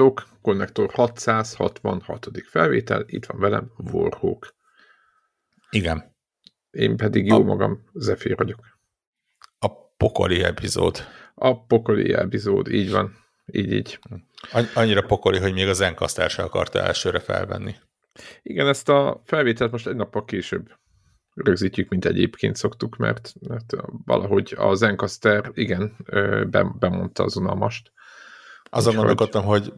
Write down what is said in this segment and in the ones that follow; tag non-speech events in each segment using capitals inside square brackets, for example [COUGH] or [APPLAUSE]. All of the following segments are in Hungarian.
Sziasztok! Konnektor 666. felvétel, itt van velem Warhawk. Igen. Én pedig jó a, magam, Zephyr vagyok. A pokoli epizód. A pokoli epizód, így van. Így, így. Annyira pokoli, hogy még az Encaster se akarta elsőre felvenni. Igen, ezt a felvételt most egy nappal később rögzítjük, mint egyébként szoktuk, mert, mert valahogy az Encaster, igen, bemondta az unalmast. Azon gondolkodtam, hogy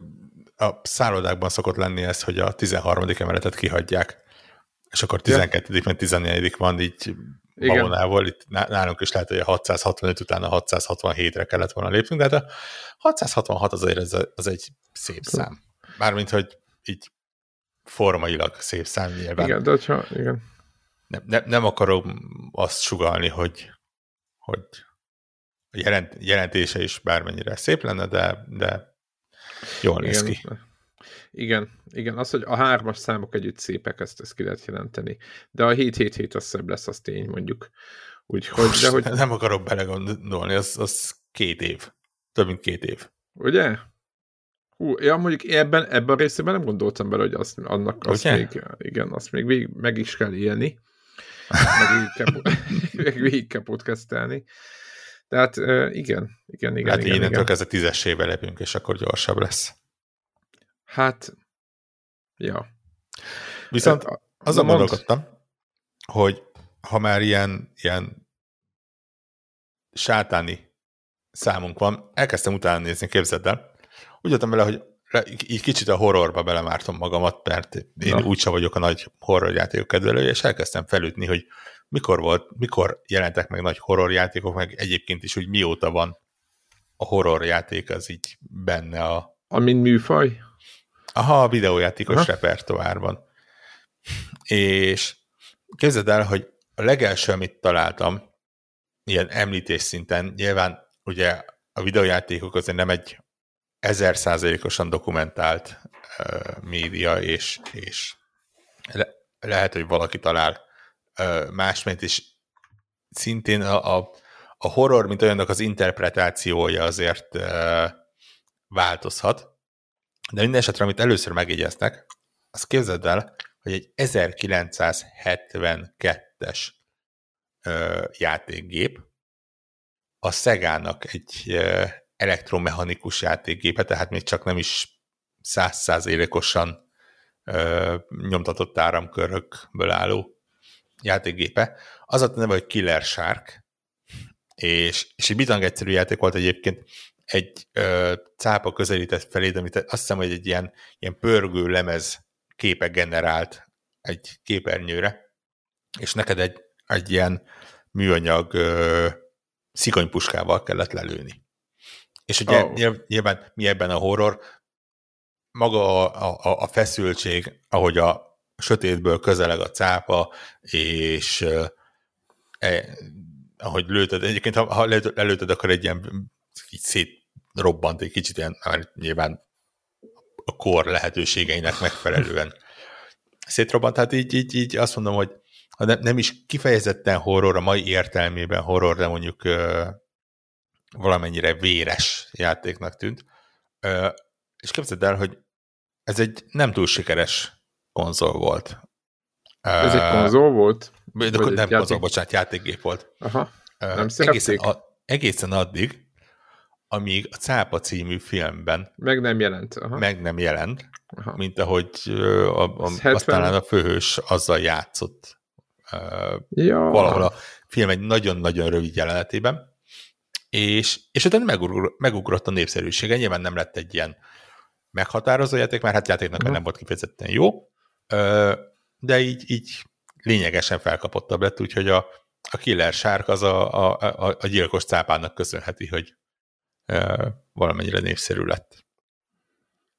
a szállodákban szokott lenni ez, hogy a 13. emeletet kihagyják, és akkor 12. Ja. meg 14. van így babonával, itt nálunk is lehet, hogy a 665 után a 667-re kellett volna lépnünk, de hát a 666 azért az, az egy szép szám. Mármint, hogy így formailag szép szám nyilván. Igen, de hogyha, igen. Nem, nem, nem akarom azt sugalni, hogy, hogy a jelent, jelentése is bármennyire szép lenne, de, de jól néz igen. ki. Igen, igen, az, hogy a hármas számok együtt szépek, ezt, ezt ki lehet jelenteni. De a 7-7-7 az szebb lesz, az tény, mondjuk. Úgyhogy, de hogy... Nem akarok belegondolni, az, az két év. Több mint két év. Ugye? Hú, ja, mondjuk ebben, ebben a részében nem gondoltam bele, hogy azt, annak azt Ugye? még, igen, azt még végig, meg is kell élni. Meg végig kell, [LAUGHS] [LAUGHS] meg végig kell podcastelni. Tehát igen, igen, igen. Hát igen, innentől igen. kezdve tízessével lépünk, és akkor gyorsabb lesz. Hát, ja. Viszont hát, azon mond... gondolkodtam, hogy ha már ilyen, ilyen sátáni számunk van, elkezdtem utána nézni, képzeld el. Úgy jöttem vele, hogy így kicsit a horrorba belemártom magamat, mert én Na. úgyse vagyok a nagy horrorjátékok kedvelője, és elkezdtem felütni, hogy mikor volt, mikor jelentek meg nagy horrorjátékok, meg egyébként is, hogy mióta van a horrorjáték az így benne a... Amin műfaj? Aha, a videójátékos Aha. repertoárban. És képzeld el, hogy a legelső, amit találtam, ilyen említés szinten, nyilván ugye a videójátékok azért nem egy ezer százalékosan dokumentált uh, média, és, és le, lehet, hogy valaki talál uh, másként is. Szintén a, a, a horror, mint olyannak az interpretációja azért uh, változhat, de minden esetre, amit először megjegyeztek, azt képzeld el, hogy egy 1972-es uh, játékgép a Szegának egy elektromechanikus játékgépe, tehát még csak nem is százszázalékosan nyomtatott áramkörökből álló játékgépe. Az a neve, hogy Killer Shark, és, és egy bitang egyszerű játék volt egyébként, egy ö, cápa közelített felé, amit azt hiszem, hogy egy ilyen, ilyen pörgő lemez képe generált egy képernyőre, és neked egy, egy ilyen műanyag ö, szikonypuskával kellett lelőni. És ugye oh. nyilván mi ebben a horror, maga a, a, a feszültség, ahogy a sötétből közeleg a cápa, és eh, ahogy lőted, egyébként ha, ha lelőted, akkor egy ilyen így szétrobbant egy kicsit, ilyen, nyilván a kor lehetőségeinek megfelelően szétrobbant, tehát így, így, így azt mondom, hogy ha nem, nem is kifejezetten horror a mai értelmében horror, de mondjuk valamennyire véres játéknak tűnt. És képzeld el, hogy ez egy nem túl sikeres konzol volt. Ez egy konzol volt? De nem játék? konzol, bocsánat, játékgép volt. Aha, nem egészen, a, egészen addig, amíg a Cápa című filmben meg nem jelent. Aha. Meg nem jelent, Aha. mint ahogy a, a, aztán a főhős azzal játszott ja. valahol a film egy nagyon-nagyon rövid jelenetében, és, és utána megugrott, megugrott a népszerűsége, nyilván nem lett egy ilyen meghatározó játék, mert hát játéknak nem volt kifejezetten jó, de így, így lényegesen felkapottabb lett, úgyhogy a, a Killer Shark az a, a, a, a gyilkos cápának köszönheti, hogy valamennyire népszerű lett.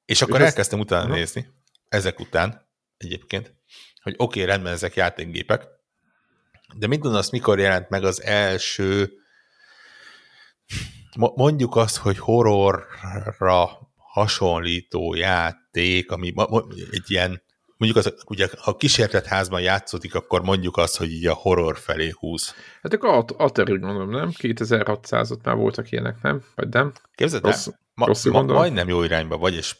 És akkor és elkezdtem ezt... utána nézni, ezek után egyébként, hogy oké, okay, rendben ezek játékgépek, de mit gondolsz, mikor jelent meg az első mondjuk azt, hogy horrorra hasonlító játék, ami egy ilyen, mondjuk az, ugye, ha kísértett házban játszódik, akkor mondjuk azt, hogy így a horror felé húz. Hát akkor Atari mondom, nem? 2600-ot már voltak ilyenek, nem? Vagy nem? Képzeld el, ma, ma, majdnem jó irányba vagy, és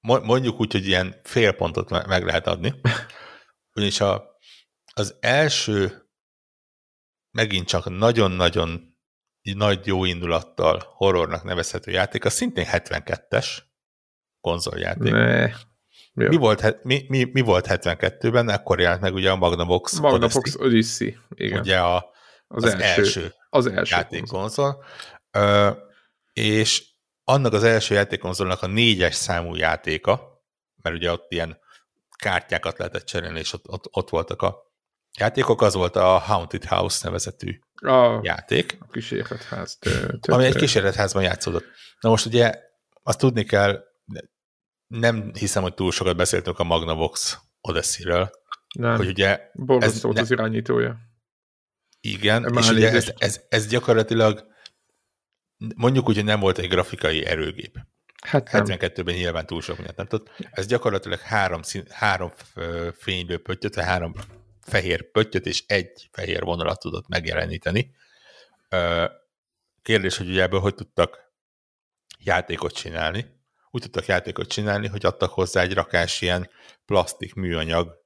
mondjuk úgy, hogy ilyen fél pontot meg lehet adni. [LAUGHS] Ugyanis a, az első megint csak nagyon-nagyon nagy jó indulattal horrornak nevezhető játék, az szintén 72-es konzoljáték. Ne. Mi, mi, volt, mi, mi, mi volt 72-ben? Akkor jelent meg ugye a Magnavox Magnavox Odyssey. Odyssey. Igen. Ugye a, az, az első, első, az első játékkonzol. Ö, és annak az első játékkonzolnak a négyes számú játéka, mert ugye ott ilyen kártyákat lehetett cserélni, és ott, ott, ott voltak a játékok, az volt a Haunted House nevezetű a játék. A kísérletház. Ami egy kísérletházban játszódott. Na most ugye azt tudni kell, nem hiszem, hogy túl sokat beszéltünk a Magnavox Odyssey-ről. Nem. Hogy ugye ez volt ne... az irányítója. Igen, és ugye ez, ez, ez gyakorlatilag mondjuk úgy, hogy nem volt egy grafikai erőgép. Hát 72-ben nyilván túl sok mindent nem tudott. Ez gyakorlatilag három, szín, három fényből pöttyöt, három fehér pöttyöt és egy fehér vonalat tudott megjeleníteni. Kérdés, hogy ugye ebből hogy tudtak játékot csinálni. Úgy tudtak játékot csinálni, hogy adtak hozzá egy rakás ilyen plastik műanyag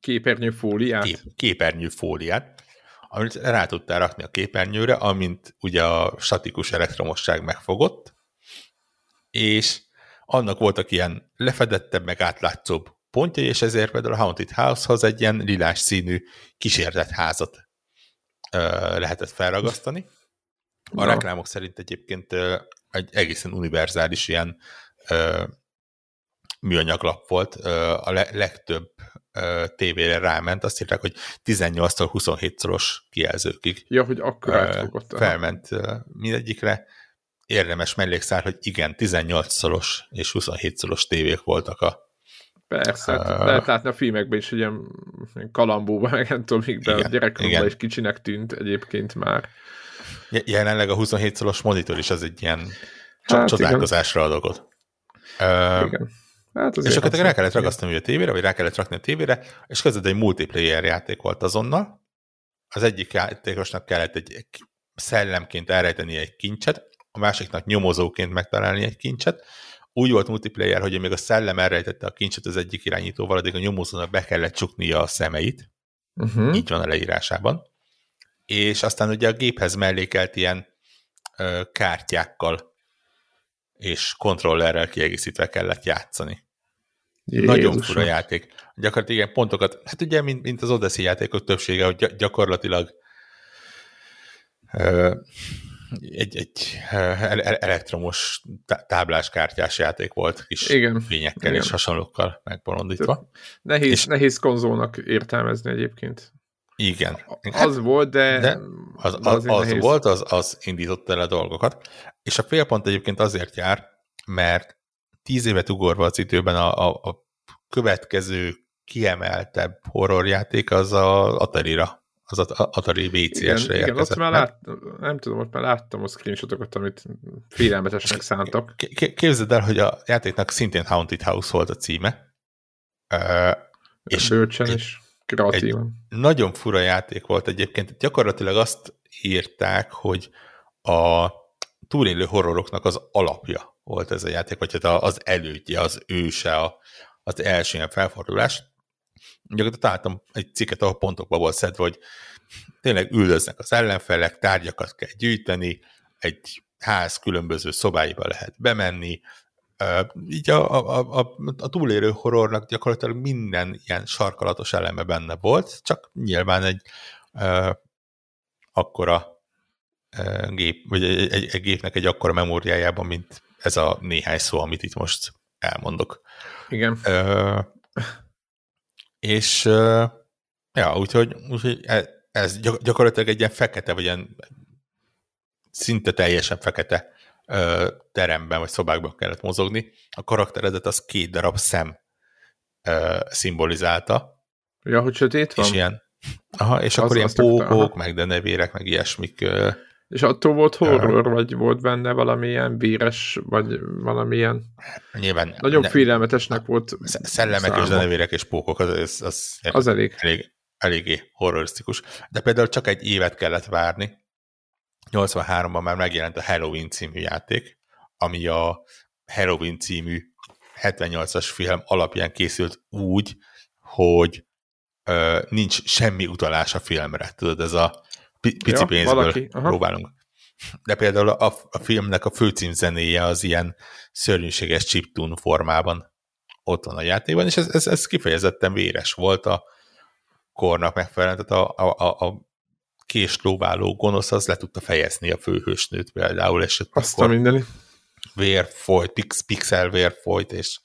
képernyőfóliát. Kép, képernyőfóliát, amit rá tudtál rakni a képernyőre, amint ugye a statikus elektromosság megfogott, és annak voltak ilyen lefedettebb, meg átlátszóbb pontjai, és ezért például a Haunted House-hoz egy ilyen lilás színű kísérletházat ö, lehetett felragasztani. A no. reklámok szerint egyébként ö, egy egészen univerzális ilyen ö, műanyaglap volt. Ö, a le, legtöbb ö, tévére ráment, azt írták, hogy 18-tól 27 szoros kijelzőkig. Ja, hogy akkor átfogott. Felment ö, mindegyikre. Érdemes mellékszár, hogy igen, 18 szoros és 27 szoros tévék voltak a Persze, uh, lehet látni a filmekben is, hogy ilyen kalambóban, meg nem tudom, mikben a gyerekkoromban is kicsinek tűnt egyébként már. Jelenleg a 27 szoros monitor is az egy ilyen hát, csodálkozásra ad okot. Uh, igen. Hát és akkor rá kellett ragasztani a tévére, vagy rá kellett rakni a tévére, és között egy multiplayer játék volt azonnal. Az egyik játékosnak kellett egy szellemként elrejteni egy kincset, a másiknak nyomozóként megtalálni egy kincset, úgy volt multiplayer, hogy még a szellem elrejtette a kincset az egyik irányítóval, addig a nyomózónak be kellett csuknia a szemeit, uh-huh. így van a leírásában, és aztán ugye a géphez mellékelt ilyen ö, kártyákkal és kontrollerrel kiegészítve kellett játszani. Jézusom. Nagyon fura játék. Gyakorlatilag ilyen pontokat, hát ugye, mint, mint az Odyssey játékok többsége, hogy gyakorlatilag ö, egy, egy elektromos tábláskártyás játék volt, kis Igen. fényekkel Igen. és hasonlókkal megbolondítva. Nehéz, és nehéz konzolnak értelmezni egyébként. Igen. Az volt, de... de az, az, az, az volt, az, az indította el a dolgokat. És a félpont egyébként azért jár, mert tíz évet ugorva az időben a, a, a következő kiemeltebb horrorjáték az a Atari-ra az Atari VCS-re Igen, azt már lát, nem tudom, ott már láttam a screenshotokat, amit félelmetesnek szántak. Képzeld el, hogy a játéknak szintén Haunted House volt a címe. Uh, és bölcsen és kreatívan. Nagyon fura játék volt egyébként. Gyakorlatilag azt írták, hogy a túlélő horroroknak az alapja volt ez a játék, vagy hát az elődje, az őse, a, az első ilyen felfordulás gyakorlatilag találtam egy cikket, ahol pontokba volt szedve, hogy tényleg üldöznek az ellenfelek, tárgyakat kell gyűjteni, egy ház különböző szobáiba lehet bemenni, így a, a, a, a túlélő horrornak gyakorlatilag minden ilyen sarkalatos eleme benne volt, csak nyilván egy uh, akkora uh, gép, vagy egy, egy, egy gépnek egy akkora memóriájában, mint ez a néhány szó, amit itt most elmondok. Igen. Uh, és ja, úgyhogy, úgyhogy e, ez gyakorlatilag egy ilyen fekete, vagy ilyen szinte teljesen fekete teremben, vagy szobákban kellett mozogni. A karakteredet az két darab szem szimbolizálta. Ja, hogy sötét van? És ilyen, aha, és az akkor ilyen pókok, meg denevérek, meg ilyesmik és attól volt horror, vagy volt benne valamilyen víres, vagy valamilyen... Nyilván... Nagyon ne, félelmetesnek volt Szellemek száma. és denevérek és pókok, az, az, az, az elég. elég. Eléggé horrorisztikus. De például csak egy évet kellett várni, 83-ban már megjelent a Halloween című játék, ami a Halloween című 78-as film alapján készült úgy, hogy ö, nincs semmi utalás a filmre. Tudod, ez a pici ja, pénzből valaki. próbálunk. De például a, a filmnek a főcímzenéje az ilyen szörnyűséges chiptune formában ott van a játékban, és ez, ez, ez kifejezetten véres volt a kornak megfelelően, tehát a, a, a, a késlóváló gonosz az le tudta fejezni a főhősnőt például, és Azt akkor mindeni. vér folyt, pix, pixel vér folyt, és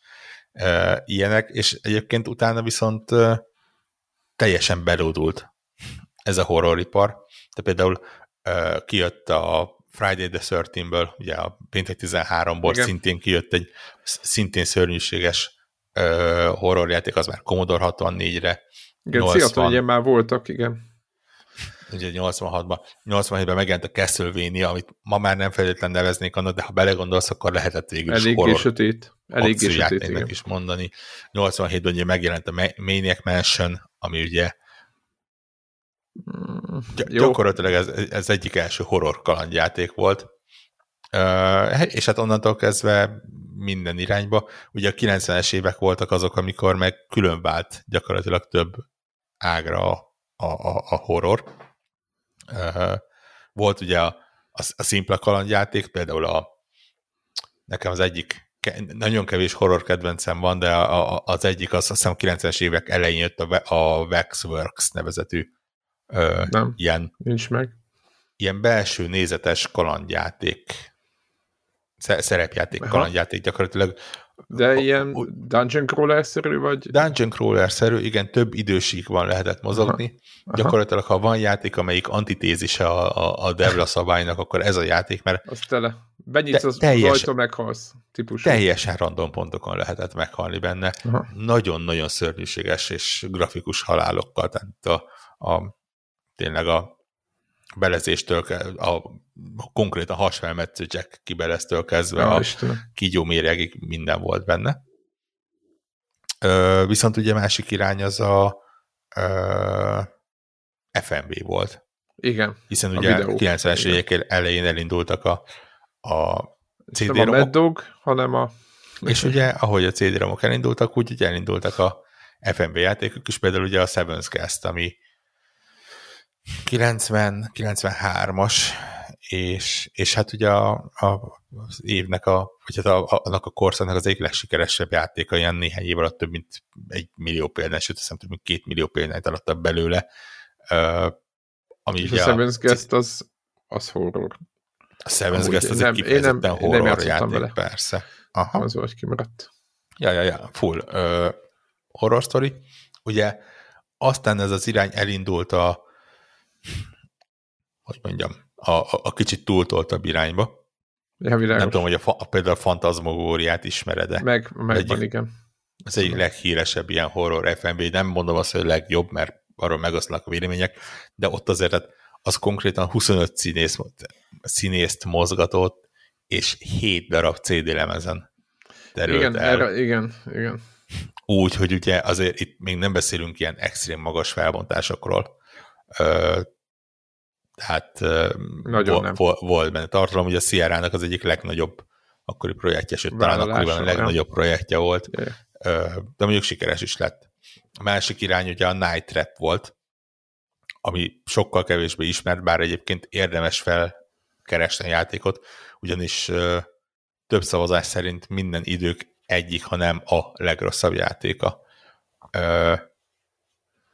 e, ilyenek, és egyébként utána viszont e, teljesen belódult ez a horroripar. Tehát például e, kijött a Friday the 13-ből, ugye a péntek 13-ból Igen. szintén kijött egy szintén szörnyűséges uh, horrorjáték, az már Commodore 64-re. Igen, 80, ugye már voltak, igen. Ugye 86-ban, 87-ben megjelent a Castlevania, amit ma már nem feltétlenül neveznék annak, de ha belegondolsz, akkor lehetett végül is Elég sötét. Elég sötét, igen. is mondani. 87-ben ugye megjelent a Maniac Mansion, ami ugye mm, gyakorlatilag ez, ez egyik első horror kalandjáték volt. És hát onnantól kezdve minden irányba. Ugye a 90-es évek voltak azok, amikor meg külön vált gyakorlatilag több ágra a, a, a horror. Volt ugye a, a, a szimpla kalandjáték, például a nekem az egyik nagyon kevés horror kedvencem van, de a, a, az egyik az azt hiszem 90-es évek elején jött a, a Waxworks nevezetű ö, Nem, ilyen, nincs meg. Ilyen belső nézetes kalandjáték szerepjáték, Aha. kalandjáték gyakorlatilag. De ilyen dungeon crawler-szerű, vagy? Dungeon crawler-szerű, igen, több idősík van lehetett mozogni. Aha. Aha. Gyakorlatilag, ha van játék, amelyik antitézise a, a, a Devla szabálynak, akkor ez a játék, mert... Az tele. Benyitsz az, teljes, az ajtó, meghalsz típusú. Teljesen random pontokon lehetett meghalni benne. Nagyon-nagyon szörnyűséges és grafikus halálokkal, tehát a, a tényleg a belezéstől, a, konkrétan hasfelmetsző Jack kibeleztől kezdve ja, a kígyó méregig minden volt benne. Ö, viszont ugye másik irány az a ö, FMV volt. Igen. Hiszen ugye a 90-es évek elején elindultak a, a CD nem a Mad Dog, hanem a... És ugye, ahogy a CD-romok elindultak, úgy ugye elindultak a FMV játékok is, például ugye a Seven's Cast, ami 90, 93-as, és, és hát ugye a, a, az évnek, a, vagy hát a, a, annak a korszaknak az egyik legsikeresebb játéka, ilyen néhány év alatt több mint egy millió példány, sőt, hiszem több mint két millió példányt adtak belőle. Uh, ami és ugye a Seven's Guest az, az horror. A Seven's Guest az egy kifejezetten horror nem játék, vele. persze. Aha. Az vagy kimaradt. Ja, ja, ja, full uh, horror story. Ugye aztán ez az irány elindult a hogy mondjam, a, a, a kicsit túltoltabb irányba. Ja, Nem tudom, hogy a, a, például a fantazmogóriát ismered-e. Meg, van, igen. Ez egyik leghíresebb ilyen horror FMB, nem mondom azt, hogy a legjobb, mert arról megoszlanak a vélemények, de ott azért hát az konkrétan 25 színész, színészt mozgatott, és 7 darab CD lemezen terült igen, el. Erre, igen, igen. Úgy, hogy ugye azért itt még nem beszélünk ilyen extrém magas felbontásokról, tehát Nagyon nem. volt benne tartalom, ugye a Sierra-nak az egyik legnagyobb akkori projektje, sőt talán akkoriban a legnagyobb projektje volt, yeah. de mondjuk sikeres is lett. A másik irány ugye a Night Trap volt, ami sokkal kevésbé ismert, bár egyébként érdemes felkeresni a játékot, ugyanis több szavazás szerint minden idők egyik, hanem a legrosszabb játéka.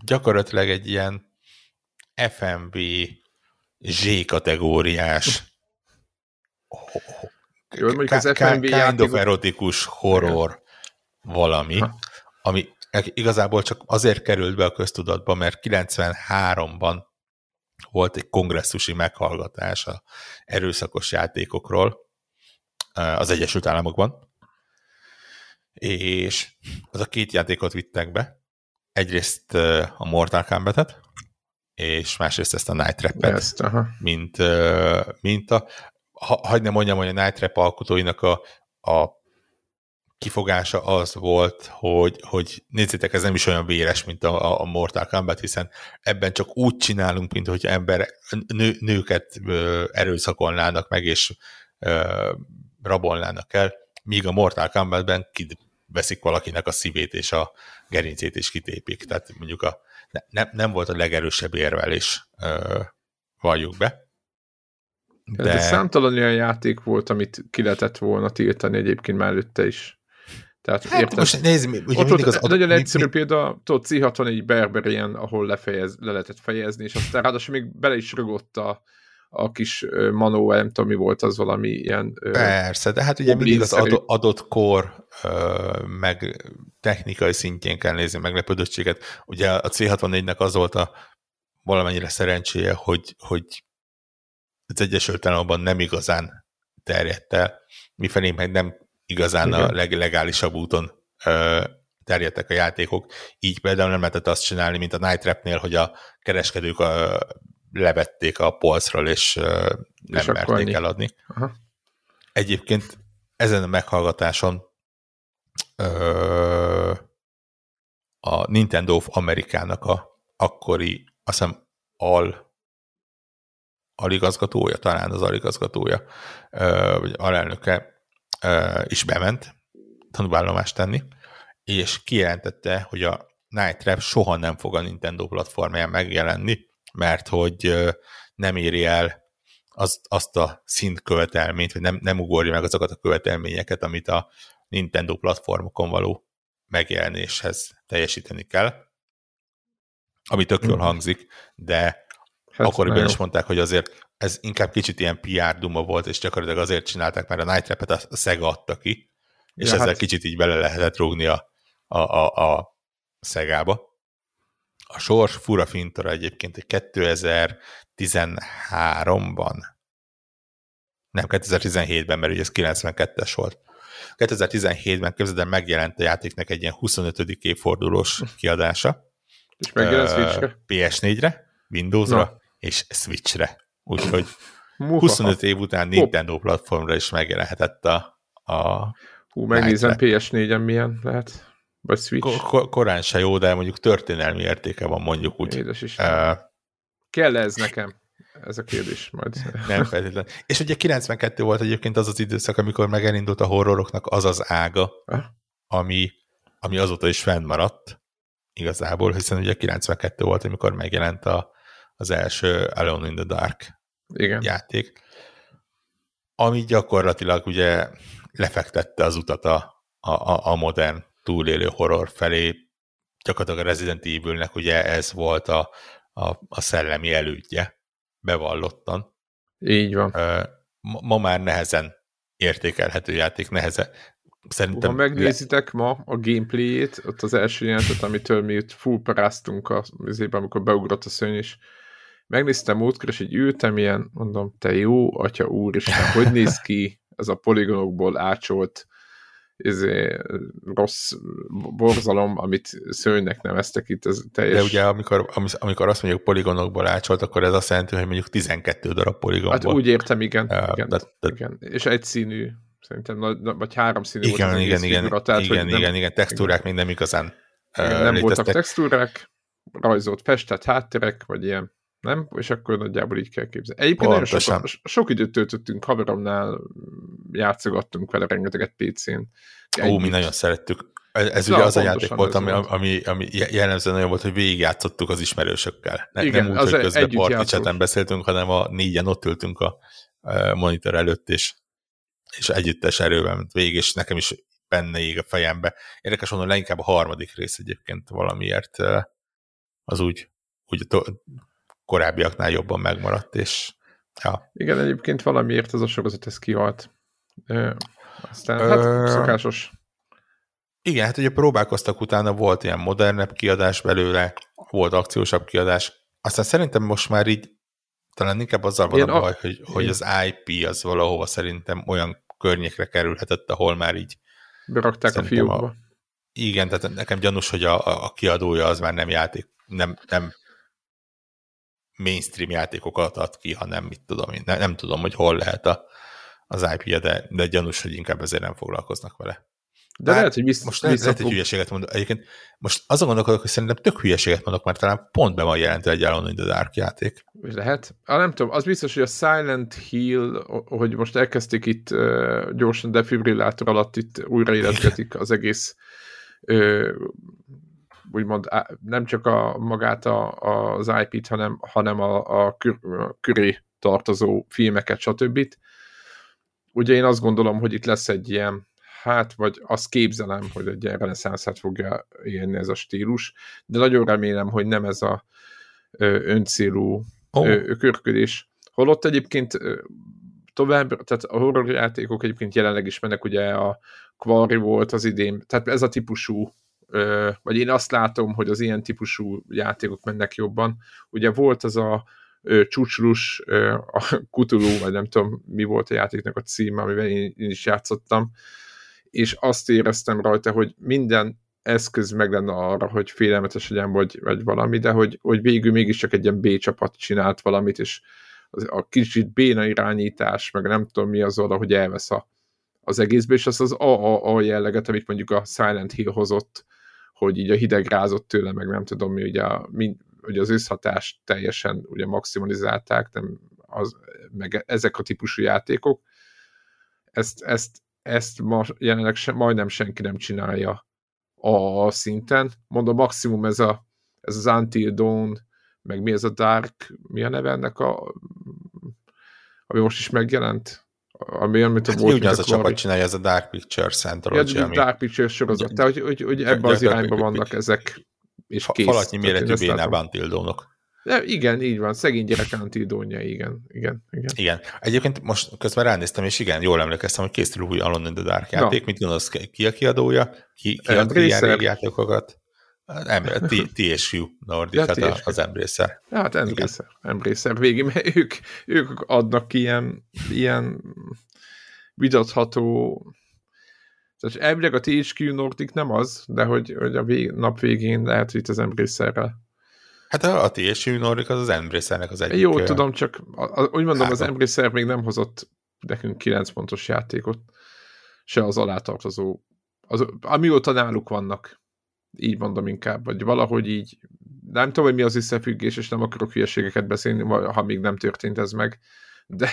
Gyakorlatilag egy ilyen FMV Z kategóriás Jó, az FMV kind of erotikus horror valami, ha. ami igazából csak azért került be a köztudatba, mert 93-ban volt egy kongresszusi meghallgatás a erőszakos játékokról az Egyesült Államokban, és az a két játékot vittek be. Egyrészt a Mortal Kombat-et, és másrészt ezt a Night Trap-et, ezt, mint, mint a, ha, hagyd ne mondjam, hogy a Night Trap alkotóinak a, a kifogása az volt, hogy, hogy nézzétek, ez nem is olyan véres, mint a, a Mortal Kombat, hiszen ebben csak úgy csinálunk, mint hogy ember, nő, nőket ö, erőszakolnának meg, és ö, rabolnának el, míg a Mortal Kombatben veszik valakinek a szívét és a gerincét is kitépik. Tehát mondjuk a, ne, nem, nem volt a legerősebb érvelés, ö, valljuk be. De... Ez számtalan olyan játék volt, amit ki lehetett volna tiltani egyébként már előtte is. Tehát hát érted? most nézd, ugye ott, ott az nagyon ad... egyszerű mi, példa, tudod, C64 Berberien, ahol lefejez, le lehetett fejezni, és aztán ráadásul még bele is rögott a, a kis Manó, nem tudom, mi volt az valami ilyen... Persze, de hát ugye mindig az adott, adott kor, meg technikai szintjén kell nézni meglepődöttséget. Ugye a C64-nek az volt a valamennyire szerencséje, hogy, hogy az Egyesült Államokban nem igazán terjedt el, mifelé meg nem igazán Igen. a leg, legálisabb úton ö, terjedtek a játékok. Így például nem lehetett azt csinálni, mint a Night Trap-nél, hogy a kereskedők a, levették a polcról, és ö, nem és merték eladni. Aha. Egyébként ezen a meghallgatáson ö, a Nintendo of Amerikának a akkori, azt hiszem, al aligazgatója, talán az aligazgatója, vagy alelnöke is bement tanúvállomást tenni, és kijelentette, hogy a Night Trap soha nem fog a Nintendo platformján megjelenni, mert hogy nem éri el azt, azt a szint követelményt, vagy nem, nem ugorja meg azokat a követelményeket, amit a Nintendo platformokon való megjelenéshez teljesíteni kell, ami tök jól mhm. hangzik, de Hát, Akkoriban is mondták, hogy azért ez inkább kicsit ilyen PR duma volt, és gyakorlatilag azért csinálták, mert a Night Trap-et a Sega adta ki, és ja, ezzel hát... kicsit így bele lehetett rúgni a, a, a, a Szegába. A sors fura fintora egyébként egy 2013-ban, nem 2017-ben, mert ugye ez 92-es volt. 2017-ben képzeld el, megjelent a játéknak egy ilyen 25. évfordulós kiadása. És megjelent Switch-re? PS4-re, Windows-ra, Na és Switchre. Úgyhogy 25 év után Nintendo platformra is megjelenhetett a, a Hú, megnézem PS4-en milyen lehet. Vagy Switch. Ko- korán se jó, de mondjuk történelmi értéke van mondjuk úgy. Édes is. Uh, Kell ez nekem? Ez a kérdés majd. Nem feltétlenül. És ugye 92 volt egyébként az az időszak, amikor megelindult a horroroknak az az ága, ami, ami azóta is fennmaradt igazából, hiszen ugye 92 volt, amikor megjelent a, az első Alone in the Dark Igen. játék, ami gyakorlatilag ugye lefektette az utat a, a, a modern túlélő horror felé. Gyakorlatilag a Resident Evil-nek ugye ez volt a, a, a szellemi elődje, bevallottan. Így van. Ma, ma már nehezen értékelhető játék, nehezen. Szerintem ha megnézitek le... ma a gameplayét, ott az első jelentet, amitől mi itt full paráztunk az amikor beugrott a szörny, és megnéztem múltkor, és így ültem ilyen, mondom, te jó, atya úr, és hogy néz ki ez a poligonokból ácsolt izé, rossz borzalom, amit szőnynek neveztek itt, ez teljes... De ugye amikor, amikor azt mondjuk poligonokból ácsolt, akkor ez azt jelenti, hogy mondjuk 12 darab poligonból. Hát úgy értem, igen. Uh, igen, de, de... igen. És egy színű, szerintem, vagy három színű igen, volt az igen, igen, figura, tehát, igen, igen, nem, igen, textúrák igen. még nem igazán igen, nem léteztek. voltak textúrák, rajzolt festett háttérek, vagy ilyen nem? És akkor nagyjából így kell képzelni. Egyébként nagyon sok, sok időt töltöttünk haveromnál, játszogattunk vele rengeteget PC-n. Ó, mi nagyon szerettük. Ez, ez ugye az a játék volt, ami, ami, ami jellemzően olyan volt, hogy végigjátszottuk az ismerősökkel. Ne, Igen, nem úgy, hogy közben particseten beszéltünk, hanem a négyen ott ültünk a monitor előtt, és, és együttes erővel ment végig, és nekem is benne ég a fejembe. Érdekes mondom, leginkább a harmadik rész egyébként valamiért az úgy, úgy korábbiaknál jobban megmaradt, és ja. Igen, egyébként valamiért ez a sorozat ez kihalt. E, aztán hát Ö... szokásos. Igen, hát ugye próbálkoztak utána, volt ilyen modernebb kiadás belőle, volt akciósabb kiadás, aztán szerintem most már így talán inkább azzal van a baj, a... hogy, hogy az IP az valahova szerintem olyan környékre kerülhetett, ahol már így berakták a fiúkba. A, igen, tehát nekem gyanús, hogy a, a kiadója az már nem játék, nem, nem mainstream játékokat ad ki, hanem mit tudom én. Nem, nem tudom, hogy hol lehet a, az IP-je, de, de gyanús, hogy inkább ezért nem foglalkoznak vele. De Bár lehet, hogy visz, most lehet, lehet, hogy hülyeséget mondok. Egyébként most azon gondolkodok, hogy szerintem tök hülyeséget mondok, mert talán pont be van jelentve egy Alone in the Dark játék. Lehet. Ah, nem tudom, az biztos, hogy a Silent Hill, hogy most elkezdték itt uh, gyorsan defibrillátor alatt itt újraéletgetik az egész uh, úgymond nem csak a magát a, az IP-t, hanem, hanem a, a, kür, a köré tartozó filmeket, stb. Ugye én azt gondolom, hogy itt lesz egy ilyen hát, vagy azt képzelem, hogy egy ilyen reneszánszát fogja élni ez a stílus, de nagyon remélem, hogy nem ez a ö, öncélú oh. ö, körködés. Holott egyébként tovább, tehát a horror játékok egyébként jelenleg is mennek, ugye a Quarry volt az idén, tehát ez a típusú vagy én azt látom, hogy az ilyen típusú játékok mennek jobban. Ugye volt az a csúcslus, a Kutulú, vagy nem tudom, mi volt a játéknak a címe, amivel én, én is játszottam, és azt éreztem rajta, hogy minden eszköz meg lenne arra, hogy félelmetes legyen, vagy, vagy valami, de hogy, hogy végül mégiscsak egy ilyen B csapat csinált valamit, és az, a kicsit béna irányítás, meg nem tudom mi az oda, hogy elvesz a, az egészbe, és az az AAA jelleget, amit mondjuk a Silent Hill hozott, hogy így a hideg rázott tőle, meg nem tudom mi, ugye, a, mind, ugye az összhatást teljesen ugye maximalizálták, nem az, meg ezek a típusú játékok. Ezt, ezt, ezt ma jelenleg se, majdnem senki nem csinálja a szinten. Mondom, maximum ez, a, ez az Until Dawn, meg mi ez a Dark, mi a neve ennek a ami most is megjelent? Ami olyan, mint a hát volt, ugyanaz a, csapat csinálja, ez a Dark Pictures Anthology. Ja, ami... Dark Pictures sorozat, tehát hogy, hogy, hogy ebben az irányban vannak ezek, és kész. Falatnyi méretű bénább Antildónok. De igen, így van, szegény gyerek Antildónja, igen, igen, igen. Igen. Egyébként most közben ránéztem, és igen, jól emlékeztem, hogy készül új Alone in the Dark játék, Na. mit gondolsz, ki a kiadója, ki, ki a ilyen játékokat? TSU [LAUGHS] Nordic, ja, hát az Embracer. Ja, hát Embracer, Embracer végig, mert [LAUGHS] ők, ők adnak ilyen, ilyen vitatható tehát elvileg a THQ Nordic nem az, de hogy, hogy a vég, nap végén lehet, hogy itt az Embracerrel. Hát a, a THQ Nordic az az Embracernek az egyik. Jó, tudom, csak a, a, úgy mondom, három. az Embracer még nem hozott nekünk 9 pontos játékot, se az alátartozó, az, amióta náluk vannak így mondom inkább, vagy valahogy így, nem tudom, hogy mi az összefüggés, és nem akarok hülyeségeket beszélni, ha még nem történt ez meg, de,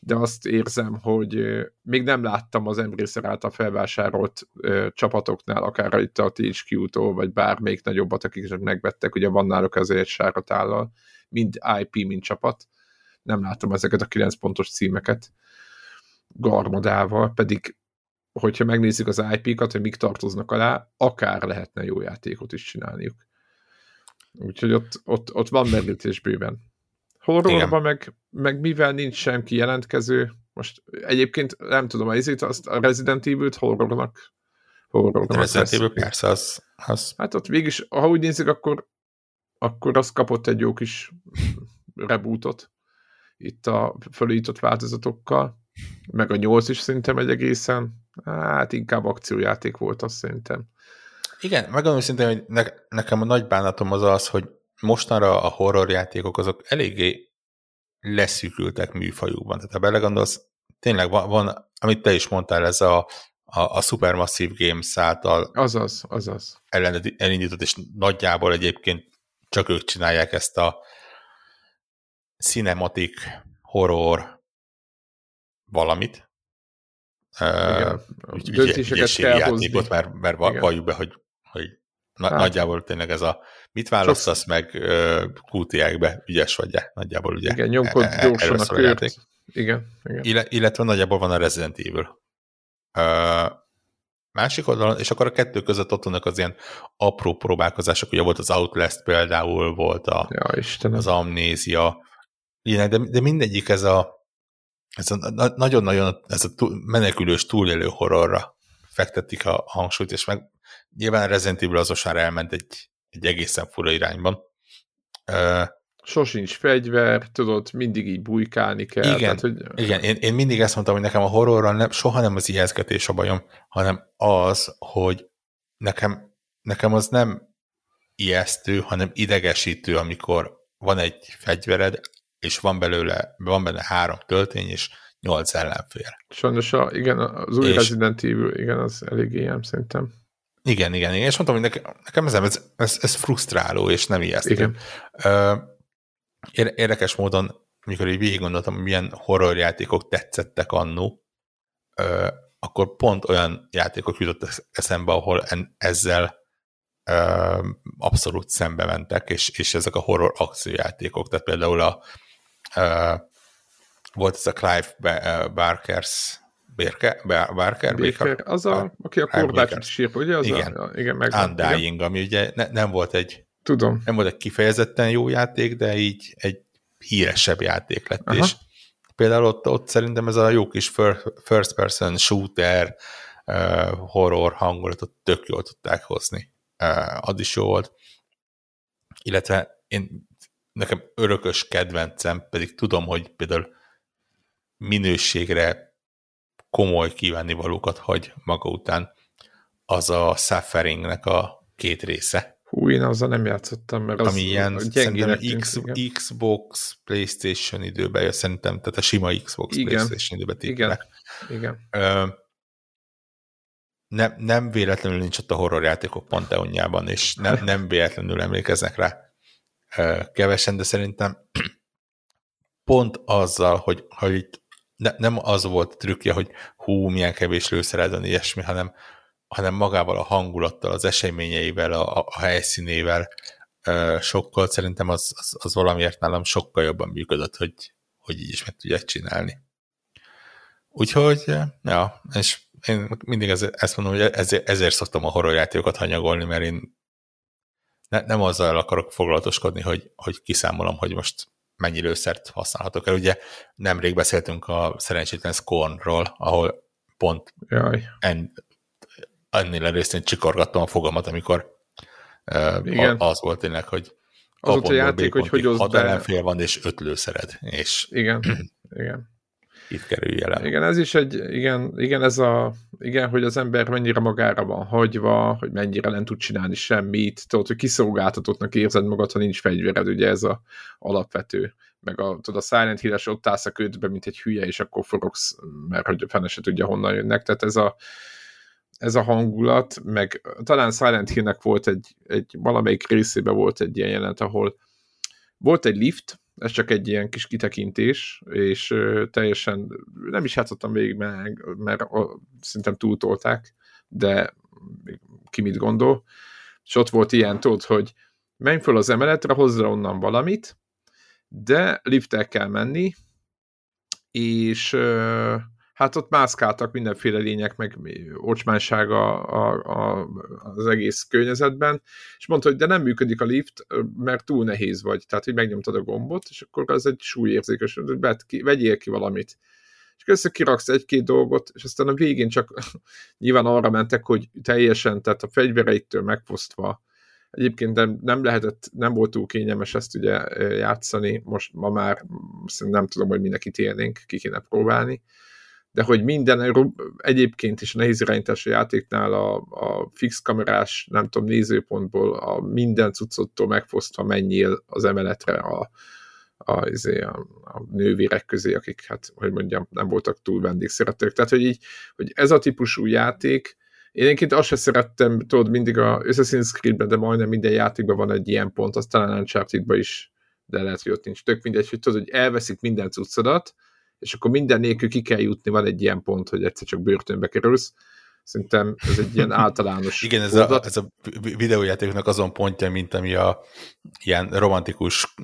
de azt érzem, hogy még nem láttam az Embracer által felvásárolt csapatoknál, akár itt a THQ-tól, vagy bármelyik nagyobbat, akik megvettek, ugye van náluk azért egy sáratállal, mind IP, mind csapat. Nem láttam ezeket a 9 pontos címeket garmadával, pedig hogyha megnézzük az IP-kat, hogy mik tartoznak alá, akár lehetne jó játékot is csinálniuk. Úgyhogy ott, ott, ott van merítés bőven. Horrorban meg, meg mivel nincs sem jelentkező, most egyébként nem tudom, az itt azt a Resident Evil-t horrornak horrornak Resident Evil persze, az, az... Hát ott végig, ha úgy nézzük, akkor, akkor az kapott egy jó kis rebootot itt a fölított változatokkal, meg a nyolc is szerintem egy egészen Hát inkább akciójáték volt, azt szerintem. Igen, megmondom szintén, hogy ne, nekem a nagy bánatom az az, hogy mostanra a horrorjátékok azok eléggé leszűkültek műfajukban. Tehát ha belegondolsz, tényleg van, van amit te is mondtál, ez a, a, a Supermassive Games által azaz, azaz. elindított, és nagyjából egyébként csak ők csinálják ezt a cinematic horror valamit, igen. Úgy, Döntéseket kell játékot, hozni. mert, mert Igen. valljuk be, hogy, hogy na, hát. nagyjából tényleg ez a mit választasz meg uh, QTX-be, ügyes vagy -e? Nagyjából ugye. Igen, nyomkod e, e gyorsan a kört. Igen, igen. Illet, illetve nagyjából van a Resident Evil. Uh, másik oldalon, és akkor a kettő között ott vannak az ilyen apró próbálkozások, ugye volt az Outlast például, volt a, ja, az Amnézia, de, de mindegyik ez a ez a nagyon-nagyon ez a menekülős túlélő horrorra fektetik a hangsúlyt, és meg nyilván Resident Evil azosára elment egy, egy egészen fura irányban. Uh, Sosincs fegyver, tudod, mindig így bujkálni kell. Igen, tehát, hogy... igen én, én mindig ezt mondtam, hogy nekem a horrorral nem, soha nem az ijeszgetés a bajom, hanem az, hogy nekem, nekem az nem ijesztő, hanem idegesítő, amikor van egy fegyvered, és van belőle, van benne három töltény, és nyolc ellenfél. Sajnos a, igen, az új és, Resident Evil, igen, az elég ilyen szerintem. Igen, igen, igen, és mondtam, hogy nekem, nekem ez, ez, ez, ez frusztráló, és nem ijesztő. Igen. Érdekes módon, amikor így végig gondoltam, hogy milyen horrorjátékok tetszettek annó, akkor pont olyan játékok jutott eszembe, ahol en, ezzel uh, abszolút szembe mentek, és, és ezek a horror akciójátékok, tehát például a uh, volt ez a Clive Barkers Bérke, Barker, Baker, az a, aki a korbácsot sírta, ugye? Az igen, a, igen meg Undying, igen. ami ugye ne, nem volt egy Tudom. Nem volt egy kifejezetten jó játék, de így egy híresebb játék lett, Aha. és például ott, ott szerintem ez a jó kis first person shooter uh, horror hangulatot tök jól tudták hozni. Uh, az is jó volt. Illetve én, nekem örökös kedvencem, pedig tudom, hogy például minőségre komoly kívánnivalókat hagy maga után, az a Sufferingnek a két része. Hú, én azzal nem játszottam, mert az Ami ilyen, szerintem X, Xbox, Playstation időben, ja, szerintem, tehát a sima Xbox, igen. Playstation időben Igen, igen. Ö, nem, nem véletlenül nincs ott a horror játékok panteonjában, és nem, [LAUGHS] nem véletlenül emlékeznek rá kevesen, de szerintem pont azzal, hogy, hogy itt ne, nem az volt a trükkje, hogy hú, milyen kevés lőszered ilyesmi, hanem, hanem magával a hangulattal, az eseményeivel, a, a helyszínével sokkal, szerintem az, az, az valamiért nálam sokkal jobban működött, hogy, hogy így is meg tudják csinálni. Úgyhogy, ja, és én mindig ezt mondom, hogy ezért, ezért szoktam a horrorjátékokat hanyagolni, mert én ne, nem azzal akarok foglalatoskodni, hogy, hogy kiszámolom, hogy most mennyi lőszert használhatok el. Ugye nemrég beszéltünk a szerencsétlen Scornról, ahol pont Jaj. En, ennél részén csikorgattam a fogamat, amikor Igen. az volt tényleg, hogy az ott a játék, hogy hogy hat be... ellenfél van, és öt lőszered. És igen, igen. Itt kerülj el. Igen, ez is egy, igen, igen, ez a, igen, hogy az ember mennyire magára van hagyva, hogy mennyire nem tud csinálni semmit, tudod, hogy kiszolgáltatottnak érzed magad, ha nincs fegyvered, ugye ez a alapvető. Meg a, tudod, a Silent hill ott állsz a ködbe, mint egy hülye, és akkor forogsz, mert hogy fene se tudja, honnan jönnek. Tehát ez a, ez a hangulat, meg talán Silent Hillnek volt egy, egy valamelyik részében volt egy ilyen jelent, ahol volt egy lift, ez csak egy ilyen kis kitekintés, és teljesen nem is játszottam végig, mert, mert szerintem túltolták, de ki mit gondol. És ott volt ilyen, tudod, hogy menj föl az emeletre, hozzá onnan valamit, de liftel kell menni, és hát ott mászkáltak mindenféle lények, meg ocsmánysága a, a, az egész környezetben, és mondta, hogy de nem működik a lift, mert túl nehéz vagy, tehát hogy megnyomtad a gombot, és akkor az egy súlyérzékes, hogy ki, vegyél ki valamit. És össze kiraksz egy-két dolgot, és aztán a végén csak [LAUGHS] nyilván arra mentek, hogy teljesen, tehát a fegyvereittől megfosztva, Egyébként nem, nem lehetett, nem volt túl kényelmes ezt ugye játszani, most ma már nem tudom, hogy mindenkit élnénk, ki kéne próbálni, de hogy minden egyébként is nehéz irányítású játéknál a, a fix kamerás, nem tudom, nézőpontból a minden cuccottól megfosztva menjél az emeletre a, a, izé, a, a nővérek közé, akik, hát, hogy mondjam, nem voltak túl vendégszeretők. Tehát, hogy így, hogy ez a típusú játék, én egyébként azt sem szerettem, tudod, mindig a Assassin's Creed-ben, de majdnem minden játékban van egy ilyen pont, az talán uncharted is, de lehet, hogy ott nincs tök mindegy, hogy tudod, hogy elveszik minden cuccodat, és akkor minden nélkül ki kell jutni, van egy ilyen pont, hogy egyszer csak börtönbe kerülsz. Szerintem ez egy ilyen általános Igen, ez a, ez a videójátékoknak azon pontja, mint ami a ilyen romantikus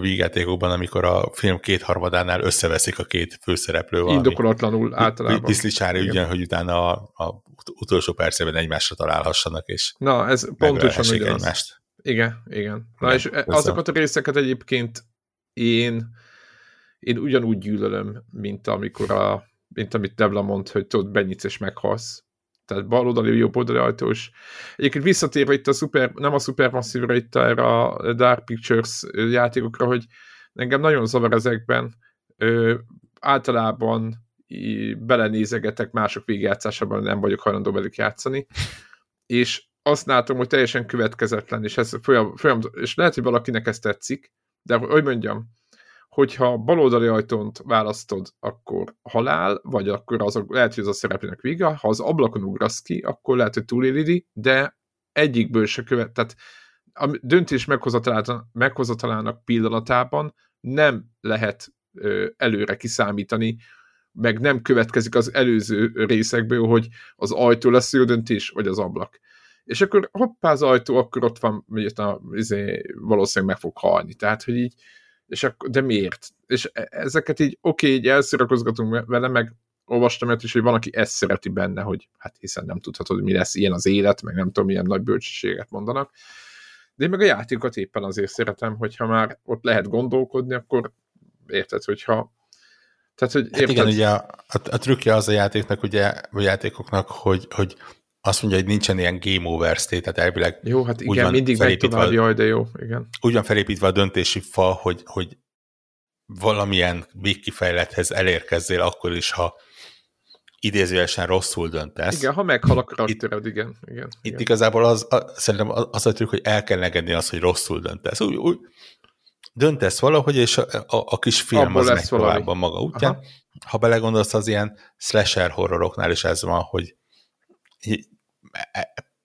vígjátékokban, amikor a film kétharmadánál összeveszik a két főszereplő valami. Indokolatlanul általában. Diszlicsári ügyen, hogy utána a, a utolsó percében egymásra találhassanak, és Na, ez pontosan ugyanaz. egymást. Igen, igen. Na, igen, és azokat a részeket egyébként én én ugyanúgy gyűlölöm, mint amikor a, mint amit Debla mond, hogy tudod, benyitsz és meghalsz. Tehát bal oldali, jobb oldali ajtós. Egyébként visszatérve itt a super, nem a Supermassive-ra, itt erre a Dark Pictures játékokra, hogy engem nagyon zavar ezekben. Ö, általában belenézegetek mások végigjátszásában, nem vagyok hajlandó velük játszani. És azt látom, hogy teljesen következetlen, és ez folyam, folyam, és lehet, hogy valakinek ez tetszik, de hogy mondjam, hogyha baloldali ajtónt választod, akkor halál, vagy akkor az, lehet, hogy az a szereplőnek vége, ha az ablakon ugrasz ki, akkor lehet, hogy túlélidi, de egyikből se követ, tehát a döntés meghozatalának pillanatában nem lehet ö, előre kiszámítani, meg nem következik az előző részekből, hogy az ajtó lesz jó döntés, vagy az ablak. És akkor hoppá az ajtó, akkor ott van, hogy a, izé, valószínűleg meg fog halni. Tehát, hogy így, és akkor, de miért? És e, ezeket így, oké, okay, így elszirakozgatunk vele, meg olvastam ezt is, hogy van, aki ezt szereti benne, hogy hát hiszen nem tudhatod, mi lesz ilyen az élet, meg nem tudom, milyen nagy bölcsességet mondanak. De én meg a játékokat éppen azért szeretem, hogyha már ott lehet gondolkodni, akkor érted, hogyha tehát, hogy hát igen, ugye a, a, a trükkje az a játéknak, ugye, a játékoknak, hogy, hogy azt mondja, hogy nincsen ilyen game over state, tehát elvileg Jó, hát igen, van mindig megy tovább, jaj, de jó, igen. Úgy van felépítve a döntési fal, hogy, hogy valamilyen végkifejlethez elérkezzél akkor is, ha idézőjelesen rosszul döntesz. Igen, ha meghal a karaktered, igen, igen. Itt igen. igazából az, a, szerintem az a trükk, hogy el kell engedni azt, hogy rosszul döntesz. Úgy, úgy döntesz valahogy, és a, a, a kis film Abból az megy tovább a maga útján. Aha. Ha belegondolsz, az ilyen slasher horroroknál is ez van, hogy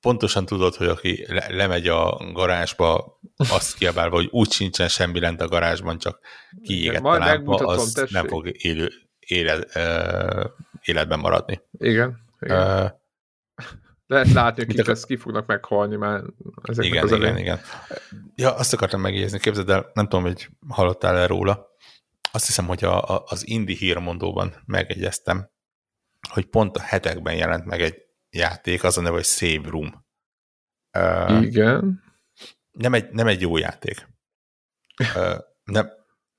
pontosan tudod, hogy aki le, lemegy a garázsba, azt kiabálva, hogy úgy sincsen semmi lent a garázsban, csak kiégett a lámpa, az tessék. nem fog élő, élet, uh, életben maradni. Igen. igen. Uh, lehet látni, akik ezt ki fognak meghalni már ezeknek igen, az igen, igen. Ja, azt akartam megjegyezni, képzeld el, nem tudom, hogy hallottál-e róla. Azt hiszem, hogy a, a, az Indi hírmondóban megegyeztem, hogy pont a hetekben jelent meg egy játék, az a neve, hogy Save Room. Uh, igen. Nem egy, nem egy jó játék. Uh, nem,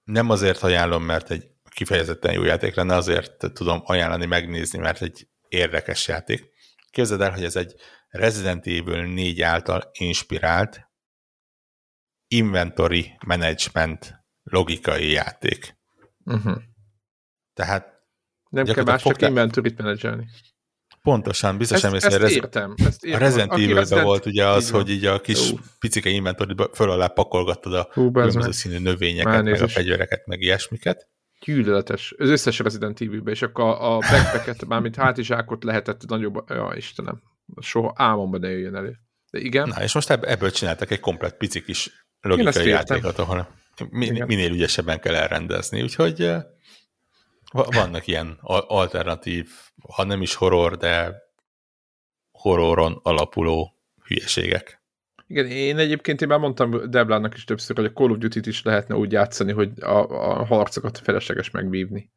nem azért ajánlom, mert egy kifejezetten jó játék lenne, azért tudom ajánlani, megnézni, mert egy érdekes játék. Képzeld el, hogy ez egy Resident Evil 4 által inspirált inventory management logikai játék. Uh-huh. Tehát nem kell más, csak inventory-t menedzselni. Pontosan, biztos ezt, ezt, rez... értem, ezt értem. A Resident evil volt ugye az, hogy így a kis Ú. picike inventory föl alá pakolgattad a különböző színű növényeket, meg a fegyvereket, meg ilyesmiket gyűlöletes. Az összes Resident evil és akkor a, a backpacket, [LAUGHS] mármint hátizsákot lehetett nagyobb, ja Istenem, soha álmomban ne jöjjön elő. De igen. Na, és most ebből csináltak egy komplet pici kis logikai játékot, ahol min, minél ügyesebben kell elrendezni, úgyhogy eh, vannak ilyen alternatív, ha nem is horror, de horroron alapuló hülyeségek. Igen, én egyébként én már mondtam Deblának is többször, hogy a Call of Duty-t is lehetne úgy játszani, hogy a, a harcokat felesleges megvívni.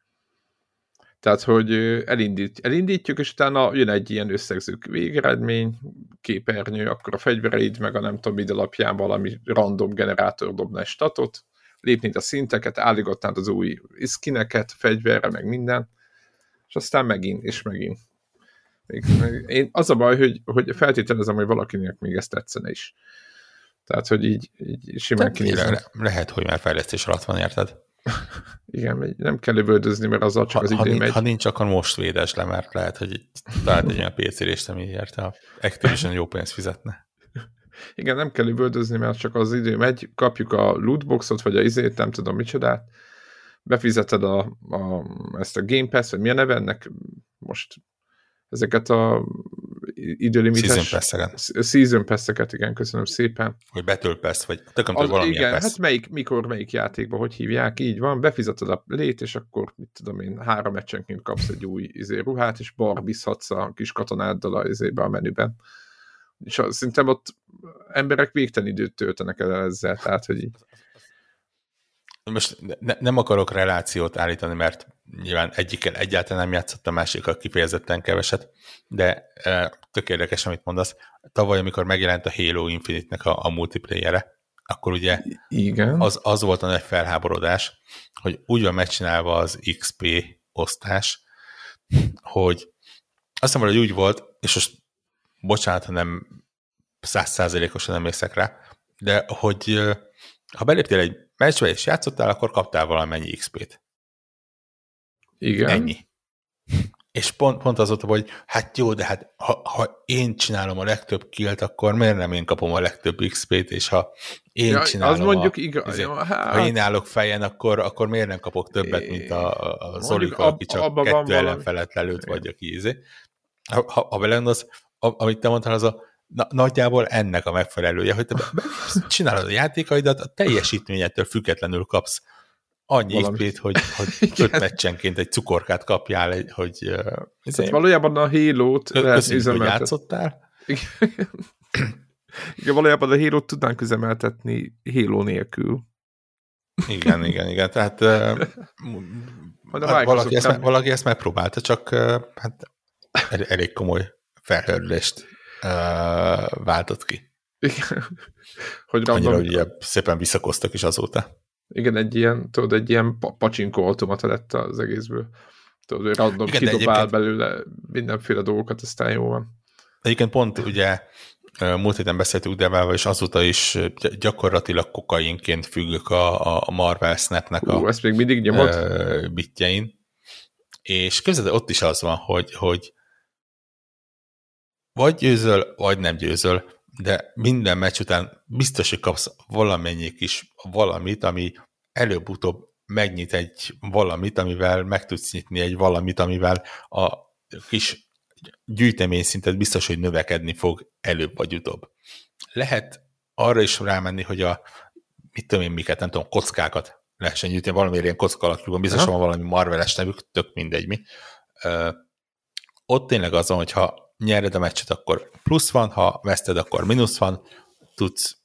Tehát, hogy elindít, elindítjuk, és utána jön egy ilyen összegzők végeredmény, képernyő, akkor a fegyvereid, meg a nem tudom, ide alapján valami random generátor dobna egy statot, lépnéd a szinteket, álligatnád az új skineket, fegyverre, meg minden, és aztán megint, és megint. Még, én az a baj, hogy, hogy feltételezem, hogy valakinek még ezt tetszene is. Tehát, hogy így, így simán kinézem. Le, lehet, hogy már fejlesztés alatt van, érted? [LAUGHS] Igen, nem kell lövöldözni, mert azzal csak ha, az idő ha, megy. Ha nincs, akkor most védes le, mert lehet, hogy talált egy olyan PC-rést, ami érte, a Activision jó pénzt fizetne. Igen, nem kell lövöldözni, mert csak az idő megy, kapjuk a lootboxot, vagy a izét, nem tudom micsodát, befizeted a, a, ezt a Game Pass, vagy mi a neve ennek, most ezeket a időlimites... Season pass-eket. Season pass igen, köszönöm szépen. Vagy Battle Pass, vagy tököm az, valamilyen Igen, pass. hát melyik, mikor, melyik játékban, hogy hívják, így van, befizeted a lét, és akkor, mit tudom én, három meccsenként kapsz egy új izé, ruhát, és barbizhatsz a kis katonáddal a, izébe, a menüben. És szerintem ott emberek végtelen időt töltenek el ezzel, tehát, hogy így most ne, nem akarok relációt állítani, mert nyilván egyikkel egyáltalán nem játszott, a másikkal kifejezetten keveset, de e, tök érdekes, amit mondasz. Tavaly, amikor megjelent a Halo Infinite-nek a, a multiplayere, akkor ugye Igen. Az, az volt a nagy felháborodás, hogy úgy van megcsinálva az XP osztás, hogy azt hiszem, hogy úgy volt, és most bocsánat, nem százszázalékosan nem észek rá, de hogy ha beléptél egy meccsbe és játszottál, akkor kaptál valamennyi XP-t. Igen. Ennyi. és pont, pont az volt, hogy hát jó, de hát ha, ha én csinálom a legtöbb killt, akkor miért nem én kapom a legtöbb XP-t, és ha én ja, csinálom az mondjuk a, igaz, ezért, ja, hát... ha én állok fejen, akkor, akkor miért nem kapok többet, mint a, a Zolika, aki csak kettő ellenfelet lelőtt, vagy aki ízé. Ha, ha, ha belegondolsz, amit te mondtál, az a na, nagyjából ennek a megfelelője, hogy te csinálod a játékaidat, a teljesítményettől függetlenül kapsz annyi XP-t, hogy, hogy [LAUGHS] öt meccsenként egy cukorkát kapjál, egy, hogy... Tehát valójában a Halo-t hogy játszottál. Igen. [CLEARS THROAT] igen, valójában a Halo-t tudnánk üzemeltetni Halo nélkül. Igen, igen, igen. Tehát hát valaki, ezt, valaki ezt megpróbálta, csak hát elég komoly felhőrülést uh, váltott ki. Igen. [LAUGHS] Hogy Annyira, hogy ugye szépen visszakoztak is azóta. Igen, egy ilyen, tudod, egy ilyen pacsinkó automata lett az egészből. Tudod, hogy random Igen, kidobál belőle mindenféle dolgokat, aztán jó van. Egyébként pont ugye múlt héten beszéltük Devával, és azóta is gyakorlatilag kokainként függök a, a Marvel Snapnek a ezt még mindig nyomod? bitjein. És közben ott is az van, hogy, hogy vagy győzöl, vagy nem győzöl, de minden meccs után biztos, hogy kapsz valamennyi kis valamit, ami előbb-utóbb megnyit egy valamit, amivel meg tudsz nyitni egy valamit, amivel a kis gyűjtemény szintet biztos, hogy növekedni fog előbb vagy utóbb. Lehet arra is rámenni, hogy a mit tudom én miket, nem tudom, kockákat lehessen gyűjteni, valami ilyen kocka alakjú van, biztos van valami marveles nevük, tök mindegy mi. Ö, ott tényleg az van, hogyha nyered a meccset, akkor plusz van, ha veszted, akkor mínusz van, tudsz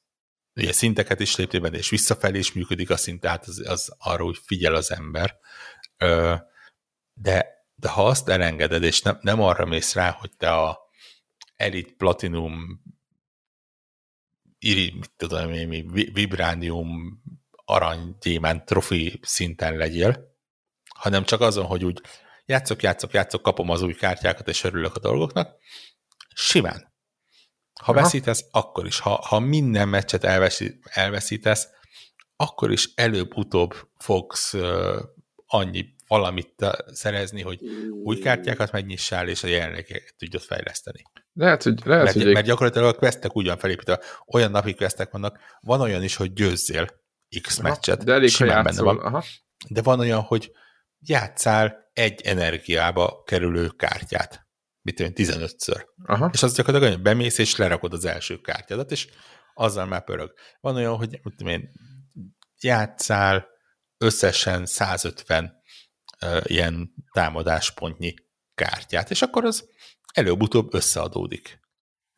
ugye szinteket is lépni és visszafelé is működik a szint, tehát az, az arra úgy figyel az ember. De, de ha azt elengeded, és nem, nem arra mész rá, hogy te a Elite Platinum iri, mit tudom én, vibránium aranygyémánt trofi szinten legyél, hanem csak azon, hogy úgy játszok, játszok, játszok, kapom az új kártyákat, és örülök a dolgoknak. Simán. Ha Aha. veszítesz, akkor is. Ha, ha minden meccset elveszi, elveszítesz, akkor is előbb-utóbb fogsz uh, annyi valamit szerezni, hogy új kártyákat megnyissál, és a jelenlegeket tudod fejleszteni. Lehet, hogy, lehet, mert, hogy mert gyakorlatilag a questek úgy van felépítve. Olyan napi questek vannak, van olyan is, hogy győzzél X meccset. De elég, játszol. benne van. Aha. De van olyan, hogy játszál egy energiába kerülő kártyát. Mit tudom, 15-ször. Aha. És az gyakorlatilag hogy bemész, és lerakod az első kártyádat, és azzal már pörög. Van olyan, hogy mit tudom én, játszál összesen 150 uh, ilyen támadáspontnyi kártyát, és akkor az előbb-utóbb összeadódik.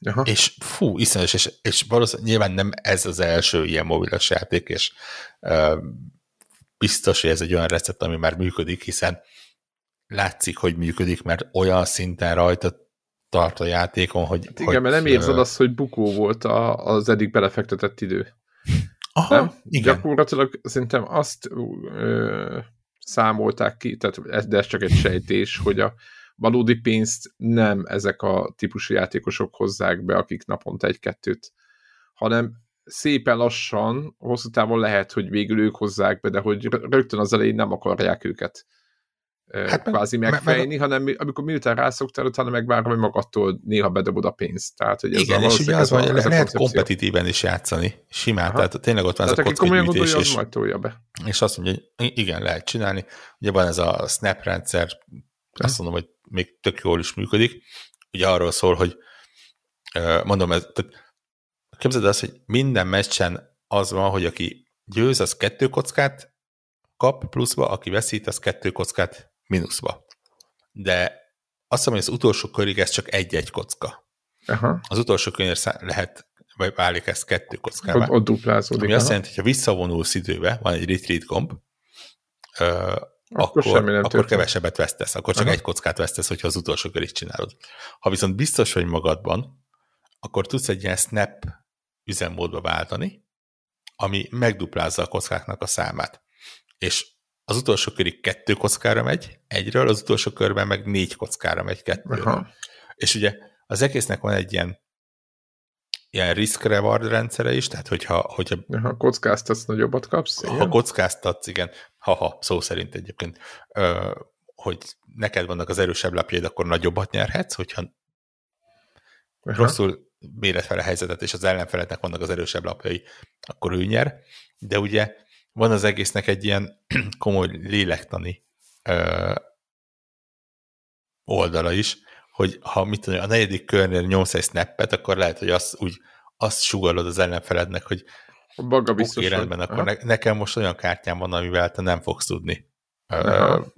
Aha. És fú, iszonyos, és, és valószínűleg nyilván nem ez az első ilyen mobilos játék, és uh, biztos, hogy ez egy olyan recept, ami már működik, hiszen látszik, hogy működik, mert olyan szinten rajta tart a játékon, hogy... Hát igen, hogy, mert nem érzed azt, hogy bukó volt a, az eddig belefektetett idő. Aha, nem? igen. Gyakorlatilag szerintem azt ö, számolták ki, tehát de ez csak egy sejtés, hogy a valódi pénzt nem ezek a típusú játékosok hozzák be, akik naponta egy-kettőt, hanem szépen lassan, hosszú távon lehet, hogy végül ők hozzák be, de hogy rögtön az elején nem akarják őket hát kvázi meg, megfejni, meg, hanem amikor miután rászoktál, utána megvárom, hogy magattól néha bedobod a pénzt. Tehát, hogy ez igen, és ugye az van, hogy lehet kompetitíven is játszani, simán, Aha. tehát tényleg ott van tehát ez a kockagyűjtés, és, majd be. és azt mondja, hogy igen, lehet csinálni. Ugye van ez a snap rendszer, azt mondom, hogy még tök jól is működik. Ugye arról szól, hogy mondom, ez, tehát képzeld azt, hogy minden meccsen az van, hogy aki győz, az kettő kockát kap pluszba, aki veszít, az kettő kockát mínuszba. De azt hiszem, hogy az utolsó körig ez csak egy-egy kocka. Aha. Az utolsó könyv lehet, vagy válik ez kettő kockává. Ott, ott duplázódik. Ami aha. azt jelenti, hogy ha visszavonulsz időbe, van egy retreat gomb, ö, akkor, akkor, akkor kevesebbet vesztesz, akkor csak aha. egy kockát vesztesz, hogyha az utolsó körig csinálod. Ha viszont biztos vagy magadban, akkor tudsz egy ilyen snap üzemmódba váltani, ami megduplázza a kockáknak a számát. És az utolsó körig kettő kockára megy egyről, az utolsó körben meg négy kockára megy kettőről. Aha. És ugye az egésznek van egy ilyen ilyen risk-reward rendszere is, tehát hogyha... hogyha ha kockáztatsz, nagyobbat kapsz? Ha igen? kockáztatsz, igen, haha, szó szerint egyébként, ö, hogy neked vannak az erősebb lapjaid, akkor nagyobbat nyerhetsz, hogyha Aha. rosszul méret fel a helyzetet, és az ellenfeletnek vannak az erősebb lapjai, akkor ő nyer. De ugye van az egésznek egy ilyen [CLEARS THROAT] komoly lélektani ö, oldala is, hogy ha mit tudom, a negyedik körnél nyomsz egy snappet, akkor lehet, hogy azt úgy azt sugalod az ellenfelednek, hogy Baga biztos, okay, rendben, akkor ne, nekem most olyan kártyám van, amivel te nem fogsz tudni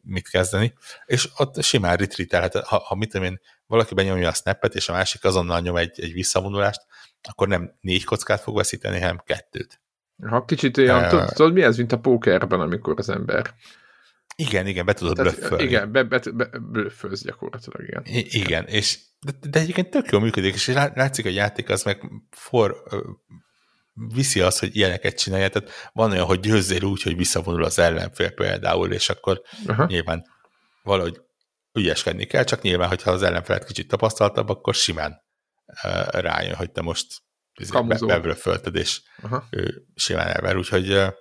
mit kezdeni, és ott simán retreatelhet, ha, ha mit tudom én, valaki benyomja a snappet, és a másik azonnal nyom egy, egy visszavonulást, akkor nem négy kockát fog veszíteni, hanem kettőt. Ha kicsit olyan, tudod, tudod, mi ez, mint a pókerben, amikor az ember igen, igen, be tudod blöffölni. Igen, be, be, be, blöffölsz gyakorlatilag, igen. I- igen, és de, de egyébként tök jól működik, és látszik, a játék az meg for, viszi azt, hogy ilyeneket csinálja, tehát van olyan, hogy győzzél úgy, hogy visszavonul az ellenfél például, és akkor Aha. nyilván valahogy ügyeskedni kell, csak nyilván, hogyha az ellenfelet kicsit tapasztaltabb, akkor simán uh, rájön, hogy te most be, fölted, és Aha. ő simán elver, úgyhogy uh,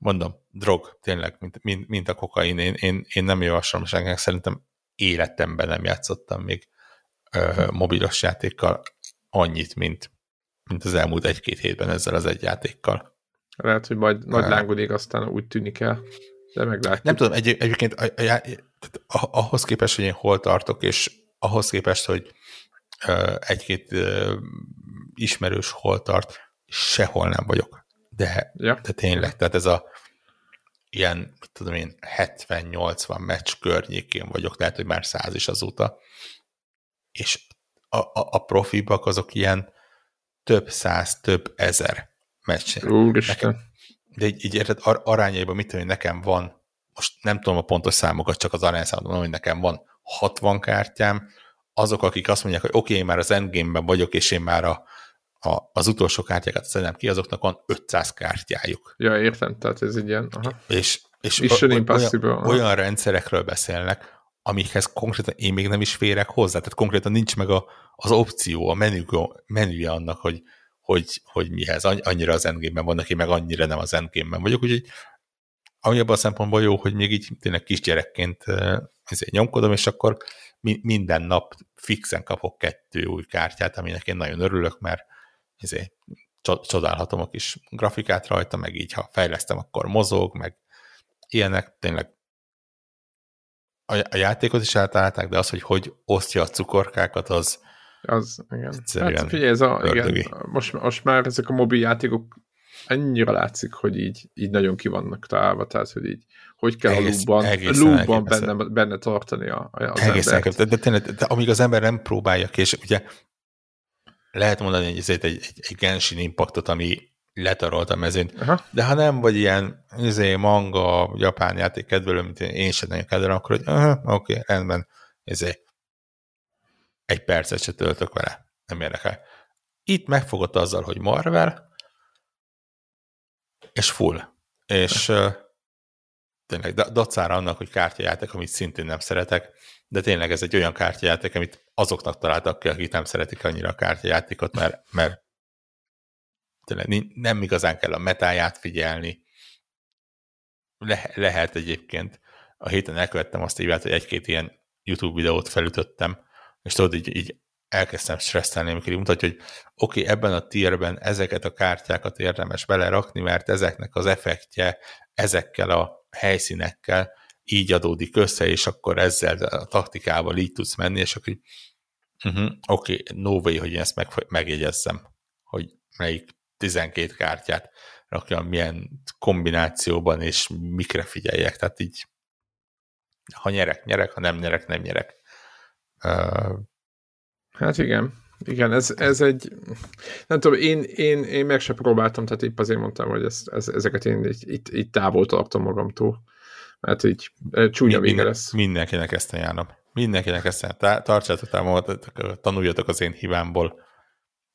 mondom, drog, tényleg, mint, mint, mint a kokain, én, én, én nem javaslom senkinek, szerintem életemben nem játszottam még uh, mobilos játékkal annyit, mint mint az elmúlt egy-két hétben ezzel az egy játékkal. Lehet, hogy majd nagy lángodék aztán úgy tűnik el, de meglátjuk. Nem tudom, egy, egyébként a, a, a, ahhoz képest, hogy én hol tartok, és ahhoz képest, hogy uh, egy-két uh, ismerős hol tart, sehol nem vagyok. De, ja. de tényleg, tehát ez a ilyen, mit tudom én, 70-80 meccs környékén vagyok, lehet, hogy már száz is azóta, és a, a, a profibak azok ilyen több száz, több ezer meccsen. Úristen. De így, így érted, ar- arányaiban mit tudom, nekem van, most nem tudom a pontos számokat, csak az arányszámot hogy nekem van 60 kártyám, azok, akik azt mondják, hogy oké, okay, én már az endgame-ben vagyok, és én már a, a, az utolsó kártyákat szedem ki, azoknak van 500 kártyájuk. Ja, értem, tehát ez egy ilyen... Aha. És, és olyan, olyan rendszerekről beszélnek, amikhez konkrétan én még nem is férek hozzá, tehát konkrétan nincs meg a, az opció, a menü, menüje annak, hogy, hogy, hogy mihez. Annyira az endgame-ben vannak, én meg annyira nem az endgame-ben vagyok, úgyhogy ami abban a szempontból jó, hogy még így tényleg kisgyerekként ezért nyomkodom, és akkor mi, minden nap fixen kapok kettő új kártyát, aminek én nagyon örülök, mert ezért csodálhatom a kis grafikát rajta, meg így, ha fejlesztem, akkor mozog, meg ilyenek, tényleg a, a játékot is átállták, de az, hogy hogy osztja a cukorkákat, az az, igen. Hát figyelj, ez a, igen, most, most már ezek a mobil játékok ennyire látszik, hogy így, így nagyon ki vannak találva, tehát, hogy így, hogy kell egész, a loopban, benne, benne tartani a, az egészen embert. De, de, tényleg, de, de amíg az ember nem próbálja ki, és ugye lehet mondani, hogy ez egy, egy, egy Genshin Impactot, ami letarolt a mezőnyt. Aha. De ha nem vagy ilyen izé, manga, japán játék kedvelő, mint én, sem nagyon kedvelem, akkor hogy oké, okay, rendben, izé, egy percet se töltök vele, nem érdekel. Itt megfogott azzal, hogy Marvel, és full. És tényleg dacára annak, hogy kártyajáték, amit szintén nem szeretek, de tényleg ez egy olyan kártyajáték, amit azoknak találtak ki, akik nem szeretik annyira a kártyajátékot, mert, mert tényleg nem igazán kell a metáját figyelni. Le, lehet egyébként. A héten elkövettem azt így, hogy egy-két ilyen YouTube videót felütöttem, és tudod, így, így elkezdtem stresszelni, amikor így mutatja, hogy oké, okay, ebben a tierben ezeket a kártyákat érdemes belerakni, mert ezeknek az effektje ezekkel a helyszínekkel így adódik össze, és akkor ezzel a taktikával így tudsz menni, és akkor így, uh-huh, oké, okay, no way, hogy én ezt meg, megjegyezzem, hogy melyik 12 kártyát rakjam, milyen kombinációban, és mikre figyeljek, tehát így ha nyerek, nyerek, ha nem nyerek, nem nyerek. Uh, hát igen, igen, ez, ez egy, nem tudom, én, én, én meg se próbáltam, tehát épp azért mondtam, hogy ez, ez, ezeket én így, itt, itt távol tartom magamtól, mert így csúnya vége lesz. Mindenkinek ezt ajánlom. Mindenkinek ezt ajánlom. Tartsátok távol, tanuljatok az én hibámból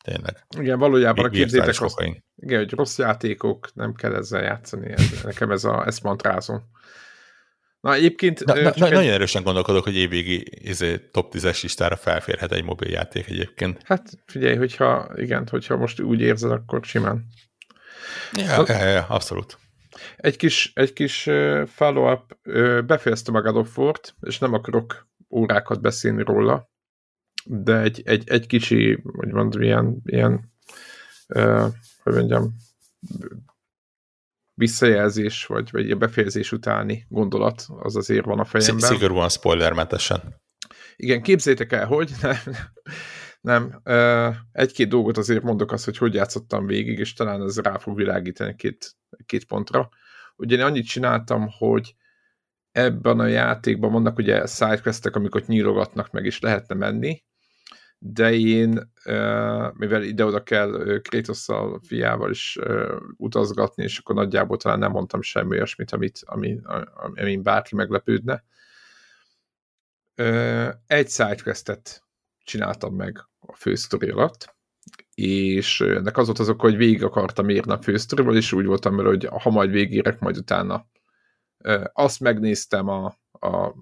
Tényleg. Igen, valójában a képzétek azt, igen, hogy rossz játékok, nem kell ezzel játszani. Ez, nekem ez a, ezt mantrázom. Na egyébként... Na, na, na, egy... Nagyon erősen gondolkodok, hogy évvégi izé, top 10-es listára felférhet egy mobiljáték egyébként. Hát figyelj, hogyha igen, hogyha most úgy érzed, akkor simán. Ja, a, ja, ja abszolút. Egy kis, egy kis follow-up, befejeztem a God és nem akarok órákat beszélni róla, de egy, egy, egy kicsi, hogy mondjam, ilyen, ilyen uh, hogy mondjam, visszajelzés, vagy, vagy a befejezés utáni gondolat, az azért van a fejemben. Szigorúan spoilermentesen. Igen, képzétek el, hogy [LAUGHS] nem, nem egy-két dolgot azért mondok azt, hogy hogy játszottam végig, és talán ez rá fog világítani két, két pontra. Ugye én annyit csináltam, hogy ebben a játékban vannak ugye sidequestek, amikor nyílogatnak meg, és lehetne menni, de én, mivel ide-oda kell Kratosszal, fiával is utazgatni, és akkor nagyjából talán nem mondtam semmi olyasmit, amit, ami, ami bárki meglepődne. Egy sidequestet csináltam meg a fősztori alatt, és ennek az volt azok, hogy végig akartam érni a fősztorival, és úgy voltam vele, hogy ha majd végérek, majd utána azt megnéztem a, a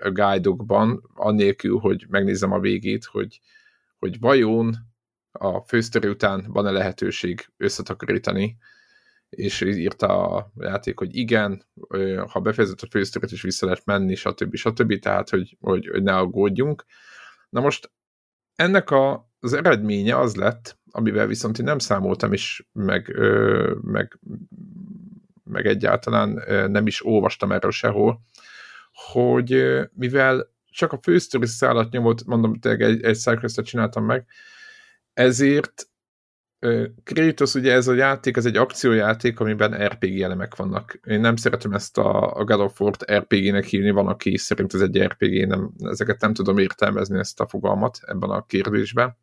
a guide-okban, annélkül, hogy megnézem a végét, hogy, hogy vajon a fősztori után van-e lehetőség összetakarítani, és írta a játék, hogy igen, ha befejezett a fősztorit is vissza lehet menni, stb. stb. Tehát, hogy, hogy, hogy ne aggódjunk. Na most ennek a, az eredménye az lett, amivel viszont én nem számoltam is, meg, meg, meg egyáltalán nem is olvastam erről sehol, hogy mivel csak a fősztori szállat nyomott, mondom, tényleg egy, egy cyclist csináltam meg, ezért Kratos ugye ez a játék, ez egy akciójáték, amiben RPG elemek vannak. Én nem szeretem ezt a, a God of War-t RPG-nek hívni, van, aki szerint ez egy RPG, nem, ezeket nem tudom értelmezni ezt a fogalmat ebben a kérdésben.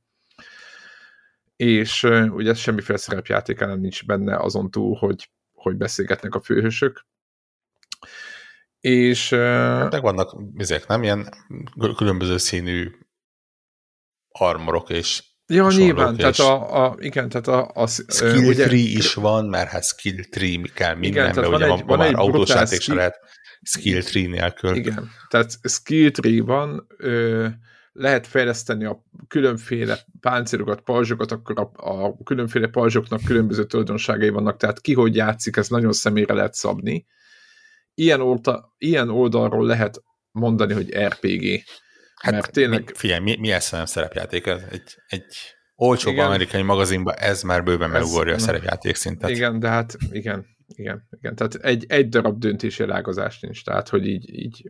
És ugye semmiféle szerepjáték nem nincs benne azon túl, hogy, hogy beszélgetnek a főhősök. És... Hát meg vannak ezek, nem? Ilyen különböző színű armorok és Ja, nyilván, tehát a, a, igen, tehát a, a skill ugye, tree is van, mert hát skill tree kell mindenben, ugye van, egy, van már autós játék se lehet skill tree nélkül. Igen, tehát skill tree van, ö, lehet fejleszteni a különféle páncélokat, pajzsokat, akkor a, a különféle pajzsoknak különböző tulajdonságai vannak, tehát ki hogy játszik, ez nagyon személyre lehet szabni ilyen, oldal, ilyen oldalról lehet mondani, hogy RPG. Hát mert tényleg... Mi, figyelj, mi, mi ezt nem szerepjáték? Egy, egy olcsóbb igen. amerikai magazinban ez már bőven megugorja a szerepjáték szintet. Igen, de hát igen, igen, igen. Tehát egy, egy darab döntési rágazás nincs, tehát hogy így, így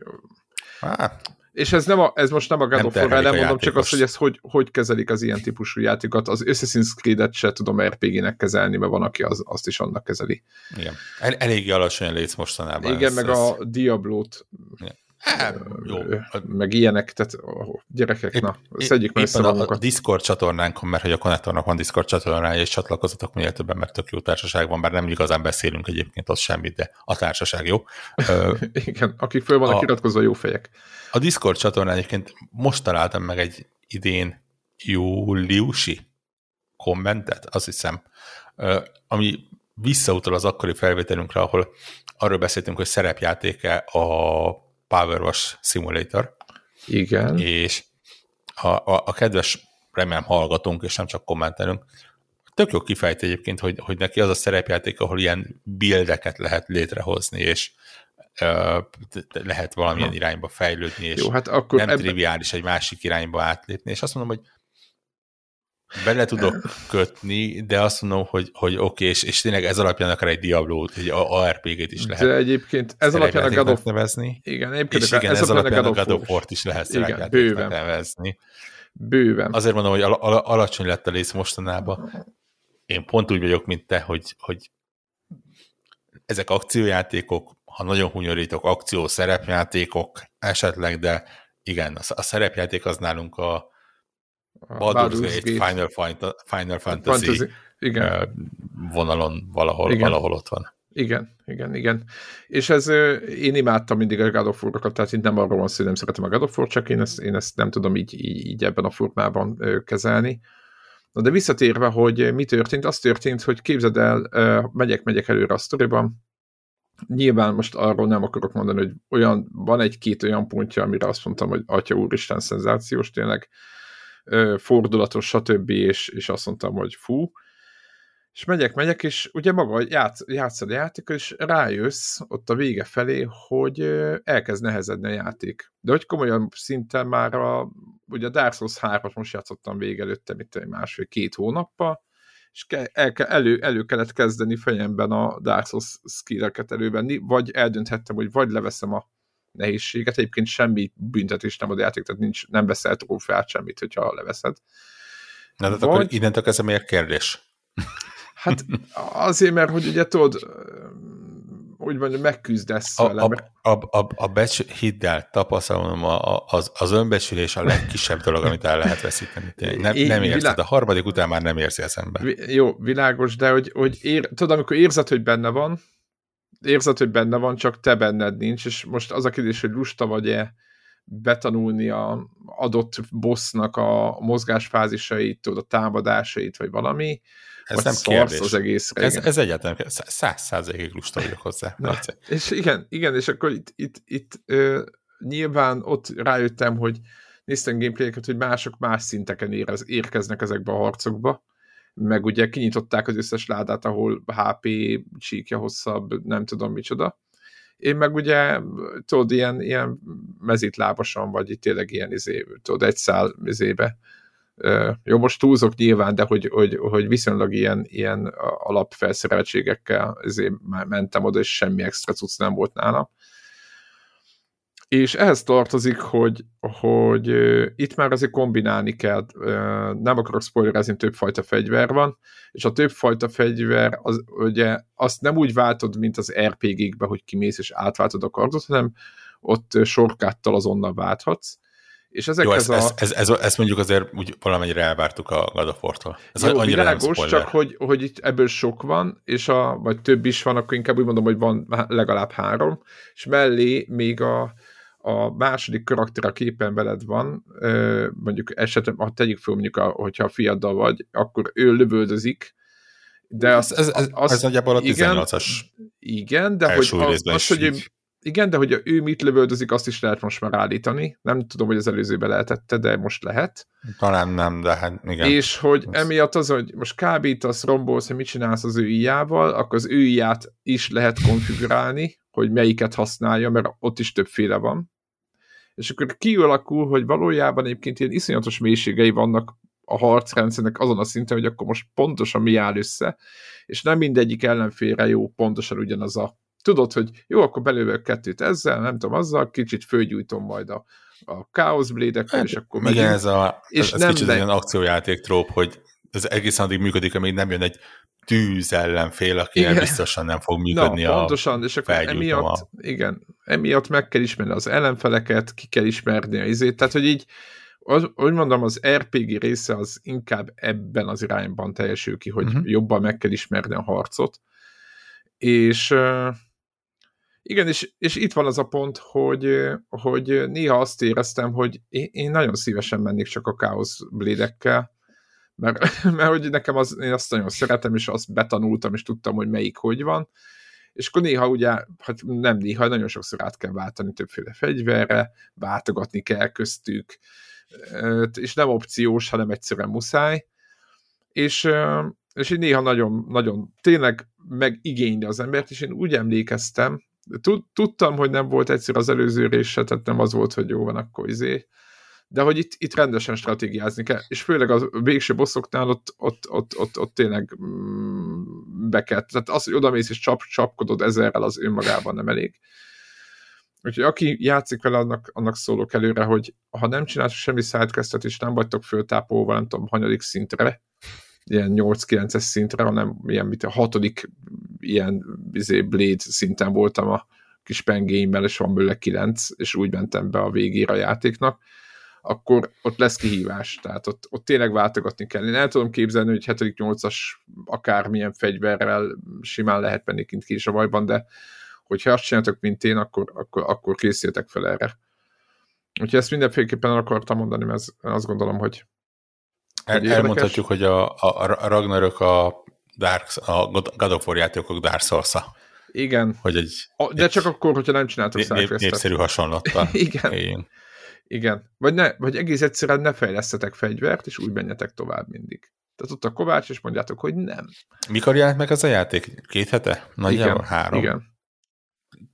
hát, és ez, nem a, ez most nem a God of War, nem mondom csak azt, hogy ez hogy, hogy kezelik az ilyen típusú játékokat. Az Assassin's Creed-et se tudom RPG-nek kezelni, mert van, aki az, azt is annak kezeli. Igen. El, eléggé alacsony létsz mostanában. Igen, ez, meg ez... a Diablo-t Hát, jó. Meg ilyenek, tehát oh, gyerekek, épp, na, szedjük meg a, a Discord csatornánkon, mert hogy a Connectornak van Discord csatornája, és csatlakozatok minél többen, mert tök jó társaság van, bár nem igazán beszélünk egyébként az semmit, de a társaság jó. [LAUGHS] Igen, akik föl vannak iratkozva jó fejek. A Discord csatornán egyébként most találtam meg egy idén júliusi kommentet, azt hiszem, ami visszautal az akkori felvételünkre, ahol arról beszéltünk, hogy szerepjátéke a Power Wash Simulator. Igen. És a, a, a kedves remélem hallgatunk, és nem csak kommentelünk, tök jó kifejt egyébként, hogy, hogy neki az a szerepjáték, ahol ilyen bildeket lehet létrehozni, és lehet valamilyen Aha. irányba fejlődni, és Jó, hát akkor nem ebben... triviális egy másik irányba átlépni, és azt mondom, hogy bele tudok kötni, de azt mondom, hogy, hogy oké, okay, és, és tényleg ez alapján akár egy Diablo-t, egy ARPG-t is lehet. De egyébként ez alapján a God of... nevezni. Igen, egyébként és igen, ez, ez alapján a God of War-t is lehet igen, bőven. nevezni. Bőven. Azért mondom, hogy al- al- alacsony lett a lész mostanában. Én pont úgy vagyok, mint te, hogy, hogy ezek akciójátékok, ha nagyon hunyorítok, akció szerepjátékok esetleg, de igen, a szerepjáték az nálunk a Baldur's Gate, Final, Final Fantasy, Fantasy. Igen. vonalon valahol, igen. valahol ott van. Igen, igen, igen. És ez, én imádtam mindig a God of War-okat, tehát itt nem arról van szó, hogy nem szeretem a God of War, csak én ezt, én ezt nem tudom így, így, így ebben a formában kezelni. Na de visszatérve, hogy mi történt, az történt, hogy képzeld el, megyek, megyek előre a sztoriban, nyilván most arról nem akarok mondani, hogy olyan, van egy-két olyan pontja, amire azt mondtam, hogy atya úristen, szenzációs tényleg, fordulatos, stb., és, és azt mondtam, hogy fú, és megyek, megyek, és ugye maga játsz, játszod a játék, és rájössz ott a vége felé, hogy elkezd nehezedni a játék. De hogy komolyan szinten már a, ugye a Dark Souls 3 most játszottam előtte, mint másfél-két hónappal, és el, elő, elő kellett kezdeni fejemben a Dark Souls skilleket elővenni, vagy eldönthettem, hogy vagy leveszem a nehézséget, egyébként semmi büntetés nem ad játék, tehát nincs, nem veszel trófeát semmit, hogyha leveszed. Na, de vagy... akkor innentől kezdve miért kérdés? Hát azért, mert hogy ugye tudod, úgy mondja, megküzdesz a, vele. A, a, a, a becs, hidd el, tapasztalom, a, az, az önbecsülés a legkisebb dolog, amit el lehet veszíteni. Nem, é, nem érzed, világ... a harmadik után már nem érzi eszembe. Jó, világos, de hogy, hogy ér, tudod, amikor érzed, hogy benne van, érzed, hogy benne van, csak te benned nincs, és most az a kérdés, hogy lusta vagy-e betanulni a adott bossnak a mozgásfázisait, tudod, a támadásait, vagy valami, ez nem kérdés. az egészre. Ez, ez egyáltalán száz százalékig lusta vagyok hozzá. Na, és igen, igen, és akkor itt, itt, itt ö, nyilván ott rájöttem, hogy néztem gameplayeket, hogy mások más szinteken érez, érkeznek ezekbe a harcokba, meg ugye kinyitották az összes ládát, ahol HP csíkja hosszabb, nem tudom micsoda. Én meg ugye, tudod, ilyen, ilyen mezitlábasan, vagy itt tényleg ilyen izé, tudod, egy szál izébe jó, most túlzok nyilván, de hogy, hogy, hogy viszonylag ilyen, ilyen alapfelszereltségekkel ezért mentem oda, és semmi extra cucc nem volt nálam. És ehhez tartozik, hogy, hogy itt már azért kombinálni kell, nem akarok spoilerezni, többfajta fegyver van, és a többfajta fegyver, az, ugye azt nem úgy váltod, mint az RPG-kbe, hogy kimész és átváltod a kardot, hanem ott sorkáttal azonnal válthatsz és ezekhez Jó, ez, a... ez, ez, ez, ez, mondjuk azért úgy valamennyire elvártuk a God of War-tól. Ez Jó, annyira világos, nem csak hogy, hogy itt ebből sok van, és a, vagy több is van, akkor inkább úgy mondom, hogy van legalább három, és mellé még a, a második karakter a képen veled van, mondjuk esetleg, ha tegyük föl mondjuk, a, hogyha a fiaddal vagy, akkor ő lövöldözik, de az, ez, ez, az, ez nagyjából a 18-as igen, de hogy az, az, hogy ő, igen, de hogy ő mit lövöldözik, azt is lehet most már állítani. Nem tudom, hogy az előzőben lehetette, de most lehet. Talán nem, de hát igen. És hogy ez... emiatt az, hogy most kábítasz, rombolsz, hogy mit csinálsz az ő íjával, akkor az ő íját is lehet konfigurálni, hogy melyiket használja, mert ott is többféle van. És akkor kialakul, hogy valójában egyébként ilyen iszonyatos mélységei vannak a harcrendszernek azon a szinten, hogy akkor most pontosan mi áll össze, és nem mindegyik ellenfélre jó pontosan ugyanaz a tudod, hogy jó, akkor belőlök kettőt ezzel, nem tudom, azzal, kicsit fölgyújtom majd a, a Chaos Blade-ekkel, hát, és akkor megyünk. Igen, ez, a, és ez, ez nem kicsit le... ilyen akciójáték tróp, hogy ez egészen addig működik, amíg nem jön egy tűz ellenfél, aki igen. biztosan nem fog működni Na, pontosan, a és akkor emiatt, a... igen, emiatt meg kell ismerni az ellenfeleket, ki kell ismerni a izét, tehát hogy így az, úgy mondom, az RPG része az inkább ebben az irányban teljesül ki, hogy uh-huh. jobban meg kell ismerni a harcot, és igen, és, és itt van az a pont, hogy, hogy néha azt éreztem, hogy én, nagyon szívesen mennék csak a Chaos Blade-ekkel, mert, [LAUGHS] mert hogy nekem az, én azt nagyon szeretem, és azt betanultam, és tudtam, hogy melyik hogy van, és akkor néha ugye, hát nem néha, nagyon sokszor át kell váltani többféle fegyverre, váltogatni kell köztük, és nem opciós, hanem egyszerűen muszáj, és, és így néha nagyon, nagyon tényleg megigényli az embert, és én úgy emlékeztem, Tudtam, hogy nem volt egyszer az előző része, tehát nem az volt, hogy jó van, akkor izé. De hogy itt, itt rendesen stratégiázni kell, és főleg a végső bosszoknál ott, ott, ott, ott, ott tényleg mm, be kell. Tehát az, hogy odamész és csap, csapkodod ezerrel, az önmagában nem elég. Úgyhogy aki játszik vele, annak, annak szólok előre, hogy ha nem csinálsz semmi sidequestet, és nem vagytok föltápolva, nem tudom, hanyadik szintre, ilyen 8-9-es szintre, hanem ilyen, mit a hatodik ilyen izé, Blade szinten voltam a kis pengéimmel, és van belőle 9, és úgy mentem be a végére a játéknak, akkor ott lesz kihívás, tehát ott, ott tényleg váltogatni kell. Én el tudom képzelni, hogy 7.-8-as akármilyen fegyverrel simán lehet menni kint ki is a bajban, de hogyha azt csináltok, mint én, akkor, akkor, akkor készüljetek fel erre. Úgyhogy ezt mindenféleképpen akartam mondani, mert azt gondolom, hogy el, elmondhatjuk, hogy a, a Ragnarök a, Dark, a God of War játékok Dark souls -a. Igen. Hogy egy, a, de egy csak akkor, hogyha nem csináltok nép, Népszerű hasonlattal. [LAUGHS] Igen. Éljünk. Igen. Vagy, ne, vagy egész egyszerűen ne fejlesztetek fegyvert, és úgy menjetek tovább mindig. Tehát ott a Kovács, és mondjátok, hogy nem. Mikor jelent meg ez a játék? Két hete? Nagyjából igen, három? Igen.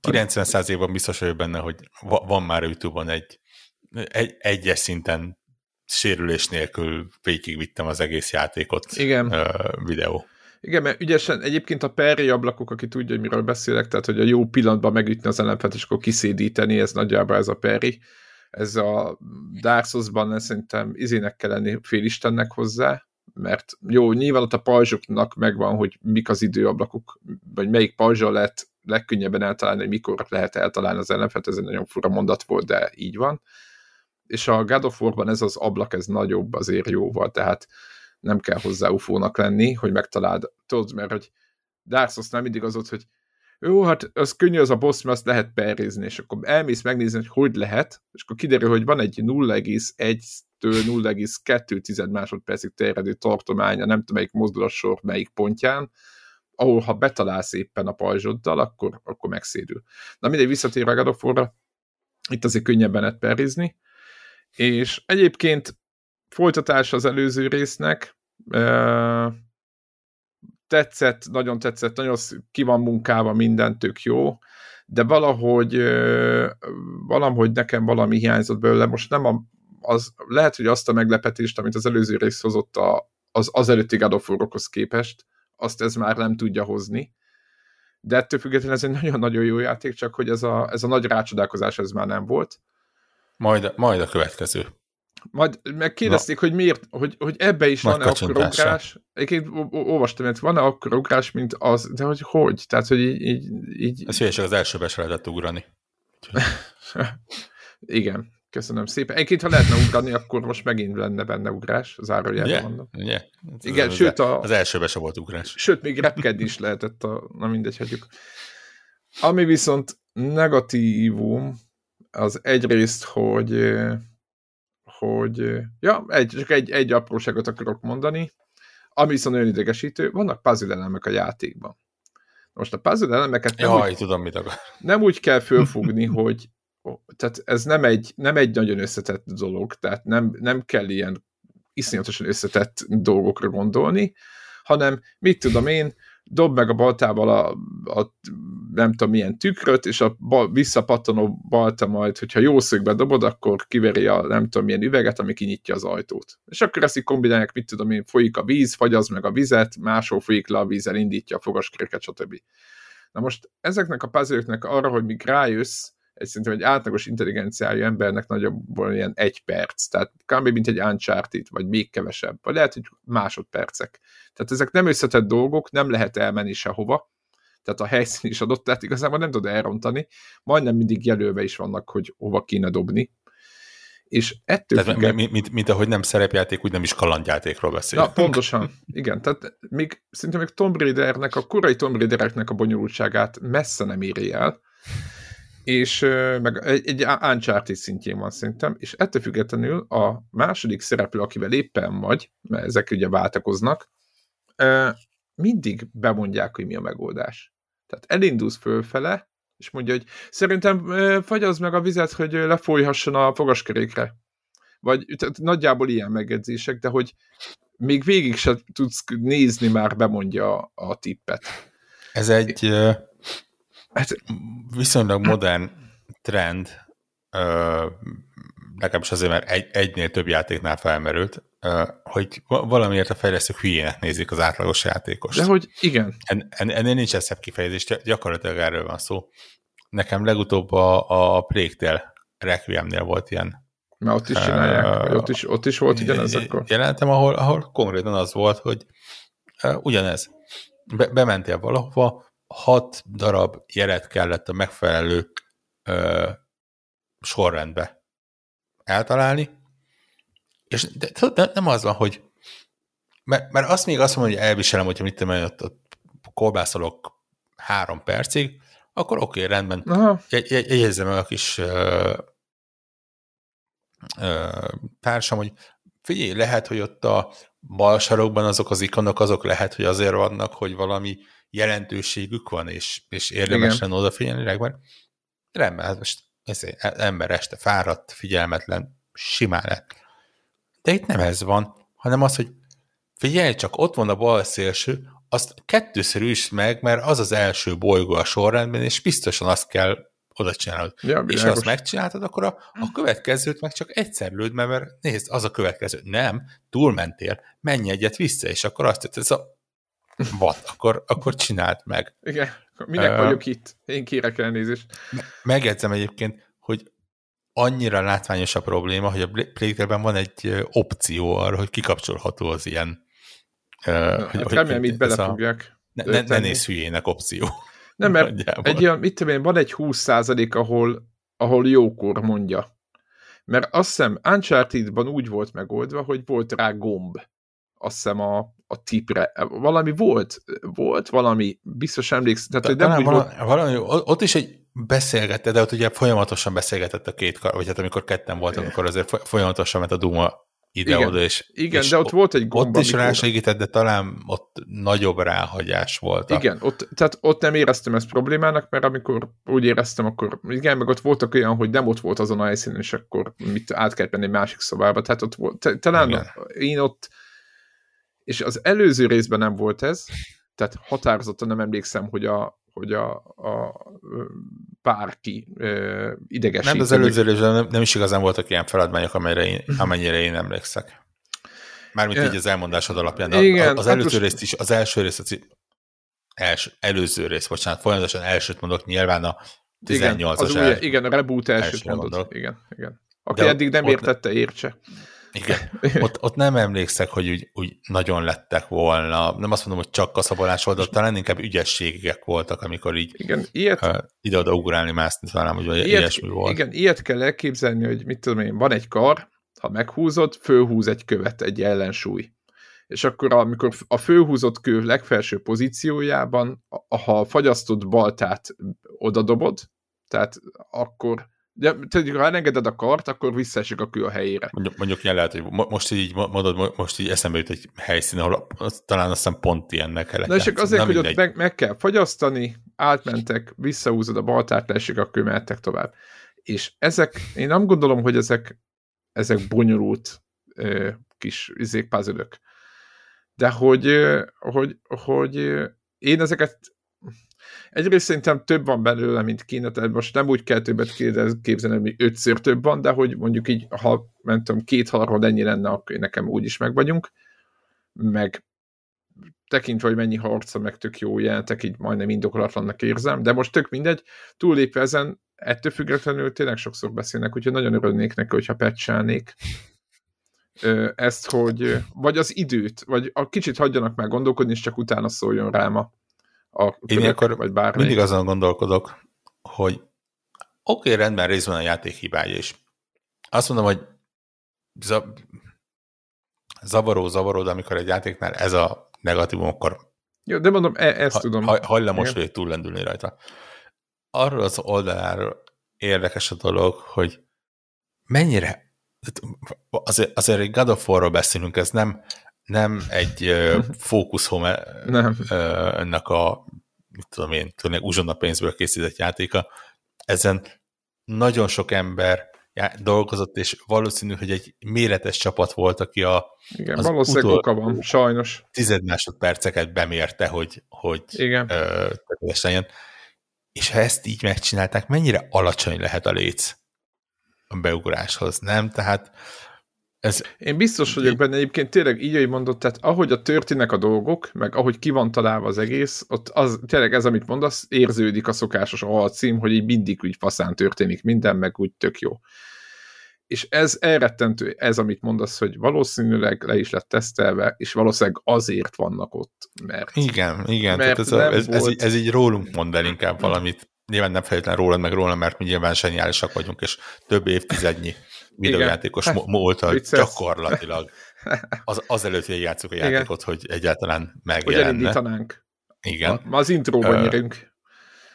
90 évben biztos vagyok benne, hogy van már YouTube-on egy, egy egyes szinten sérülés nélkül végigvittem az egész játékot Igen. Videó. Igen, mert ügyesen egyébként a perri ablakok, aki tudja, hogy miről beszélek, tehát hogy a jó pillanatban megütni az ellenfelt, és akkor kiszédíteni, ez nagyjából ez a perri. Ez a Dark Souls-ban szerintem izének kell lenni félistennek hozzá, mert jó, nyilván ott a pajzsoknak megvan, hogy mik az időablakok, vagy melyik pajzsal lehet legkönnyebben eltalálni, hogy mikor lehet eltalálni az ellenfelt, ez egy nagyon fura mondat volt, de így van. És a God of War-ban ez az ablak, ez nagyobb azért jóval, tehát nem kell hozzá ufónak lenni, hogy megtaláld. Tudod, mert hogy Dark Souls nem mindig az ott, hogy jó, hát az könnyű az a boss, mert azt lehet perrizni, és akkor elmész megnézni, hogy hogy lehet, és akkor kiderül, hogy van egy 0,1-től 0,2 másodpercig terjedő tartománya, nem tudom melyik mozdulatsor melyik pontján, ahol ha betalálsz éppen a pajzsoddal, akkor, akkor megszédül. Na mindegy, visszatér a itt azért könnyebben lehet perrizni, és egyébként folytatás az előző résznek, tetszett, nagyon tetszett, nagyon ki van munkálva, minden tök jó, de valahogy, valahogy nekem valami hiányzott belőle, most nem a, az, lehet, hogy azt a meglepetést, amit az előző rész hozott a, az, az előtti God képest, azt ez már nem tudja hozni, de ettől függetlenül ez egy nagyon-nagyon jó játék, csak hogy ez a, ez a nagy rácsodálkozás ez már nem volt. Majd, majd a következő. Majd megkérdezték, hogy miért, hogy, hogy ebbe is van-e akkor ugrás. Egyébként olvastam, hogy van-e akkor ugrás, mint az, de hogy hogy? Tehát, hogy így... így, így... Ez hülyeség, az elsőbe se lehetett ugrani. [LAUGHS] Igen, köszönöm szépen. Egyébként, ha lehetne ugrani, akkor most megint lenne benne ugrás, az árajelben yeah, mondom. Yeah. Igen, az, sőt a... Az elsőbe se volt ugrás. Sőt, még repkedni is lehetett, a, na mindegy, hagyjuk. Ami viszont negatívum, az egyrészt, hogy hogy ja, egy, csak egy, egy apróságot akarok mondani, ami viszont nagyon idegesítő, vannak puzzle elemek a játékban. Most a puzzle elemeket nem, Jaj, úgy, tudom, mit akar. nem úgy kell fölfogni, [LAUGHS] hogy tehát ez nem egy, nem egy nagyon összetett dolog, tehát nem, nem kell ilyen iszonyatosan összetett dolgokra gondolni, hanem mit tudom én, dob meg a baltával a, a nem tudom milyen tükröt, és a bal, visszapattanó balta majd, hogyha jó szögbe dobod, akkor kiveri a nem tudom milyen üveget, ami kinyitja az ajtót. És akkor ezt így kombinálják, mit tudom én, folyik a víz, fagyaz meg a vizet, máshol folyik le a víz, elindítja a fogaskeréket, stb. Na most ezeknek a puzzle arra, hogy míg rájössz, egy szerintem egy átlagos intelligenciájú embernek nagyobb ilyen egy perc, tehát kb. mint egy Uncharted, vagy még kevesebb, vagy lehet, hogy másodpercek. Tehát ezek nem összetett dolgok, nem lehet elmenni sehova, tehát a helyszín is adott, tehát igazából nem tudod elrontani, majdnem mindig jelölve is vannak, hogy hova kéne dobni, és ettől tehát, függet... mint, mint, mint, ahogy nem szerepjáték, úgy nem is kalandjátékról beszél. Na, pontosan, igen. Tehát még, szinte még Tomb Raidereknek, a korai Tomb Raidereknek a bonyolultságát messze nem éri el, és meg egy, Uncharted szintjén van szerintem, és ettől függetlenül a második szereplő, akivel éppen vagy, mert ezek ugye váltakoznak, mindig bemondják, hogy mi a megoldás. Tehát elindulsz fölfele, és mondja, hogy szerintem fagyazd meg a vizet, hogy lefolyhasson a fogaskerékre. Vagy tehát nagyjából ilyen megjegyzések, de hogy még végig se tudsz nézni, már bemondja a tippet. Ez egy Hát viszonylag modern trend, legalábbis azért, mert egy, egynél több játéknál felmerült, hogy valamiért a fejlesztők hülyének nézik az átlagos játékost. De hogy igen. En, en, ennél nincs szebb kifejezés, gyakorlatilag erről van szó. Nekem legutóbb a, a Plague Tale Requiemnél volt ilyen. Mert ott is csinálják, uh, ott, is, ott is volt ugyanez akkor. Jelentem, ahol, ahol konkrétan az volt, hogy uh, ugyanez. Be, bementél valahova, hat darab jelet kellett a megfelelő ö, sorrendbe eltalálni, és de, de nem az van, hogy mert, mert azt még azt mondom, hogy elviselem, hogyha mit tudom, ott, ott kolbászolok három percig, akkor oké, okay, rendben. Jegy, jegy, jegyezzem meg a kis ö, ö, társam, hogy figyelj, lehet, hogy ott a bal sarokban azok az ikonok, azok lehet, hogy azért vannak, hogy valami jelentőségük van, és, és érdemes lenne odafigyelni, mert rendben, hát most ez ember este fáradt, figyelmetlen, simán lett. De itt nem ez van, hanem az, hogy figyelj csak, ott van a bal szélső, azt kettőször üsd meg, mert az az első bolygó a sorrendben, és biztosan azt kell oda csinálod. Ja, és ha azt megcsináltad, akkor a, a következőt meg csak egyszer lőd, mert, mert nézd, az a következő. Nem, túlmentél, menj egyet vissza, és akkor azt ez a vad, akkor, akkor csináld meg. Igen, minek uh, vagyok itt? Én kérek elnézést. Megjegyzem egyébként, hogy annyira látványos a probléma, hogy a Playtale-ben van egy opció arra, hogy kikapcsolható az ilyen uh, Na, hogy, hát remélem itt belepugják. Ne, ne, ne nézz hülyének opció. Nem, mert Nagyjából. egy olyan, mit tudom én, van egy 20 százalék, ahol, ahol jókor mondja. Mert azt hiszem Uncharted-ban úgy volt megoldva, hogy volt rá gomb. Azt hiszem a, a tipre. Valami volt, volt valami, biztos emlékszem. Tehát, hogy nem úgy valami, volt... valami, ott is egy beszélgetett, de ott ugye folyamatosan beszélgetett a két kar, vagy hát amikor ketten voltak, akkor azért folyamatosan ment a Duma ide-oda, és, igen, és de ott volt egy gomba. Ott is rásegített, de talán ott nagyobb ráhagyás volt. Igen, ott, tehát ott nem éreztem ezt problémának, mert amikor úgy éreztem, akkor igen, meg ott voltak olyan, hogy nem ott volt azon a helyszínen, és akkor mit át kell menni egy másik szobába, tehát ott volt, talán igen. én ott, és az előző részben nem volt ez, tehát határozottan nem emlékszem, hogy a, hogy a, a bárki idegesíteni. Nem, az előző nem, nem is igazán voltak ilyen feladmányok, amelyre én, amennyire én emlékszek. Mármint így az elmondásod alapján. De Igen, az hát előző részt is, az első rész, az els, előző rész, bocsánat, folyamatosan elsőt mondok, nyilván a 18-as. Igen, az igen, a reboot elsőt mondott. Igen, igen. Aki De eddig nem ott, értette, értse. Igen, ott, ott nem emlékszek, hogy úgy, úgy nagyon lettek volna, nem azt mondom, hogy csak kaszabolás volt, de talán inkább ügyességek voltak, amikor így igen, ilyet, uh, ide-oda ugrálni, mászni talán, hogy ilyet, ilyesmi volt. Igen, ilyet kell elképzelni, hogy mit tudom én, van egy kar, ha meghúzod, fölhúz egy követ, egy ellensúly. És akkor amikor a főhúzott kő legfelső pozíciójában, ha a fagyasztott baltát odadobod, tehát akkor de tehát, ha elengeded a kart, akkor visszaesik a kő a helyére. Mondjuk, mondjuk ilyen lehet, hogy most így mondod, most így eszembe jut egy helyszín, ahol az, talán azt hiszem pont ilyennek kellett. Na csak azért, hogy ott meg, meg, kell fagyasztani, átmentek, visszahúzod a baltát, leesik a kő, mehettek tovább. És ezek, én nem gondolom, hogy ezek, ezek bonyolult ö, kis izék puzzle De hogy, hogy, hogy én ezeket Egyrészt szerintem több van belőle, mint kéne, tehát most nem úgy kell többet képzelni, hogy ötször több van, de hogy mondjuk így, ha tudom, két harmad ennyi lenne, akkor nekem úgy is meg meg tekintve, hogy mennyi harca, meg tök jó jelentek, így majdnem indokolatlannak érzem, de most tök mindegy, túllépve ezen, ettől függetlenül tényleg sokszor beszélnek, úgyhogy nagyon örülnék neki, hogyha pecselnék. Ezt, hogy vagy az időt, vagy a kicsit hagyjanak már gondolkodni, és csak utána szóljon rám a a Én akkor vagy bármelyik. mindig azon gondolkodok, hogy oké, okay, rendben részben a játék hibája is. Azt mondom, hogy zavaró, zavaró, de amikor egy játéknál ez a negatívum, akkor jó, de mondom, e- ezt ha, tudom. Ha, most, hogy túllendülni rajta. Arról az oldaláról érdekes a dolog, hogy mennyire azért, azért egy God of War-ról beszélünk, ez nem nem egy uh, [LAUGHS] Focus Home-nak a, mit tudom én, tényleg uzsonna pénzből készített játéka. Ezen nagyon sok ember dolgozott, és valószínű, hogy egy méretes csapat volt, aki a Igen, az valószínűleg oka van, sajnos. Tized másodperceket bemérte, hogy, hogy Igen. Ö, legyen. És ha ezt így megcsinálták, mennyire alacsony lehet a léc a beugráshoz, nem? Tehát ez, Én biztos vagyok benne egyébként tényleg így, hogy mondott, tehát ahogy a történnek a dolgok, meg ahogy ki van találva az egész, ott az, tényleg ez, amit mondasz, érződik a szokásos alcím, hogy így mindig úgy faszán történik minden, meg úgy tök jó. És ez elrettentő, ez, amit mondasz, hogy valószínűleg le is lett tesztelve, és valószínűleg azért vannak ott, mert... Igen, igen, mert tehát ez, a, ez, volt... ez, ez így rólunk mond el inkább valamit. Nyilván nem feltétlenül rólad, meg róla, mert mi nyilván zseniálisak vagyunk, és több évtizednyi videójátékos múltal gyakorlatilag az, azelőtt, hogy játszuk a játékot, Igen. hogy egyáltalán megjelenne. Hogy elindítanánk. Igen. Ma az intróban nyerünk.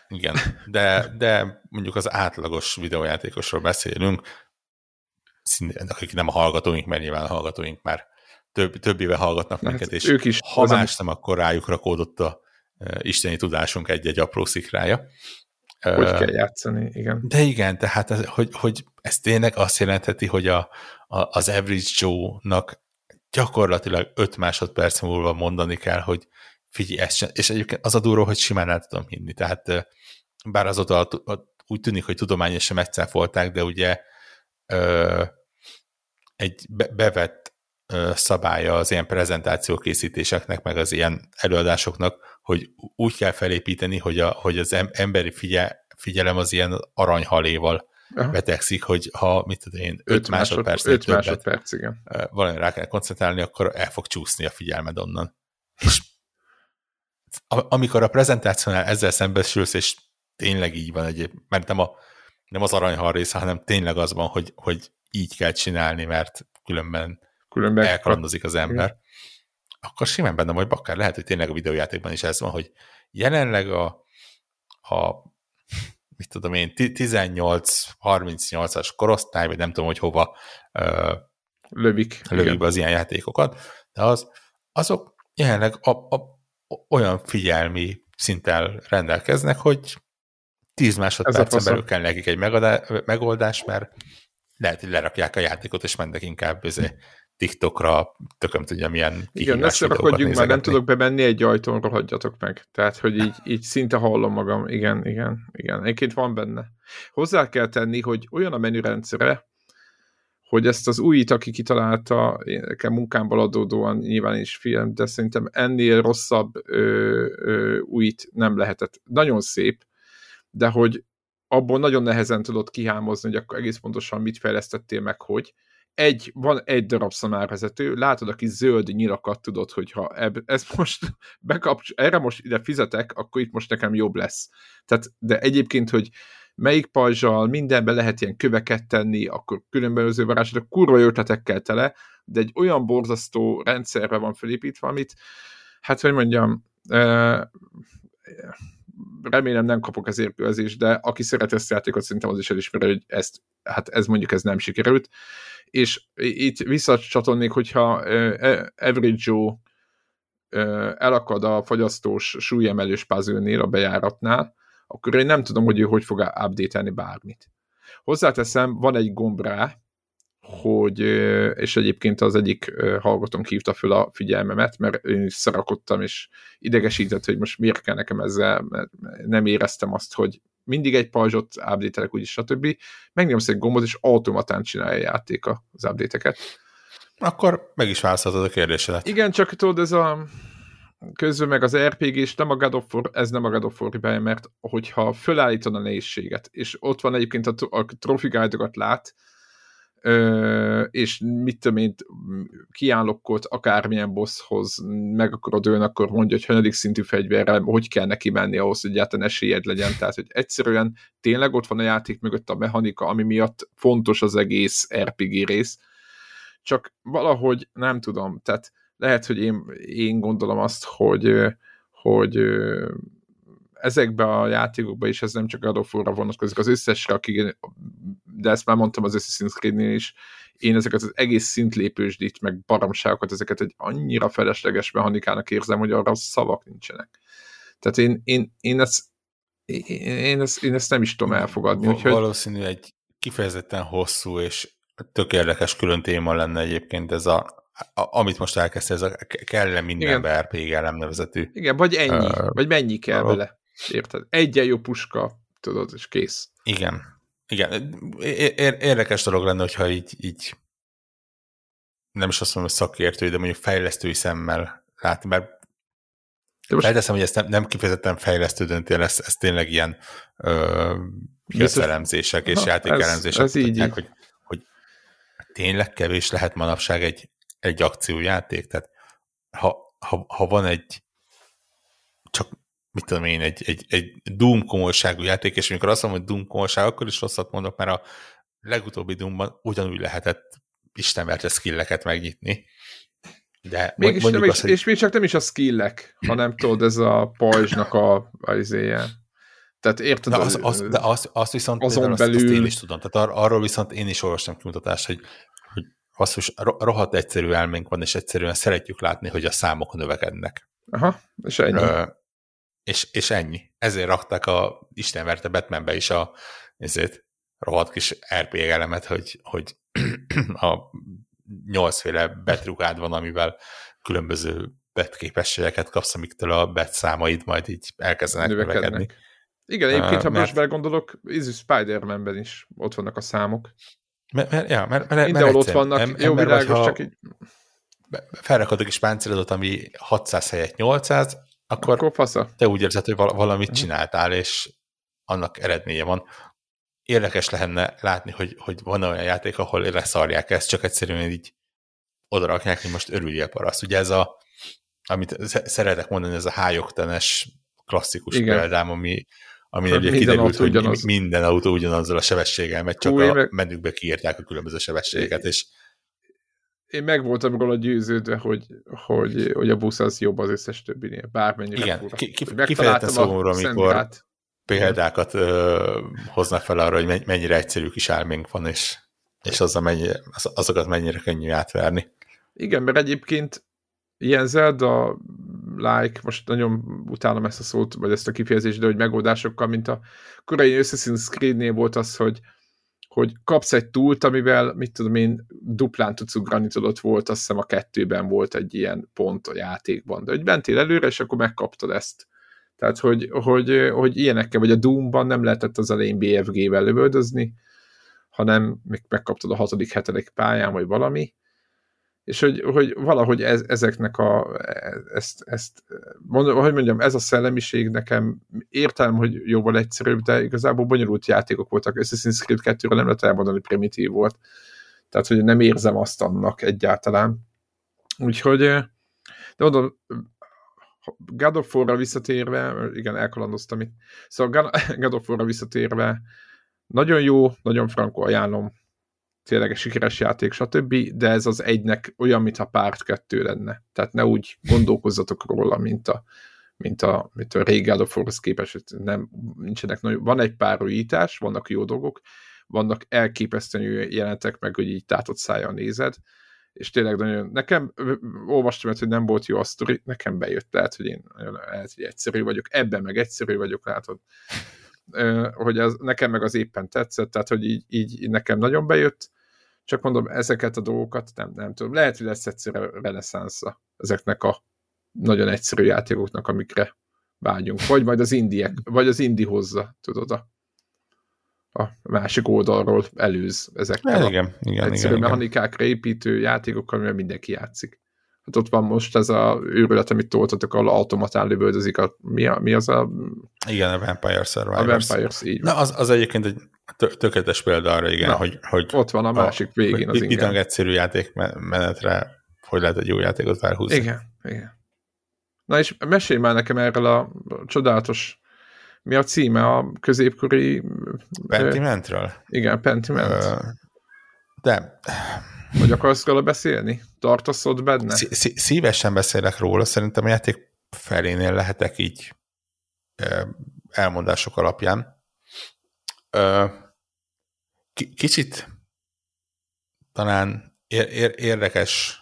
Igen, de, de mondjuk az átlagos videójátékosról beszélünk, szintén, akik nem a hallgatóink, mert nyilván a hallgatóink már több, több éve hallgatnak hát minket, és ők is ha más nem, akkor rájuk rakódott a isteni tudásunk egy-egy apró szikrája. Hogy uh, kell játszani, igen. De igen, tehát ez, hogy, hogy ez tényleg azt jelentheti, hogy a, a, az Average Joe-nak gyakorlatilag 5 másodperc múlva mondani kell, hogy figyelj, ezt sem. és egyébként az a duró, hogy simán el tudom hinni, tehát bár azóta úgy tűnik, hogy tudományosan megcáfolták, de ugye ö, egy bevett ö, szabálya az ilyen prezentációkészítéseknek, meg az ilyen előadásoknak, hogy úgy kell felépíteni, hogy, a, hogy az emberi figyel, figyelem az ilyen aranyhaléval Aha. betegszik, hogy ha, mit tudom én, 5 másodperc, 5 másodperc, igen. valami rá kell koncentrálni, akkor el fog csúszni a figyelmed onnan. És amikor a prezentációnál ezzel szembesülsz, és tényleg így van egyéb, mert nem, a, nem az aranyhal része, hanem tényleg az van, hogy, hogy így kell csinálni, mert különben, különben elkalandozik az ember. Igen. Akkor simán benne vagy akár lehet, hogy tényleg a videójátékban is ez van, hogy jelenleg a, a mit tudom én, 18-38-as korosztály, vagy nem tudom, hogy hova uh, lövik, lövik be az ilyen játékokat, de az, azok jelenleg a, a, olyan figyelmi szinttel rendelkeznek, hogy 10 másodpercen belül kell nekik egy megoldás, mert lehet, hogy lerakják a játékot, és mennek inkább bizé, TikTokra, tököm tudja milyen Igen, ne szarakodjunk már, nem tudok bemenni egy ajtón, rohadjatok meg. Tehát, hogy így, így szinte hallom magam. Igen, igen, igen. Egyébként van benne. Hozzá kell tenni, hogy olyan a menürendszere, hogy ezt az újit, aki kitalálta, nekem munkámból adódóan nyilván is film, de szerintem ennél rosszabb ö, ö, újit nem lehetett. Nagyon szép, de hogy abból nagyon nehezen tudod kihámozni, hogy akkor egész pontosan mit fejlesztettél meg, hogy egy, van egy darab szamárvezető, látod a kis zöld nyilakat, tudod, hogyha eb, ezt most [LAUGHS] bekapcs, erre most ide fizetek, akkor itt most nekem jobb lesz. Tehát, de egyébként, hogy melyik pajzsal, mindenbe lehet ilyen köveket tenni, akkor különböző varázslatok, kurva ötletekkel tele, de egy olyan borzasztó rendszerre van felépítve, amit, hát hogy mondjam, remélem nem kapok ezért közést, de aki szeret ezt a játékot, szerintem az is elismeri, hogy ezt, hát ez mondjuk ez nem sikerült. És itt visszacsatolnék, hogyha Average Joe elakad a fagyasztós súlyemelős puzzle a bejáratnál, akkor én nem tudom, hogy ő hogy fog update bármit. Hozzáteszem, van egy gomb rá, hogy, és egyébként az egyik hallgatónk hívta föl a figyelmemet, mert én is szarakodtam, és idegesített, hogy most miért kell nekem ezzel, mert nem éreztem azt, hogy mindig egy pajzsot update-elek, úgyis stb. Megnyomsz egy gombot, és automatán csinálja a játék az update-eket. Akkor meg is válaszoltad a kérdésedet. Igen, csak tudod, ez a közben meg az RPG és nem a God of War, ez nem a God of War mert hogyha fölállítod a nehézséget, és ott van egyébként a, a trophy guide-okat lát, és mit tudom én, kiállokkot akármilyen bosshoz meg akarod ön, akkor mondja, hogy hanyadik szintű fegyverrel, hogy kell neki menni ahhoz, hogy egyáltalán esélyed legyen. Tehát, hogy egyszerűen tényleg ott van a játék mögött a mechanika, ami miatt fontos az egész RPG rész. Csak valahogy nem tudom, tehát lehet, hogy én, én gondolom azt, hogy, hogy ezekbe a játékokba is ez nem csak a War-ra vonatkozik, az összesre, akik, de ezt már mondtam az Assassin's creed is, én ezeket az egész szintlépősdít, meg baromságokat, ezeket egy annyira felesleges mechanikának érzem, hogy arra szavak nincsenek. Tehát én, én, én, ezt, én, én, ezt, én ezt nem is tudom elfogadni. Úgyhogy... Valószínű egy kifejezetten hosszú és tök érdekes külön téma lenne egyébként ez a a, amit most elkezdte, ez a kell-e mindenbe RPG elemnevezetű. Igen, vagy ennyi, uh, vagy mennyi kell vele. Érted? Egyen jó puska, tudod, és kész. Igen. Igen. Érdekes dolog lenne, hogyha így, így nem is azt mondom, hogy szakértői, de mondjuk fejlesztői szemmel látni, mert de most... Felteszem, hogy ezt nem, nem kifejezetten fejlesztő döntél, ez, ez tényleg ilyen elemzések és játékelemzések. Ez, ez így. Hogy, hogy tényleg kevés lehet manapság egy, egy akciójáték. Tehát ha, ha, ha van egy csak mit tudom én, egy, egy, egy Doom komolyságú játék, és amikor azt mondom, hogy Doom komolyság, akkor is rosszat mondok, mert a legutóbbi Doomban ugyanúgy lehetett istenverte skilleket megnyitni. De Mégis nem, azt, hogy... És még csak nem is a skillek, hanem tudod, ez a pajzsnak a, a izéje. Tehát érted? De, az, az, de azt, azt viszont azon belül... azt, azt én is tudom. Tehát ar, arról viszont én is olvastam kimutatást, hogy, hogy basszus, rohadt egyszerű elménk van, és egyszerűen szeretjük látni, hogy a számok növekednek. Aha, és ennyi. Ö, és, és ennyi. Ezért rakták a Isten verte Batmanbe is a ezért rohadt kis RPG elemet, hogy, hogy [CLEARS THROAT] a nyolcféle betrukád van, amivel különböző betképességeket kapsz, amiktől a bet számaid majd így elkezdenek növekedni. Igen, egyébként, uh, ha mert... most belegondolok, Easy Spider-Man-ben is ott vannak a számok. Mert, mert, ja, mert, mert, Mindenhol ott vannak, em, jó világos, csak így... Felrakod egy kis páncélodat, ami 600 helyett 800, akkor, akkor fasza. te úgy érzed, hogy valamit uh-huh. csináltál, és annak eredménye van. Érdekes lenne látni, hogy, hogy van olyan játék, ahol leszarják ezt, csak egyszerűen így odarakják, hogy most örüljél paraszt. Ugye ez a, amit szeretek mondani, ez a hályogtenes klasszikus Igen. példám, ami, ami ugye kiderült, hogy ugyanaz. minden autó ugyanazzal a sebességgel megy, csak Hú, a menükbe kiírták a különböző sebességeket, és én meg voltam róla győződve, hogy, hogy, hogy a busz az jobb az összes többinél, bármennyire Igen, ki, ki, kifejezetten számomra, amikor példákat ö, hoznak fel arra, hogy mennyire egyszerű kis álménk van, és, és az mennyi, azokat mennyire könnyű átverni. Igen, mert egyébként ilyen Zelda like, most nagyon utálom ezt a szót, vagy ezt a kifejezést, de hogy megoldásokkal, mint a korai Assassin's Creed-nél volt az, hogy hogy kapsz egy túlt, amivel, mit tudom én, duplán tudsz ugrani, tudod, volt, azt hiszem a kettőben volt egy ilyen pont a játékban, de hogy mentél előre, és akkor megkaptad ezt. Tehát, hogy, hogy, hogy ilyenekkel, vagy a Doom-ban nem lehetett az elején BFG-vel lövöldözni, hanem még megkaptad a hatodik, hetedik pályán, vagy valami, és hogy, hogy valahogy ez, ezeknek a, ezt, ezt mondom, hogy mondjam, ez a szellemiség nekem értelem, hogy jóval egyszerűbb, de igazából bonyolult játékok voltak. Assassin's Creed 2 nem lehet elmondani, primitív volt. Tehát, hogy nem érzem azt annak egyáltalán. Úgyhogy, de mondom, God of War-ra visszatérve, igen, elkalandoztam itt. Szóval [LAUGHS] God of War-ra visszatérve, nagyon jó, nagyon frankó ajánlom, tényleg sikeres játék, stb., de ez az egynek olyan, mintha párt kettő lenne. Tehát ne úgy gondolkozzatok róla, mint a, mint a, mint a régi God képest, nem, nincsenek nagyon, van egy pár újítás, vannak jó dolgok, vannak elképesztően jelentek, meg hogy így tátott szájjal nézed, és tényleg nagyon, nekem, olvastam, hogy nem volt jó a sztori, nekem bejött, tehát, hogy én lehet, hogy egyszerű vagyok, ebben meg egyszerű vagyok, látod, hogy az, nekem meg az éppen tetszett, tehát hogy így, így nekem nagyon bejött, csak mondom, ezeket a dolgokat nem, nem tudom. Lehet, hogy lesz egyszerre reneszánsza ezeknek a nagyon egyszerű játékoknak, amikre vágyunk. Vagy majd az indiek, vagy az indi hozza, tudod, a, a másik oldalról előz ezekkel ja, igen, igen, egyszerű igen, mechanikákra építő játékokkal, amivel mindenki játszik. Hát ott van most ez a őrület, amit toltatok, ahol automatán lövöldözik a, mi, a, mi az a... Igen, a Vampire Survivors. A Vampires, így van. Na, az, az egyébként egy tökéletes példa arra, igen, Na, hogy, hogy... Ott van a másik a, végén az ingyen. Itt egyszerű játékmenetre hogy lehet egy jó játékot felhúzni. Igen, igen. Na és mesélj már nekem erről a csodálatos mi a címe a középkori... Pentimentről? Igen, Pentiment. de vagy akarsz róla beszélni? Tartasz ott benne? Szívesen beszélek róla, szerintem a játék felénél lehetek így elmondások alapján. Kicsit talán érdekes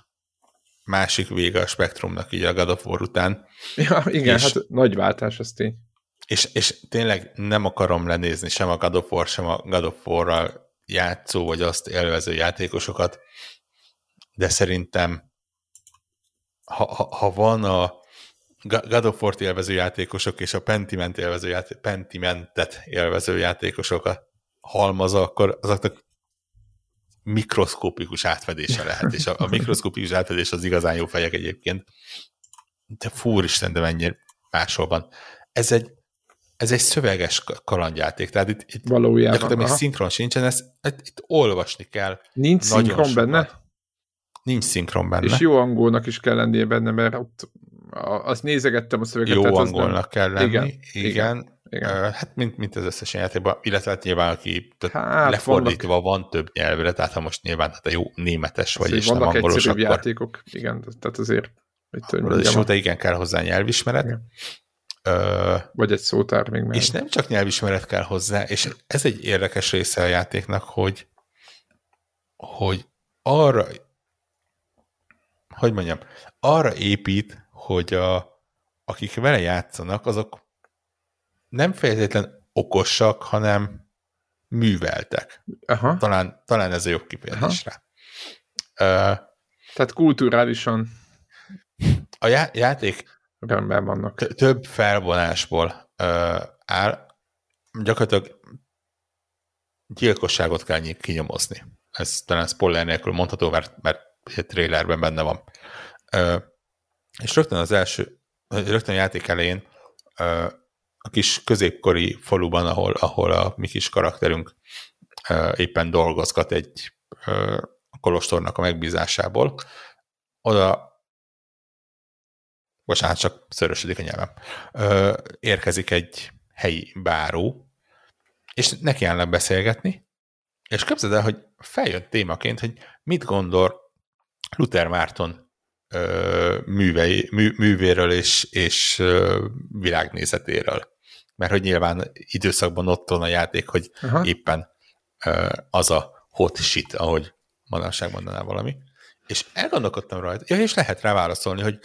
másik vége a spektrumnak így a God of War után. Ja, igen, és, hát nagy váltás az tény. És, és tényleg nem akarom lenézni sem a God of War, sem a God of War-ral játszó, vagy azt élvező játékosokat, de szerintem ha, ha, ha van a God of War-t élvező játékosok és a Pentiment élvező játék, Pentimentet élvező játékosok a halmaza, akkor azoknak mikroszkópikus átfedése lehet, és a, a mikroszkópikus átfedés az igazán jó fejek egyébként. De fúristen, de mennyire máshol van. Ez egy ez egy szöveges kalandjáték, tehát itt, itt Valójában, még szinkron sincsen, ezt, ezt, itt olvasni kell. Nincs szinkron sokat. benne? Nincs szinkron benne. És jó angolnak is kell lennie benne, mert ott azt nézegettem a szöveget. Jó angolnak nem... kell lenni, igen. igen. igen. igen. Hát mint, mint az összes játékban, illetve hát nyilván, aki hát, lefordítva vannak... van több nyelvre, tehát ha most nyilván hát a jó németes vagy, és nem angolos, akkor... játékok, igen, tehát azért tudom, és de igen kell hozzá nyelvismeret. Igen. Ö, Vagy egy szótár még mellett. És nem csak nyelvismeret kell hozzá, és ez egy érdekes része a játéknak, hogy, hogy arra, hogy mondjam, arra épít, hogy a, akik vele játszanak, azok nem feltétlen okosak, hanem műveltek. Aha. Talán, talán ez a jobb kifejezés rá. Tehát kulturálisan a já- játék rendben vannak. Több felvonásból áll, gyakorlatilag gyilkosságot kell kinyomozni. Ez talán spoiler nélkül mondható, mert, mert egy trailerben benne van. És rögtön az első, rögtön a játék elején a kis középkori faluban, ahol, ahol a mi kis karakterünk éppen dolgozgat egy kolostornak a megbízásából, oda bocsánat, csak szörösödik a nyelvem, érkezik egy helyi báró, és neki állnak beszélgetni, és képzeld el, hogy feljött témaként, hogy mit gondol Luther Márton művei, mű, művéről és, és világnézetéről. Mert hogy nyilván időszakban ott van a játék, hogy Aha. éppen az a hot shit, ahogy manapság mondaná valami. És elgondolkodtam rajta, ja, és lehet rá válaszolni, hogy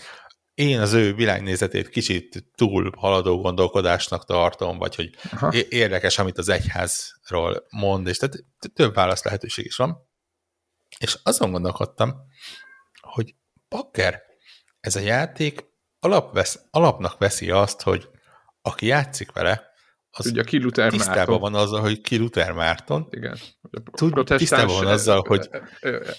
én az ő világnézetét kicsit túl haladó gondolkodásnak tartom, vagy hogy Aha. érdekes, amit az egyházról mond, és tehát több válasz lehetőség is van. És azon gondolkodtam, hogy bakker, ez a játék alapvesz, alapnak veszi azt, hogy aki játszik vele, az Ugye, ki Luther tisztában Márton. van azzal, hogy ki Luther Márton. Igen. Tud, tisztában van azzal, hogy...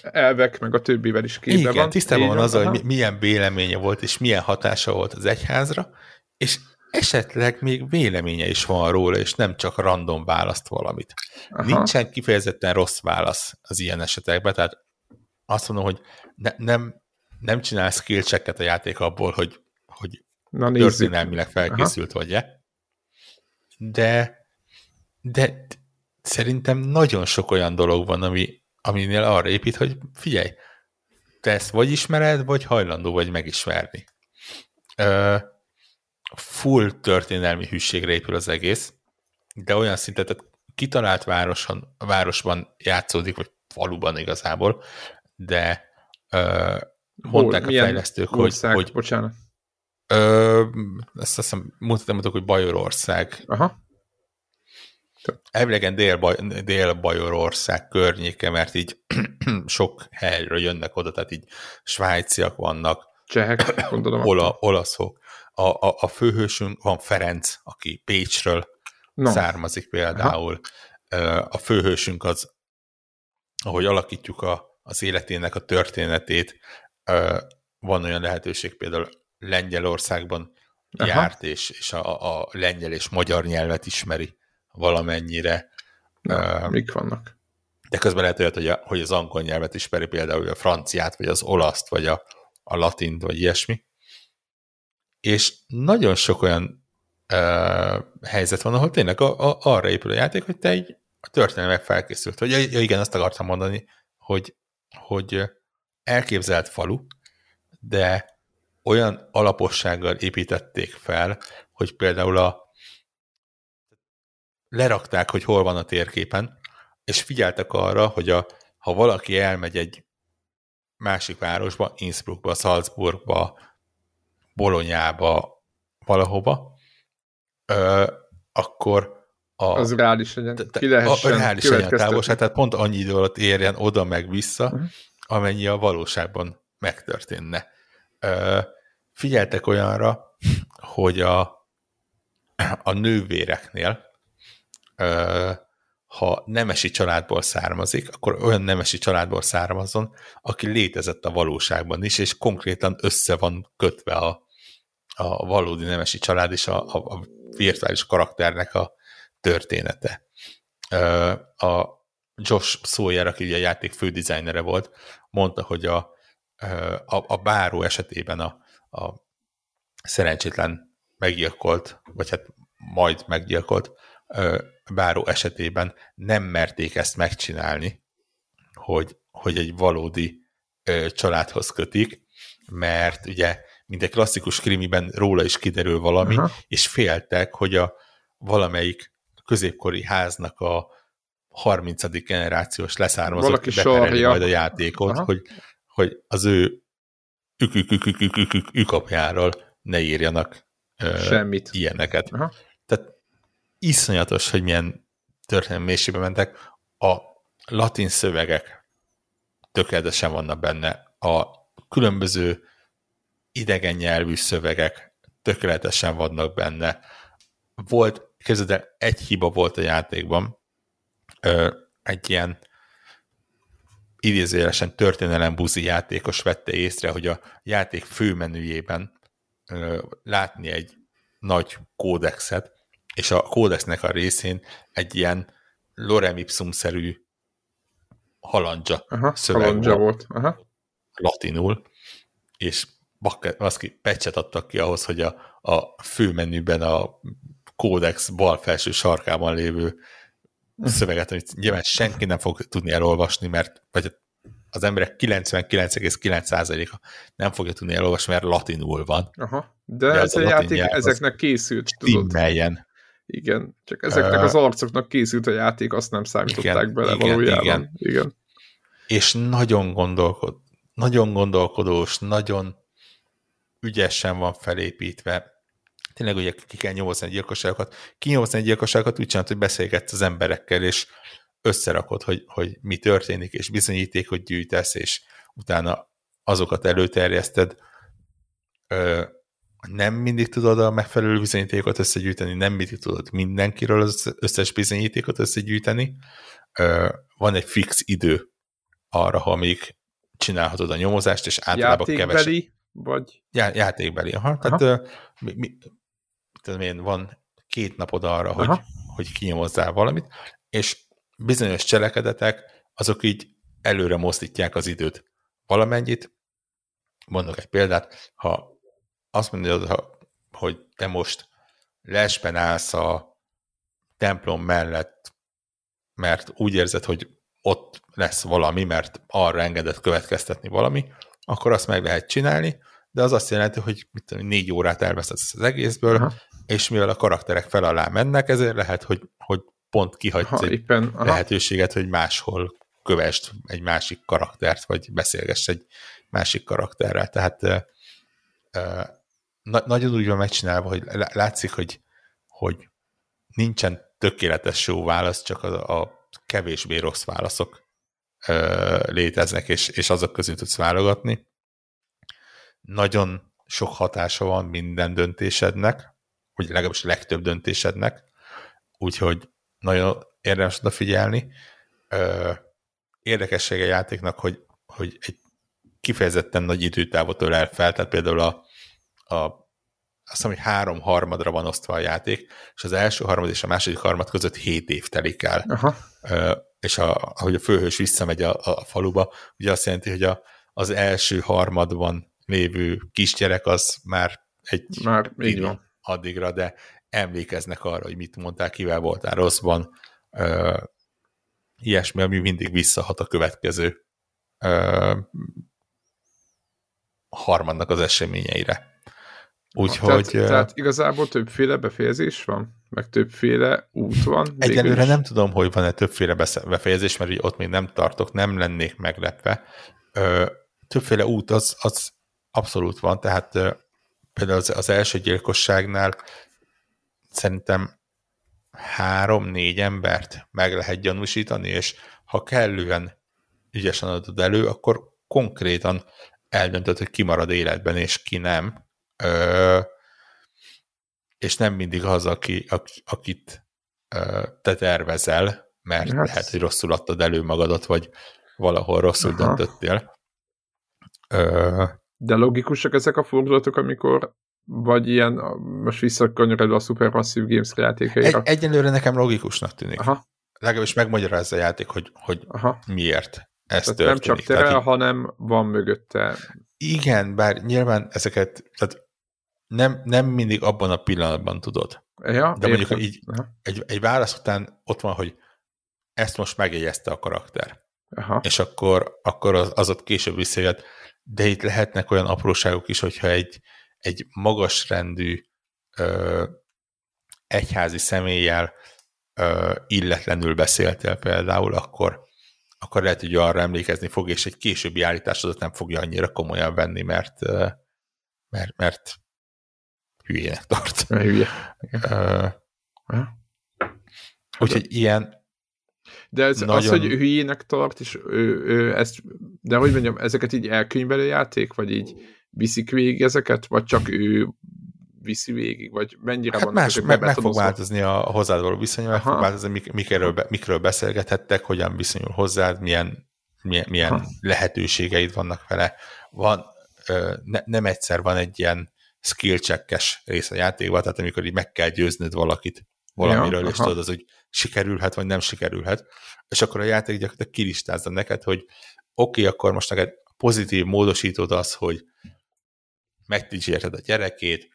Elvek, meg a többivel is képbe Igen, van. tisztában van azzal, hogy milyen véleménye volt, és milyen hatása volt az egyházra, és esetleg még véleménye is van róla, és nem csak random választ valamit. Aha. Nincsen kifejezetten rossz válasz az ilyen esetekben, tehát azt mondom, hogy ne, nem, nem csinál skill a játék abból, hogy, hogy Na, történelmileg felkészült vagy-e, de, de szerintem nagyon sok olyan dolog van, ami, aminél arra épít, hogy figyelj, te ezt vagy ismered, vagy hajlandó vagy megismerni. Ö, full történelmi hűségre épül az egész, de olyan szinten, tehát kitalált városon, városban játszódik, vagy faluban igazából, de ö, mondták Hol, a fejlesztők, ország, hogy, hogy bocsánat. Ö, ezt azt hiszem, mutatom, hogy Bajorország. Aha. Elvileg Dél-Bajorország Dél környéke, mert így [CLEARS THROAT] sok helyről jönnek oda, tehát így svájciak vannak. Csehek, gondolom. Ola, olaszok. A, a, a főhősünk van Ferenc, aki Pécsről no. származik például. Aha. A főhősünk az, ahogy alakítjuk a, az életének a történetét, van olyan lehetőség például Lengyelországban Aha. járt, és, és a, a lengyel és magyar nyelvet ismeri valamennyire. Na, uh, mik vannak? De közben lehet olyat, hogy, a, hogy az angol nyelvet ismeri például a franciát, vagy az olaszt, vagy a, a latint, vagy ilyesmi. És nagyon sok olyan uh, helyzet van, ahol tényleg a, a, arra épül a játék, hogy te egy a történelmek felkészült. Hogy ja, igen, azt akartam mondani, hogy, hogy elképzelt falu, de olyan alapossággal építették fel, hogy például a lerakták, hogy hol van a térképen, és figyeltek arra, hogy a, ha valaki elmegy egy másik városba, Innsbruckba, Salzburgba, Bolonyába, valahova, ö, akkor a, az reális legyen, ki lehessen a, reális legyen távolság, tehát pont annyi idő alatt érjen oda meg vissza, uh-huh. amennyi a valóságban megtörténne. Ö, figyeltek olyanra, hogy a, a nővéreknél, ha nemesi családból származik, akkor olyan nemesi családból származon, aki létezett a valóságban is, és konkrétan össze van kötve a, a valódi nemesi család és a, a, a virtuális karakternek a története. A Josh Sawyer, aki ugye a játék fődizájnere volt, mondta, hogy a, a, a báró esetében a, a szerencsétlen meggyilkolt, vagy hát majd meggyilkolt báró esetében nem merték ezt megcsinálni, hogy, hogy egy valódi családhoz kötik, mert ugye mint egy klasszikus krimiben róla is kiderül valami, Aha. és féltek, hogy a valamelyik középkori háznak a 30. generációs leszármazott bepereli majd a játékot, Aha. hogy, hogy az ő ükapjáról ne írjanak Semmit. ilyeneket. Aha. Tehát iszonyatos, hogy milyen történelmi mélységbe mentek. A latin szövegek tökéletesen vannak benne. A különböző idegen nyelvű szövegek tökéletesen vannak benne. Volt, képzeld egy hiba volt a játékban, egy ilyen idézőjelesen történelem buzi játékos vette észre, hogy a játék főmenüjében látni egy nagy kódexet, és a kódexnek a részén egy ilyen lorem ipsum-szerű halandzsa Aha, szöveg halandzsa volt. volt. Aha. Latinul, és baszki pecset adtak ki ahhoz, hogy a, a főmenüben a kódex bal felső sarkában lévő szöveget, amit nyilván senki nem fog tudni elolvasni, mert vagy az emberek 99,9%-a nem fogja tudni elolvasni, mert latinul van. Aha. De, De ez a, a játék ezeknek készült, tudod? Melyen. Igen, csak ezeknek az arcoknak készült a játék, azt nem számították igen, bele igen, valójában. Igen. igen. És nagyon gondolkod, nagyon gondolkodós, nagyon ügyesen van felépítve. Tényleg ugye ki kell nyomozni a gyilkosságokat. Kinyomozni a gyilkosságokat úgy csinált, hogy beszélgetsz az emberekkel, és összerakod, hogy, hogy mi történik, és bizonyítékot gyűjtesz, és utána azokat előterjeszted. Ö, nem mindig tudod a megfelelő bizonyítékot összegyűjteni, nem mindig tudod mindenkiről az összes bizonyítékot összegyűjteni. Ö, van egy fix idő arra, ha még csinálhatod a nyomozást, és általában kevesebb. Vagy? Já, játékbeli, aha. aha. Tehát mi, mi, tudom én, van két napod arra, hogy, hogy kinyomozzál valamit, és bizonyos cselekedetek, azok így előre mozdítják az időt. Valamennyit, mondok egy példát, ha azt mondod, hogy te most lesben állsz a templom mellett, mert úgy érzed, hogy ott lesz valami, mert arra engedett következtetni valami, akkor azt meg lehet csinálni, de az azt jelenti, hogy mit tudom, négy órát elvesztesz az egészből, Aha. És mivel a karakterek fel alá mennek, ezért lehet, hogy, hogy pont kihagysz ha, egy éppen, aha. lehetőséget, hogy máshol kövest egy másik karaktert, vagy beszélgess egy másik karakterrel. Tehát na, nagyon úgy van megcsinálva, hogy látszik, hogy, hogy nincsen tökéletes jó válasz, csak a, a kevésbé rossz válaszok uh, léteznek, és, és azok közül tudsz válogatni. Nagyon sok hatása van minden döntésednek, vagy legalábbis a legtöbb döntésednek, úgyhogy nagyon érdemes odafigyelni. Érdekessége a játéknak, hogy, hogy egy kifejezetten nagy időtávot ölel fel, tehát például a, a azt hiszem, hogy három harmadra van osztva a játék, és az első harmad és a második harmad között hét év telik el. Aha. És a, ahogy a főhős visszamegy a, a faluba, ugye azt jelenti, hogy a, az első harmadban lévő kisgyerek az már egy már így van. Addigra, de emlékeznek arra, hogy mit mondtál, kivel voltál rosszban, uh, ilyesmi, ami mindig visszahat a következő uh, harmadnak az eseményeire. Úgyhogy... Tehát, tehát igazából többféle befejezés van? Meg többféle út van? Egyelőre nem tudom, hogy van-e többféle befejezés, mert ott még nem tartok, nem lennék meglepve. Ö, többféle út az, az abszolút van, tehát ö, például az, az első gyilkosságnál szerintem három-négy embert meg lehet gyanúsítani, és ha kellően ügyesen adod elő, akkor konkrétan eldöntöd, hogy ki marad életben, és ki nem. Ö, és nem mindig az, aki, akit ö, te tervezel, mert hát. lehet, hogy rosszul adtad elő magadat, vagy valahol rosszul Aha. döntöttél. Ö, De logikusak ezek a fordulatok, amikor vagy ilyen, most visszakanyarodva a Supermassive Games játékaira. Egy, egyelőre nekem logikusnak tűnik. Aha. Legalábbis megmagyarázza a játék, hogy, hogy Aha. miért ez tehát történik. Nem csak tere, tehát, hanem van mögötte. Igen, bár nyilván ezeket, tehát nem, nem mindig abban a pillanatban tudod. Ja, De mondjuk így egy, egy válasz után ott van, hogy ezt most megjegyezte a karakter. Aha. És akkor, akkor az, az ott később visszajött. De itt lehetnek olyan apróságok is, hogyha egy, egy magasrendű ö, egyházi személlyel ö, illetlenül beszéltél például, akkor, akkor lehet, hogy arra emlékezni fog, és egy későbbi állításodat nem fogja annyira komolyan venni, mert, mert, mert hülyének tart. Hülye. Uh, úgyhogy ilyen, De ez Nagyon... az, hogy hülyének tart, és ő, ő ezt, de hogy mondjam, ezeket így elkönyvelő játék, vagy így viszik végig ezeket, vagy csak ő viszi végig, vagy mennyire hát van más, meg, meg fog változni a hozzád való viszony, meg fog változni, mik, mikről, mikről beszélgethettek, hogyan viszonyul hozzád, milyen, milyen, milyen lehetőségeid vannak vele. Van, ne, nem egyszer van egy ilyen skill checkes rész a játékban, tehát amikor így meg kell győznöd valakit valamiről, ja, és tudod, az, hogy sikerülhet, vagy nem sikerülhet, és akkor a játék gyakorlatilag kilistázza neked, hogy oké, okay, akkor most neked pozitív módosítod az, hogy megdicsérted a gyerekét,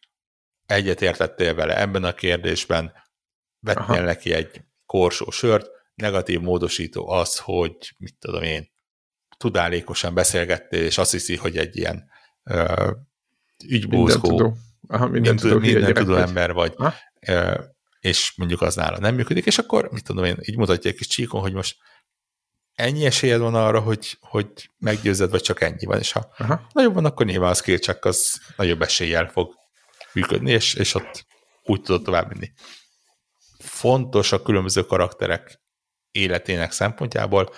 egyet értettél vele ebben a kérdésben, vettél Aha. neki egy korsó sört, negatív módosító az, hogy mit tudom én, tudálékosan beszélgettél, és azt hiszi, hogy egy ilyen uh, ügybózgó, minden tudó, Aha, minden tudó, minden tudó ember vagy, uh, és mondjuk az nála nem működik, és akkor, mit tudom én, így mutatja egy kis csíkon, hogy most ennyi esélyed van arra, hogy, hogy meggyőzed, vagy csak ennyi van, és ha Aha. nagyobb van, akkor nyilván a skill csak az nagyobb eséllyel fog működni, és, és ott úgy tudod tovább menni. Fontos a különböző karakterek életének szempontjából,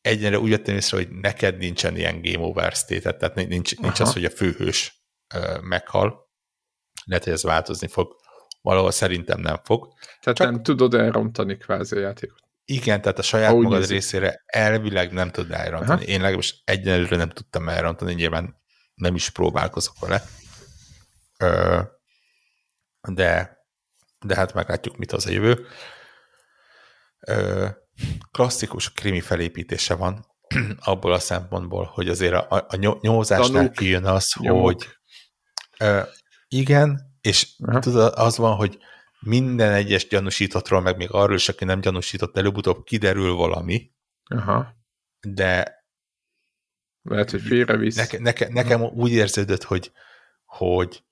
egyenre úgy jöttem észre, hogy neked nincsen ilyen game over state tehát nincs, nincs az, hogy a főhős meghal. Lehet, hogy ez változni fog. Valahol szerintem nem fog. Tehát Csak... nem tudod elrontani kvázi a játékot. Igen, tehát a saját Ahogy magad nézik. részére elvileg nem tudod elrontani. Aha. Én legalábbis egyenlőre nem tudtam elrontani, nyilván nem is próbálkozok vele. Ö, de, de hát meglátjuk, mit az a jövő. Ö, klasszikus krimi felépítése van, [CLEARS THROAT] abból a szempontból, hogy azért a, a nyomozásnál kijön az, Nyomok. hogy ö, igen, és Aha. tudod, az van, hogy minden egyes gyanúsítottról, meg még arról is, aki nem gyanúsított, előbb-utóbb kiderül valami, Aha. de lehet, hogy félrevisz. Neke, neke, nekem úgy érződött, hogy, hogy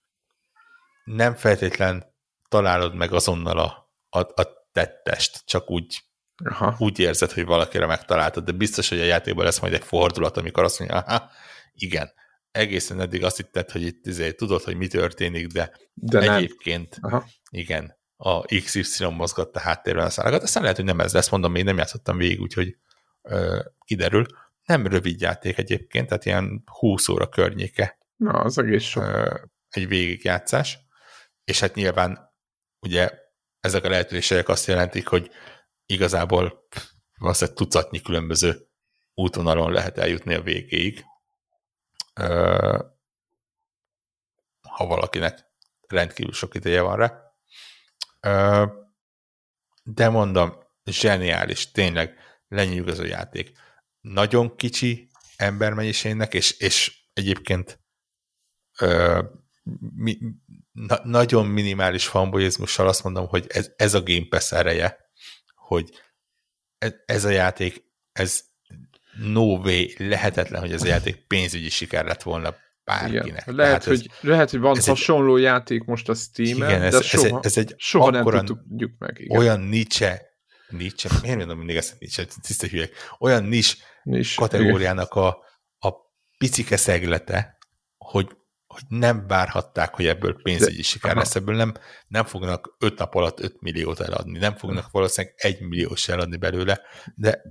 nem feltétlen találod meg azonnal a, a, a tettest, csak úgy, Aha. úgy érzed, hogy valakire megtaláltad, de biztos, hogy a játékban lesz majd egy fordulat, amikor azt mondja, aha, igen, egészen eddig azt hitted, hogy itt izé, tudod, hogy mi történik, de, de egyébként Aha. igen, a XY mozgatta háttérben a szálakat, aztán lehet, hogy nem ez lesz, mondom, még nem játszottam végig, úgyhogy ö, kiderül. Nem rövid játék egyébként, tehát ilyen 20 óra környéke. Na, az egész sok. Ö, egy végigjátszás és hát nyilván ugye ezek a lehetőségek azt jelentik, hogy igazából valószínűleg tucatnyi különböző útvonalon lehet eljutni a végéig. Ha valakinek rendkívül sok ideje van rá. De mondom, zseniális, tényleg lenyűgöző játék. Nagyon kicsi embermennyiségnek, és, és egyébként mi, na, nagyon minimális fanboyizmussal azt mondom, hogy ez, ez a Game Pass ereje, hogy ez, ez a játék, ez no way, lehetetlen, hogy ez a játék pénzügyi siker lett volna bárkinek. Igen. Lehet, ez, hogy, lehet, hogy van hasonló egy, játék most a Steam-en, igen, ez, de soha, ez, egy, ez egy soha nem tudjuk meg. Igen. Olyan Nietzsche, Nietzsche, miért mondom mindig ezt Nietzsche, tiszta hülyek, olyan nis, nis kategóriának a, a picike szeglete, hogy hogy nem várhatták, hogy ebből pénzügyi siker aha. lesz, ebből nem, nem fognak öt nap alatt 5 milliót eladni, nem fognak valószínűleg egy milliós eladni belőle, de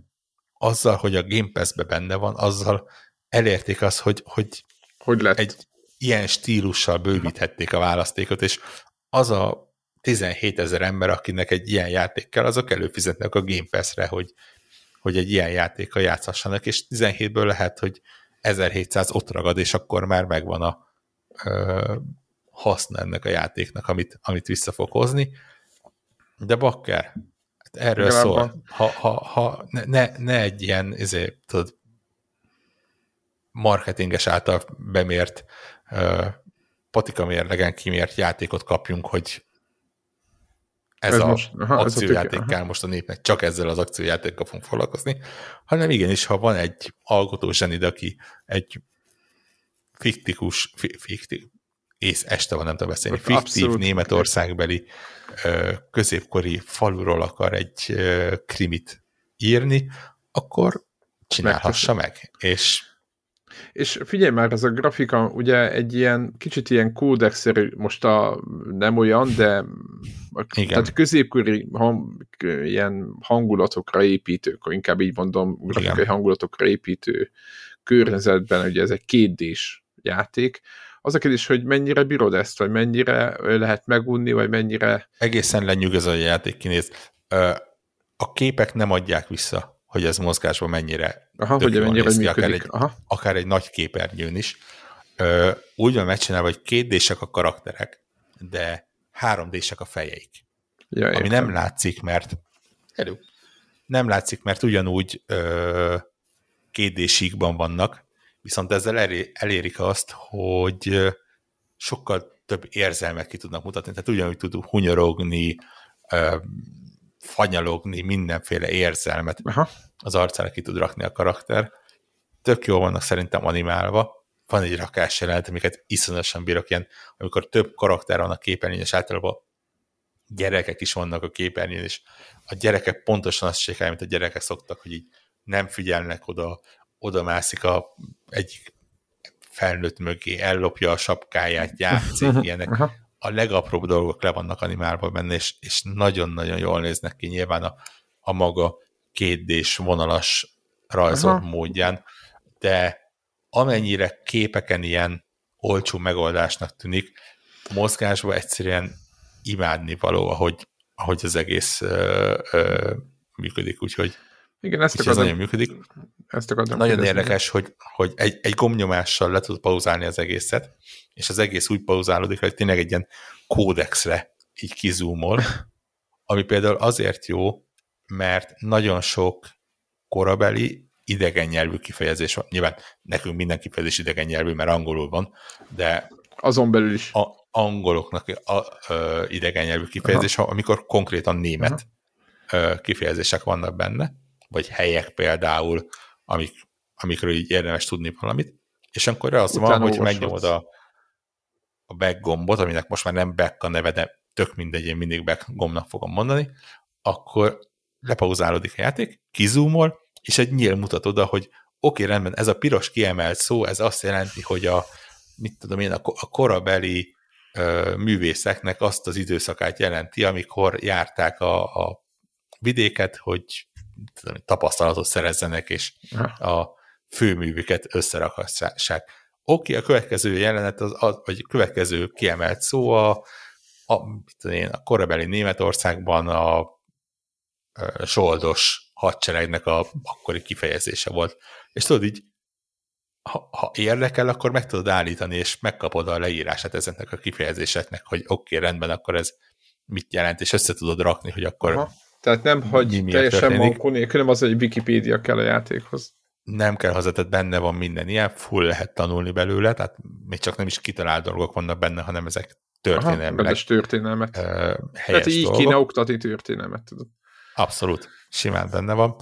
azzal, hogy a Game Pass-be benne van, azzal elérték azt, hogy, hogy, hogy lett? egy ilyen stílussal bővíthették a választékot, és az a 17 ezer ember, akinek egy ilyen játék kell, azok előfizetnek a Game Pass-re, hogy, hogy egy ilyen játékkal játszhassanak, és 17-ből lehet, hogy 1700 ott ragad, és akkor már megvan a, haszna ennek a játéknak, amit, amit vissza fog hozni. De bakker, erről Legalább szól. Ha, ha, ha ne, ne, ne egy ilyen ezért, tudod, marketinges által bemért uh, patika mérlegen kimért játékot kapjunk, hogy ez, ez a most, aha, most a népnek csak ezzel az akciójátékkal fogunk foglalkozni, hanem igenis, ha van egy alkotó zsenid, aki egy fiktikus, fiktik, ész este van, nem tudom beszélni, fiktív németországbeli középkori faluról akar egy krimit írni, akkor csinálhassa meg. És És figyelj már, ez a grafika ugye egy ilyen kicsit ilyen kódexszerű, most a nem olyan, de Igen. tehát középkori hang, ilyen hangulatokra építő, inkább így mondom, grafikai Igen. hangulatokra építő környezetben, ugye ez egy kétdés játék, az a kérdés, hogy mennyire bírod ezt, vagy mennyire lehet megunni, vagy mennyire... Egészen lenyűgöz a játék kinéz. A képek nem adják vissza, hogy ez mozgásban mennyire Aha, hogy mennyire működik. Akár egy, Aha. akár egy nagy képernyőn is. Úgy van megcsinálva, hogy két dések a karakterek, de három dések a fejeik. Ja, ami nem látszik, mert Hello. nem látszik, mert ugyanúgy ö, vannak, viszont ezzel elérik azt, hogy sokkal több érzelmet ki tudnak mutatni, tehát ugyanúgy tud hunyorogni, fanyalogni, mindenféle érzelmet Aha. az arcára ki tud rakni a karakter. Tök jól vannak szerintem animálva, van egy rakás jelenet, amiket iszonyatosan bírok, ilyen, amikor több karakter van a képernyőn, és általában gyerekek is vannak a képernyőn, és a gyerekek pontosan azt csinálják, mint a gyerekek szoktak, hogy így nem figyelnek oda, oda mászik a egyik felnőtt mögé, ellopja a sapkáját, játszik, [LAUGHS] ilyenek. A legapróbb dolgok le vannak animálva benne, és, és nagyon-nagyon jól néznek ki nyilván a, a maga kétdés vonalas rajzol módján, de amennyire képeken ilyen olcsó megoldásnak tűnik, mozgásban egyszerűen imádni való, ahogy, ahogy az egész ö, ö, működik, úgyhogy igen, ezt akartam, ez nagyon működik. Ezt akartam nagyon kérdezni. érdekes, hogy, hogy egy, egy gomnyomással le tud pauzálni az egészet, és az egész úgy pauzálódik, hogy tényleg egy ilyen kódexre így kizúmol, [LAUGHS] ami például azért jó, mert nagyon sok korabeli idegen nyelvű kifejezés van. Nyilván nekünk minden kifejezés idegen nyelvű, mert angolul van, de azon belül is. A angoloknak a, a idegen nyelvű kifejezés, Aha. amikor konkrétan német Aha. kifejezések vannak benne, vagy helyek például, amik, amikről így érdemes tudni valamit, és akkor az Utána van, hogy megnyomod a, a back gombot, aminek most már nem back a neve, de tök mindegy, én mindig back gombnak fogom mondani, akkor lepauzálódik a játék, kizúmol, és egy nyíl mutat oda, hogy oké, okay, rendben, ez a piros kiemelt szó, ez azt jelenti, hogy a, mit tudom én, a, a korabeli ö, művészeknek azt az időszakát jelenti, amikor járták a, a vidéket, hogy tapasztalatot szerezzenek, és a főművüket összerakassák. Oké, okay, a következő jelenet, az, az, vagy a következő kiemelt szó a, a, én, a korabeli Németországban a, a soldos hadseregnek a akkori kifejezése volt. És tudod így, ha, ha érdekel, akkor meg tudod állítani, és megkapod a leírását ezeknek a kifejezéseknek, hogy oké, okay, rendben, akkor ez mit jelent, és össze tudod rakni, hogy akkor Aha. Tehát nem, hogy teljesen mankó nélkül, nem az, hogy Wikipédia kell a játékhoz. Nem kell hozzá, tehát benne van minden ilyen, full lehet tanulni belőle, tehát még csak nem is kitalált dolgok vannak benne, hanem ezek történelmek. Aha, történelmet. Uh, tehát így dolgok. kéne oktatni történelmet, tudod. Abszolút, simán benne van.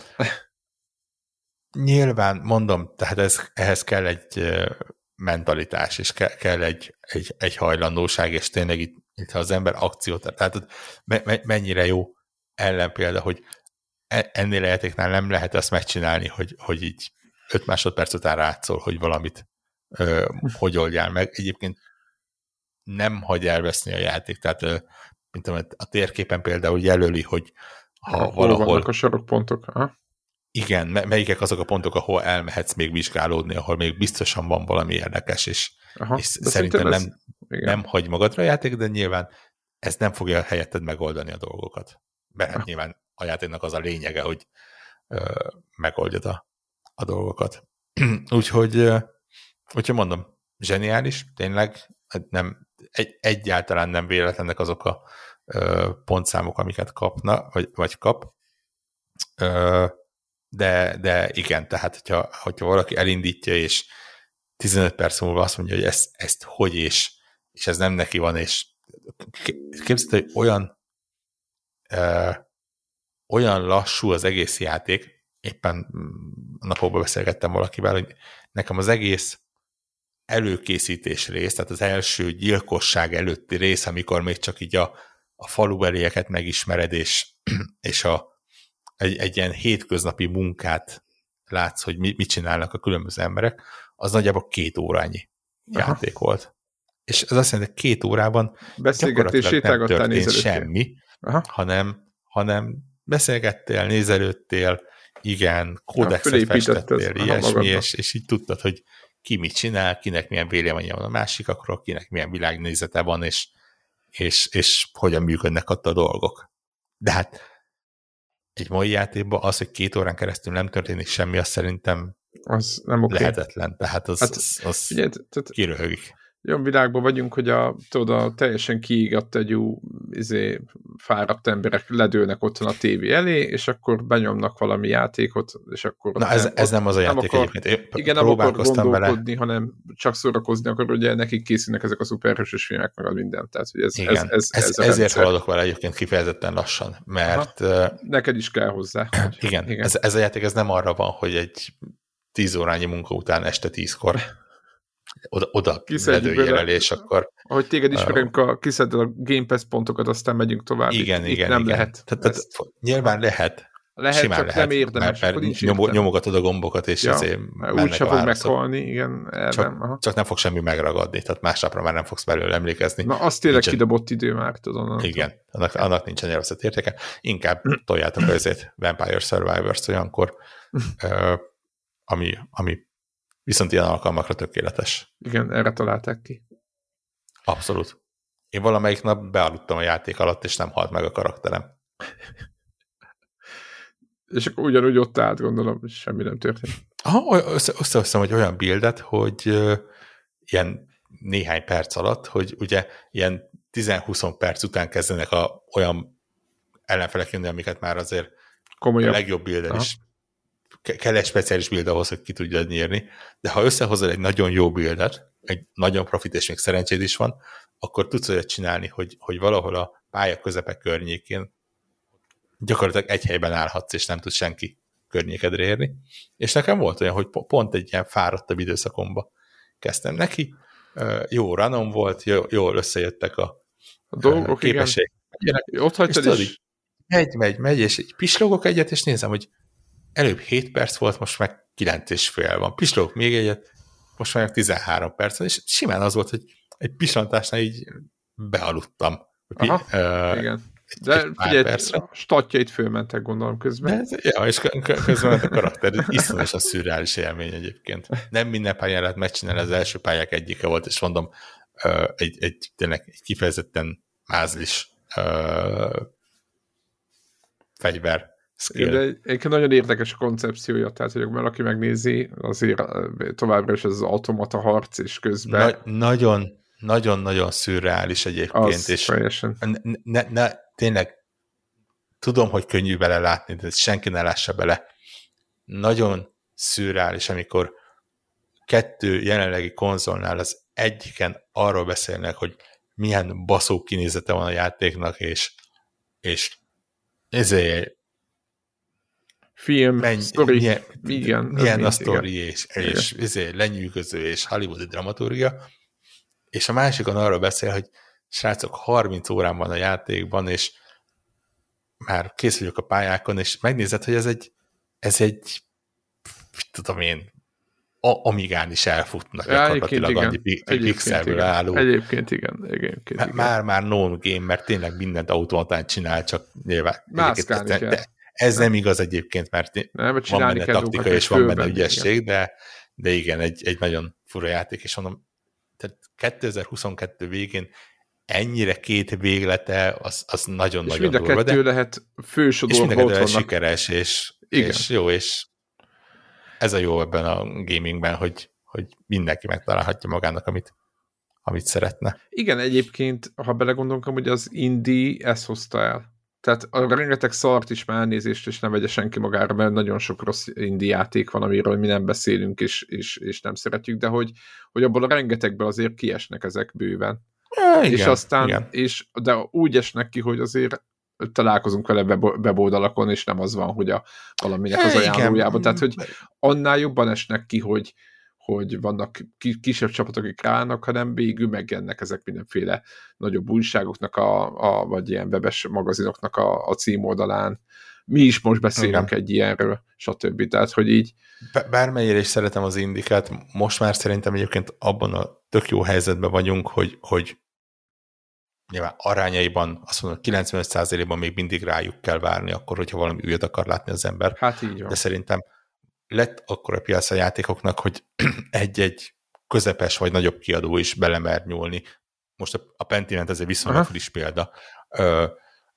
Nyilván, mondom, tehát ez, ehhez kell egy mentalitás, és ke, kell egy, egy, egy hajlandóság, és tényleg itt, itt ha az ember akciót, tehát me, me, mennyire jó ellenpélda, hogy e, ennél a játéknál nem lehet azt megcsinálni, hogy, hogy így 5 másodperc után rátszol, hogy valamit ö, hogy oldjál meg. Egyébként nem hagy elveszni a játék, tehát ö, mint tudom, a térképen például jelöli, hogy ha ha valahol... vannak a sarokpontok? Ha? Igen, melyikek azok a pontok, ahol elmehetsz még vizsgálódni, ahol még biztosan van valami érdekes, és, Aha, és szerintem ez... nem, nem hagy magadra a játék, de nyilván ez nem fogja helyetted megoldani a dolgokat mert hát nyilván a játéknak az a lényege, hogy ö, megoldjad a, a dolgokat. [CLEARS THROAT] Úgyhogy, hogyha mondom, zseniális, tényleg hát nem, egy, egyáltalán nem véletlenek azok a ö, pontszámok, amiket kapna, vagy, vagy kap. Ö, de, de igen, tehát hogyha, hogyha valaki elindítja, és 15 perc múlva azt mondja, hogy ezt, ezt hogy és, és ez nem neki van, és képzeld, hogy olyan olyan lassú az egész játék, éppen napokban beszélgettem valakivel, hogy nekem az egész előkészítés rész, tehát az első gyilkosság előtti rész, amikor még csak így a, a falubelieket megismered, és, [CLEARS THROAT] és a, egy, egy ilyen hétköznapi munkát látsz, hogy mit, mit csinálnak a különböző emberek, az nagyjából két órányi Aha. játék volt. És ez azt jelenti, hogy két órában Beszélgetés, nem történt semmi, Aha. hanem, hanem beszélgettél, nézelődtél, igen, kódexet festettél, ilyesmi, és, és így tudtad, hogy ki mit csinál, kinek milyen véleménye van a másikakról, kinek milyen világnézete van, és, és, és hogyan működnek ott a dolgok. De hát egy mai játékban az, hogy két órán keresztül nem történik semmi, az szerintem az nem okay. lehetetlen. Tehát az, hát, az, az ugye, tehát, kiröhögik olyan világban vagyunk, hogy a, tudod, a teljesen kiígatt egyú izé, fáradt emberek ledőlnek otthon a tévé elé, és akkor benyomnak valami játékot, és akkor... Na ez, ez nem az a játék nem akar, egyébként. Én igen, nem akar gondolkodni, vele. hanem csak szórakozni akar, ugye nekik készülnek ezek a szuperhősös filmek, meg a minden. Tehát, hogy ez, igen, ez, ez, ez, ez ezért rendszer. haladok vele egyébként kifejezetten lassan, mert... Aha, neked is kell hozzá. Hogy, igen, igen. Ez, ez a játék ez nem arra van, hogy egy tíz órányi munka után este tízkor oda, oda ledőjél és akkor... Ahogy téged ismerünk, uh, a, kiszeded a Game Pass pontokat, aztán megyünk tovább. Igen, itt, igen, itt nem igen. lehet. Tehát, tehát nyilván lehet. Lehet, Simán csak lehet, nem érdemes. Mert, mert nyom, nyomogatod a gombokat, és ja, azért Úgy sem fog meghalni, igen. Csak, aha. csak nem fog semmi megragadni, tehát másnapra már nem fogsz belőle emlékezni. Na, az tényleg nincsen... kidobott idő már, tudom. Igen, annak, annak nincsen élvezett értéke. Inkább toljátok ezért Vampire Survivors olyankor, ami, ami Viszont ilyen alkalmakra tökéletes. Igen, erre találták ki. Abszolút. Én valamelyik nap bealudtam a játék alatt, és nem halt meg a karakterem. [LAUGHS] és akkor ugyanúgy ott állt, gondolom, semmi nem történt. Aha, összehoztam hogy olyan bildet, hogy uh, ilyen néhány perc alatt, hogy ugye ilyen 10-20 perc után kezdenek a, olyan ellenfelek jönni, amiket már azért Komolyabb. a legjobb bilder is kell egy speciális build ahhoz, hogy ki tudja nyírni, de ha összehozol egy nagyon jó buildet, egy nagyon profit és még szerencséd is van, akkor tudsz olyat csinálni, hogy, hogy valahol a pálya közepe környékén gyakorlatilag egy helyben állhatsz, és nem tud senki környékedre érni. És nekem volt olyan, hogy pont egy ilyen fáradtabb időszakomba kezdtem neki, jó ranom volt, jó, jól összejöttek a, a dolgok, képességek. Ott hagytad is. Megy, megy, megy, és így pislogok egyet, és nézem, hogy előbb 7 perc volt, most meg 9 és fél van. Pislogok még egyet, most már 13 perc, és simán az volt, hogy egy pislantásnál így bealudtam. Aha, uh, igen. De figyelj, a statjait fölmentek, gondolom közben. De, ja, és közben a karakter. Iszonyosan szürreális élmény egyébként. Nem minden pályán lehet megcsinálni, az első pályák egyike volt, és mondom, egy, egy tényleg egy kifejezetten mázlis uh, fegyver. De egyébként nagyon érdekes a koncepciója, tehát hogy mert aki megnézi, azért továbbra is ez az automata harc és közben. Na, nagyon, nagyon-nagyon szürreális egyébként. Az és ne, ne, ne, tényleg tudom, hogy könnyű bele látni, de senki ne lássa bele. Nagyon szürreális, amikor kettő jelenlegi konzolnál az egyiken arról beszélnek, hogy milyen baszó kinézete van a játéknak, és, és ezért film, Menny, sztori, milyen, igen. Milyen a sztori, és, és izé, lenyűgöző, és hollywoodi dramaturgia, és a másikon arról beszél, hogy srácok, 30 órán van a játékban, és már kész vagyok a pályákon, és megnézed, hogy ez egy, ez egy, tudom én, a, Amigán is elfutnak ja, gyakorlatilag annyi pixelből álló. Egyébként igen. Egyébként igen. Már, már non-game, mert tényleg mindent automatán csinál, csak nyilván. Mászkálni kell. Ez nem igaz egyébként, mert nem, van benne taktika és van benne ügyesség, de, de igen, egy, egy nagyon fura játék, és mondom, tehát 2022 végén ennyire két véglete, az, az nagyon-nagyon durva. És mind a kettő de, lehet fősodorva És mind a kettő sikeres, és, igen. és jó, és ez a jó ebben a gamingben, hogy, hogy mindenki megtalálhatja magának, amit, amit szeretne. Igen, egyébként, ha belegondolunk, hogy az indie ezt hozta el. Tehát a rengeteg szart is már elnézést, és nem vegye senki magára, mert nagyon sok rossz indi játék van, amiről mi nem beszélünk, és, és, és nem szeretjük, de hogy, hogy abból a rengetegből azért kiesnek ezek bőven. Igen, és aztán, igen. És, de úgy esnek ki, hogy azért találkozunk vele weboldalakon, és nem az van, hogy a valaminek az ajánlójában. Tehát, hogy annál jobban esnek ki, hogy, hogy vannak kisebb csapatok, akik rának, hanem végül megjelennek ezek mindenféle nagyobb újságoknak, a, a, vagy ilyen webes magazinoknak a, a címoldalán. Mi is most beszélünk Igen. egy ilyenről, stb. Tehát, hogy így... Bármennyire is szeretem az indikát, most már szerintem egyébként abban a tök jó helyzetben vagyunk, hogy, hogy nyilván arányaiban, azt mondom, 95%-ban még mindig rájuk kell várni, akkor, hogyha valami újat akar látni az ember. Hát így van. De szerintem lett akkor a piac a játékoknak, hogy [CLEARS THROAT] egy-egy közepes vagy nagyobb kiadó is belemer nyúlni. Most a, Pentiment ez egy viszonylag friss példa,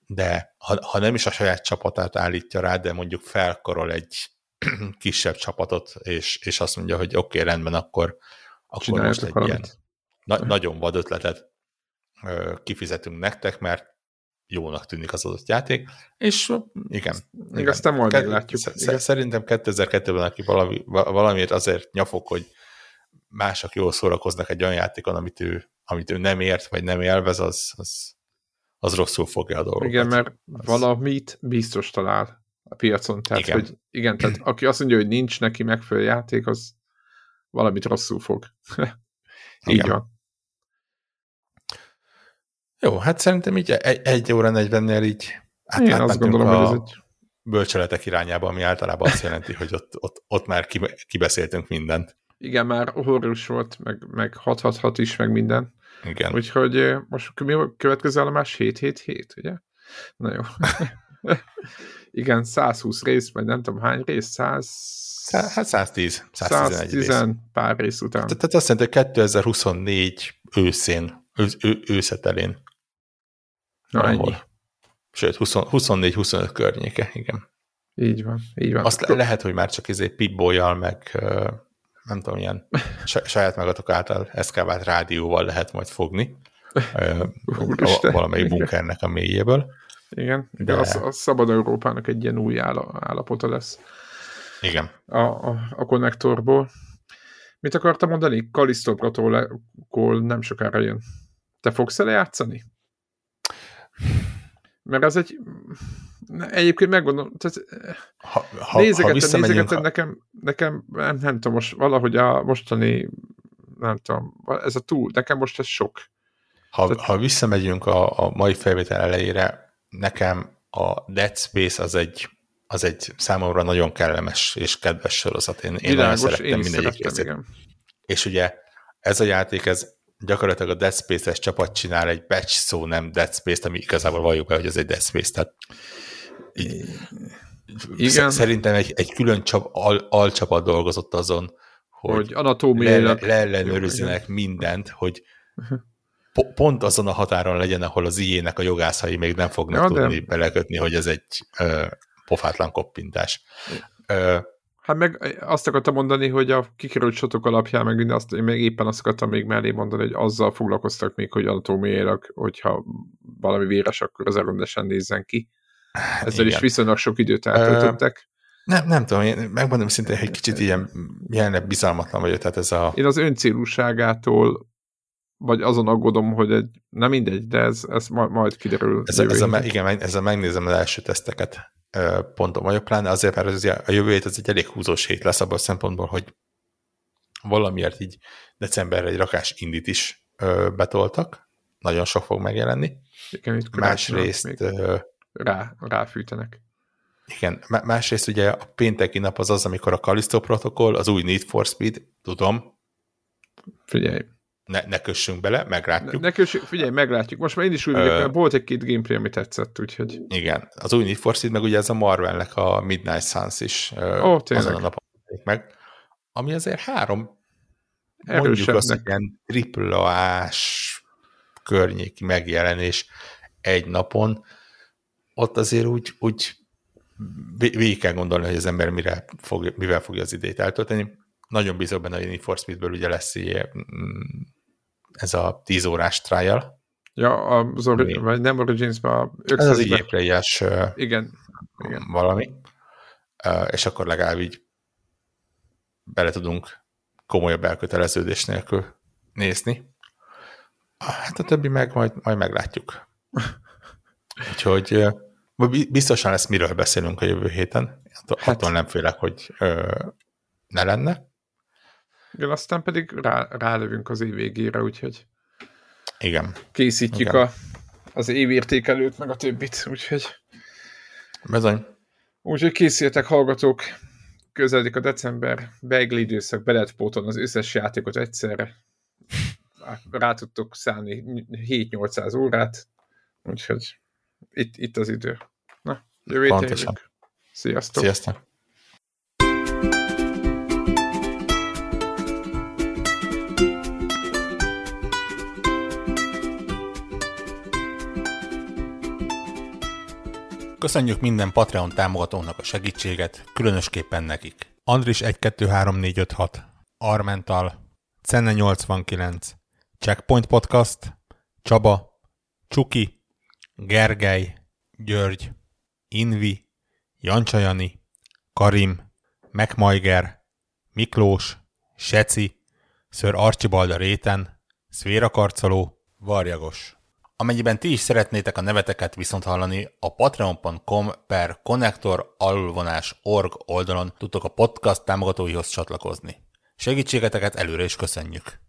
de ha, ha nem is a saját csapatát állítja rá, de mondjuk felkarol egy [CLEARS THROAT] kisebb csapatot, és, és azt mondja, hogy oké, okay, rendben, akkor, akkor most egy valamit. ilyen na, nagyon vad ötletet kifizetünk nektek, mert jónak tűnik az adott játék, és igen. Még aztán majd Ke- látjuk. Sz- szerintem 2002-ben, aki valami, valamiért azért nyafok, hogy mások jól szórakoznak egy olyan játékon, amit ő, amit ő nem ért, vagy nem élvez, az, az, az rosszul fogja a dolgokat. Igen, mert az... valamit biztos talál a piacon. Tehát, igen. Hogy, igen, tehát aki azt mondja, hogy nincs neki megfelelő játék, az valamit rosszul fog. [LAUGHS] Így igen. van. Jó, hát szerintem így egy, egy óra 40-nél így hát Én azt gondolom, a hogy ez egy... bölcseletek irányába, ami általában azt jelenti, hogy ott, ott, ott már kibeszéltünk mindent. Igen, már horrorus volt, meg, meg 666 is, meg minden. Igen. Úgyhogy most mi a következő állomás? 777, ugye? Na jó. [LAUGHS] Igen, 120 rész, vagy nem tudom hány rész, 100... Hát 110, 111 110 rész. pár rész után. Tehát azt jelenti, hogy 2024 őszén, ő, ő, őszetelén Na, ennyi. Sőt, 24-25 környéke, igen. Így van, így van. Azt le- lehet, hogy már csak ezért pitbolyjal, meg nem tudom, ilyen [LAUGHS] saját magatok által eszkávált rádióval lehet majd fogni. [LAUGHS] Úristen, valamelyik bunkernek a mélyéből. Igen, de, de a, a Szabad Európának egy ilyen új állapota lesz. Igen. A, a, a konnektorból. Mit akartam mondani? Kalisztó protokoll nem sokára jön. Te fogsz el játszani? Mert az egy... Egyébként meggondolom, tehát ha, ha, nézegetem, ha nézegetem, nekem, nekem nem, nem tudom, most valahogy a mostani, nem tudom, ez a túl, nekem most ez sok. Ha, tehát... ha visszamegyünk a, a mai felvétel elejére, nekem a Dead Space az egy, az egy számomra nagyon kellemes és kedves sorozat. Én, én nagyon szerettem mindegyik És ugye ez a játék, ez gyakorlatilag a Dead Space-es csapat csinál egy batch szó nem Dead Space-t, ami igazából valljuk be, hogy ez egy Dead Space, tehát így, Igen. Szerintem egy, egy külön csap, al, alcsapat dolgozott azon, hogy, hogy anatómiailag le, leellenőrizzenek mindent, hogy uh-huh. po, pont azon a határon legyen, ahol az ijének a jogászai még nem fognak ja, tudni de... belekötni, hogy ez egy uh, pofátlan koppintás. Uh, Hát meg azt akartam mondani, hogy a kikerült sotok alapján, meg azt, én még éppen azt akartam még mellé mondani, hogy azzal foglalkoztak még, hogy anatómiailag, hogyha valami véres, akkor az rendesen nézzen ki. Ezzel Igen. is viszonylag sok időt eltöltöttek. Nem, nem tudom, én megmondom szintén, hogy kicsit ilyen jelenleg bizalmatlan vagyok, tehát ez a... Én az öncélúságától vagy azon aggódom, hogy egy, nem mindegy, de ez, ez majd kiderül. Ez, ez a, igen, ezzel megnézem az első teszteket ponton vagyok, pláne azért, mert az, a jövő hét az egy elég húzós hét lesz abban a szempontból, hogy valamiért így decemberre egy rakás indit is betoltak, nagyon sok fog megjelenni. Igen, itt Másrészt... Rá, ráfűtenek. Igen, másrészt ugye a pénteki nap az az, amikor a Callisto protokoll, az új Need for Speed, tudom. Figyelj, ne, ne kössünk bele, meglátjuk. Ne, ne kössünk, figyelj, meglátjuk. Most már én is úgy vagyok, mert volt egy-két gameplay, ami tetszett, úgyhogy... Igen, az új Need for Speed, meg ugye ez a Marvelnek a Midnight Suns is Ó, oh, azon a napon meg, ami azért három mondjuk azt, hogy ilyen triplás környéki megjelenés egy napon, ott azért úgy, úgy végig kell gondolni, hogy az ember mire fog, mivel fogja az idét eltölteni. Nagyon bízok benne, hogy a Need for Speedből ugye lesz ilyen ez a 10 órás trial. Ja, az ori- vagy nem Origins-ban. Ez az ea play igen, igen. valami. És akkor legalább így bele tudunk komolyabb elköteleződés nélkül nézni. Hát a többi meg majd, majd meglátjuk. [LAUGHS] Úgyhogy biztosan lesz miről beszélünk a jövő héten. Hát, attól nem félek, hogy ö, ne lenne. Igen, aztán pedig rá, rálövünk az év végére, úgyhogy igen. készítjük Igen. A, az évértékelőt, meg a többit, úgyhogy Bizony. úgyhogy készüljetek hallgatók, közeledik a december, beigli időszak, be lehet pótolni az összes játékot egyszerre. Rá- tudtok szállni 7-800 órát, úgyhogy itt, itt az idő. Na, jövő. Sziasztok! Sziasztok. Köszönjük minden Patreon támogatónak a segítséget, különösképpen nekik. Andris 123456, Armental, Cenne 89, Checkpoint Podcast, Csaba, Csuki, Gergely, György, Invi, Jancsajani, Karim, Megmajger, Miklós, Seci, Ször Archibald réten, Szvéra Karcoló, Varjagos. Amennyiben ti is szeretnétek a neveteket viszont hallani, a patreon.com per connector alulvonás org oldalon tudtok a podcast támogatóihoz csatlakozni. Segítségeteket előre is köszönjük!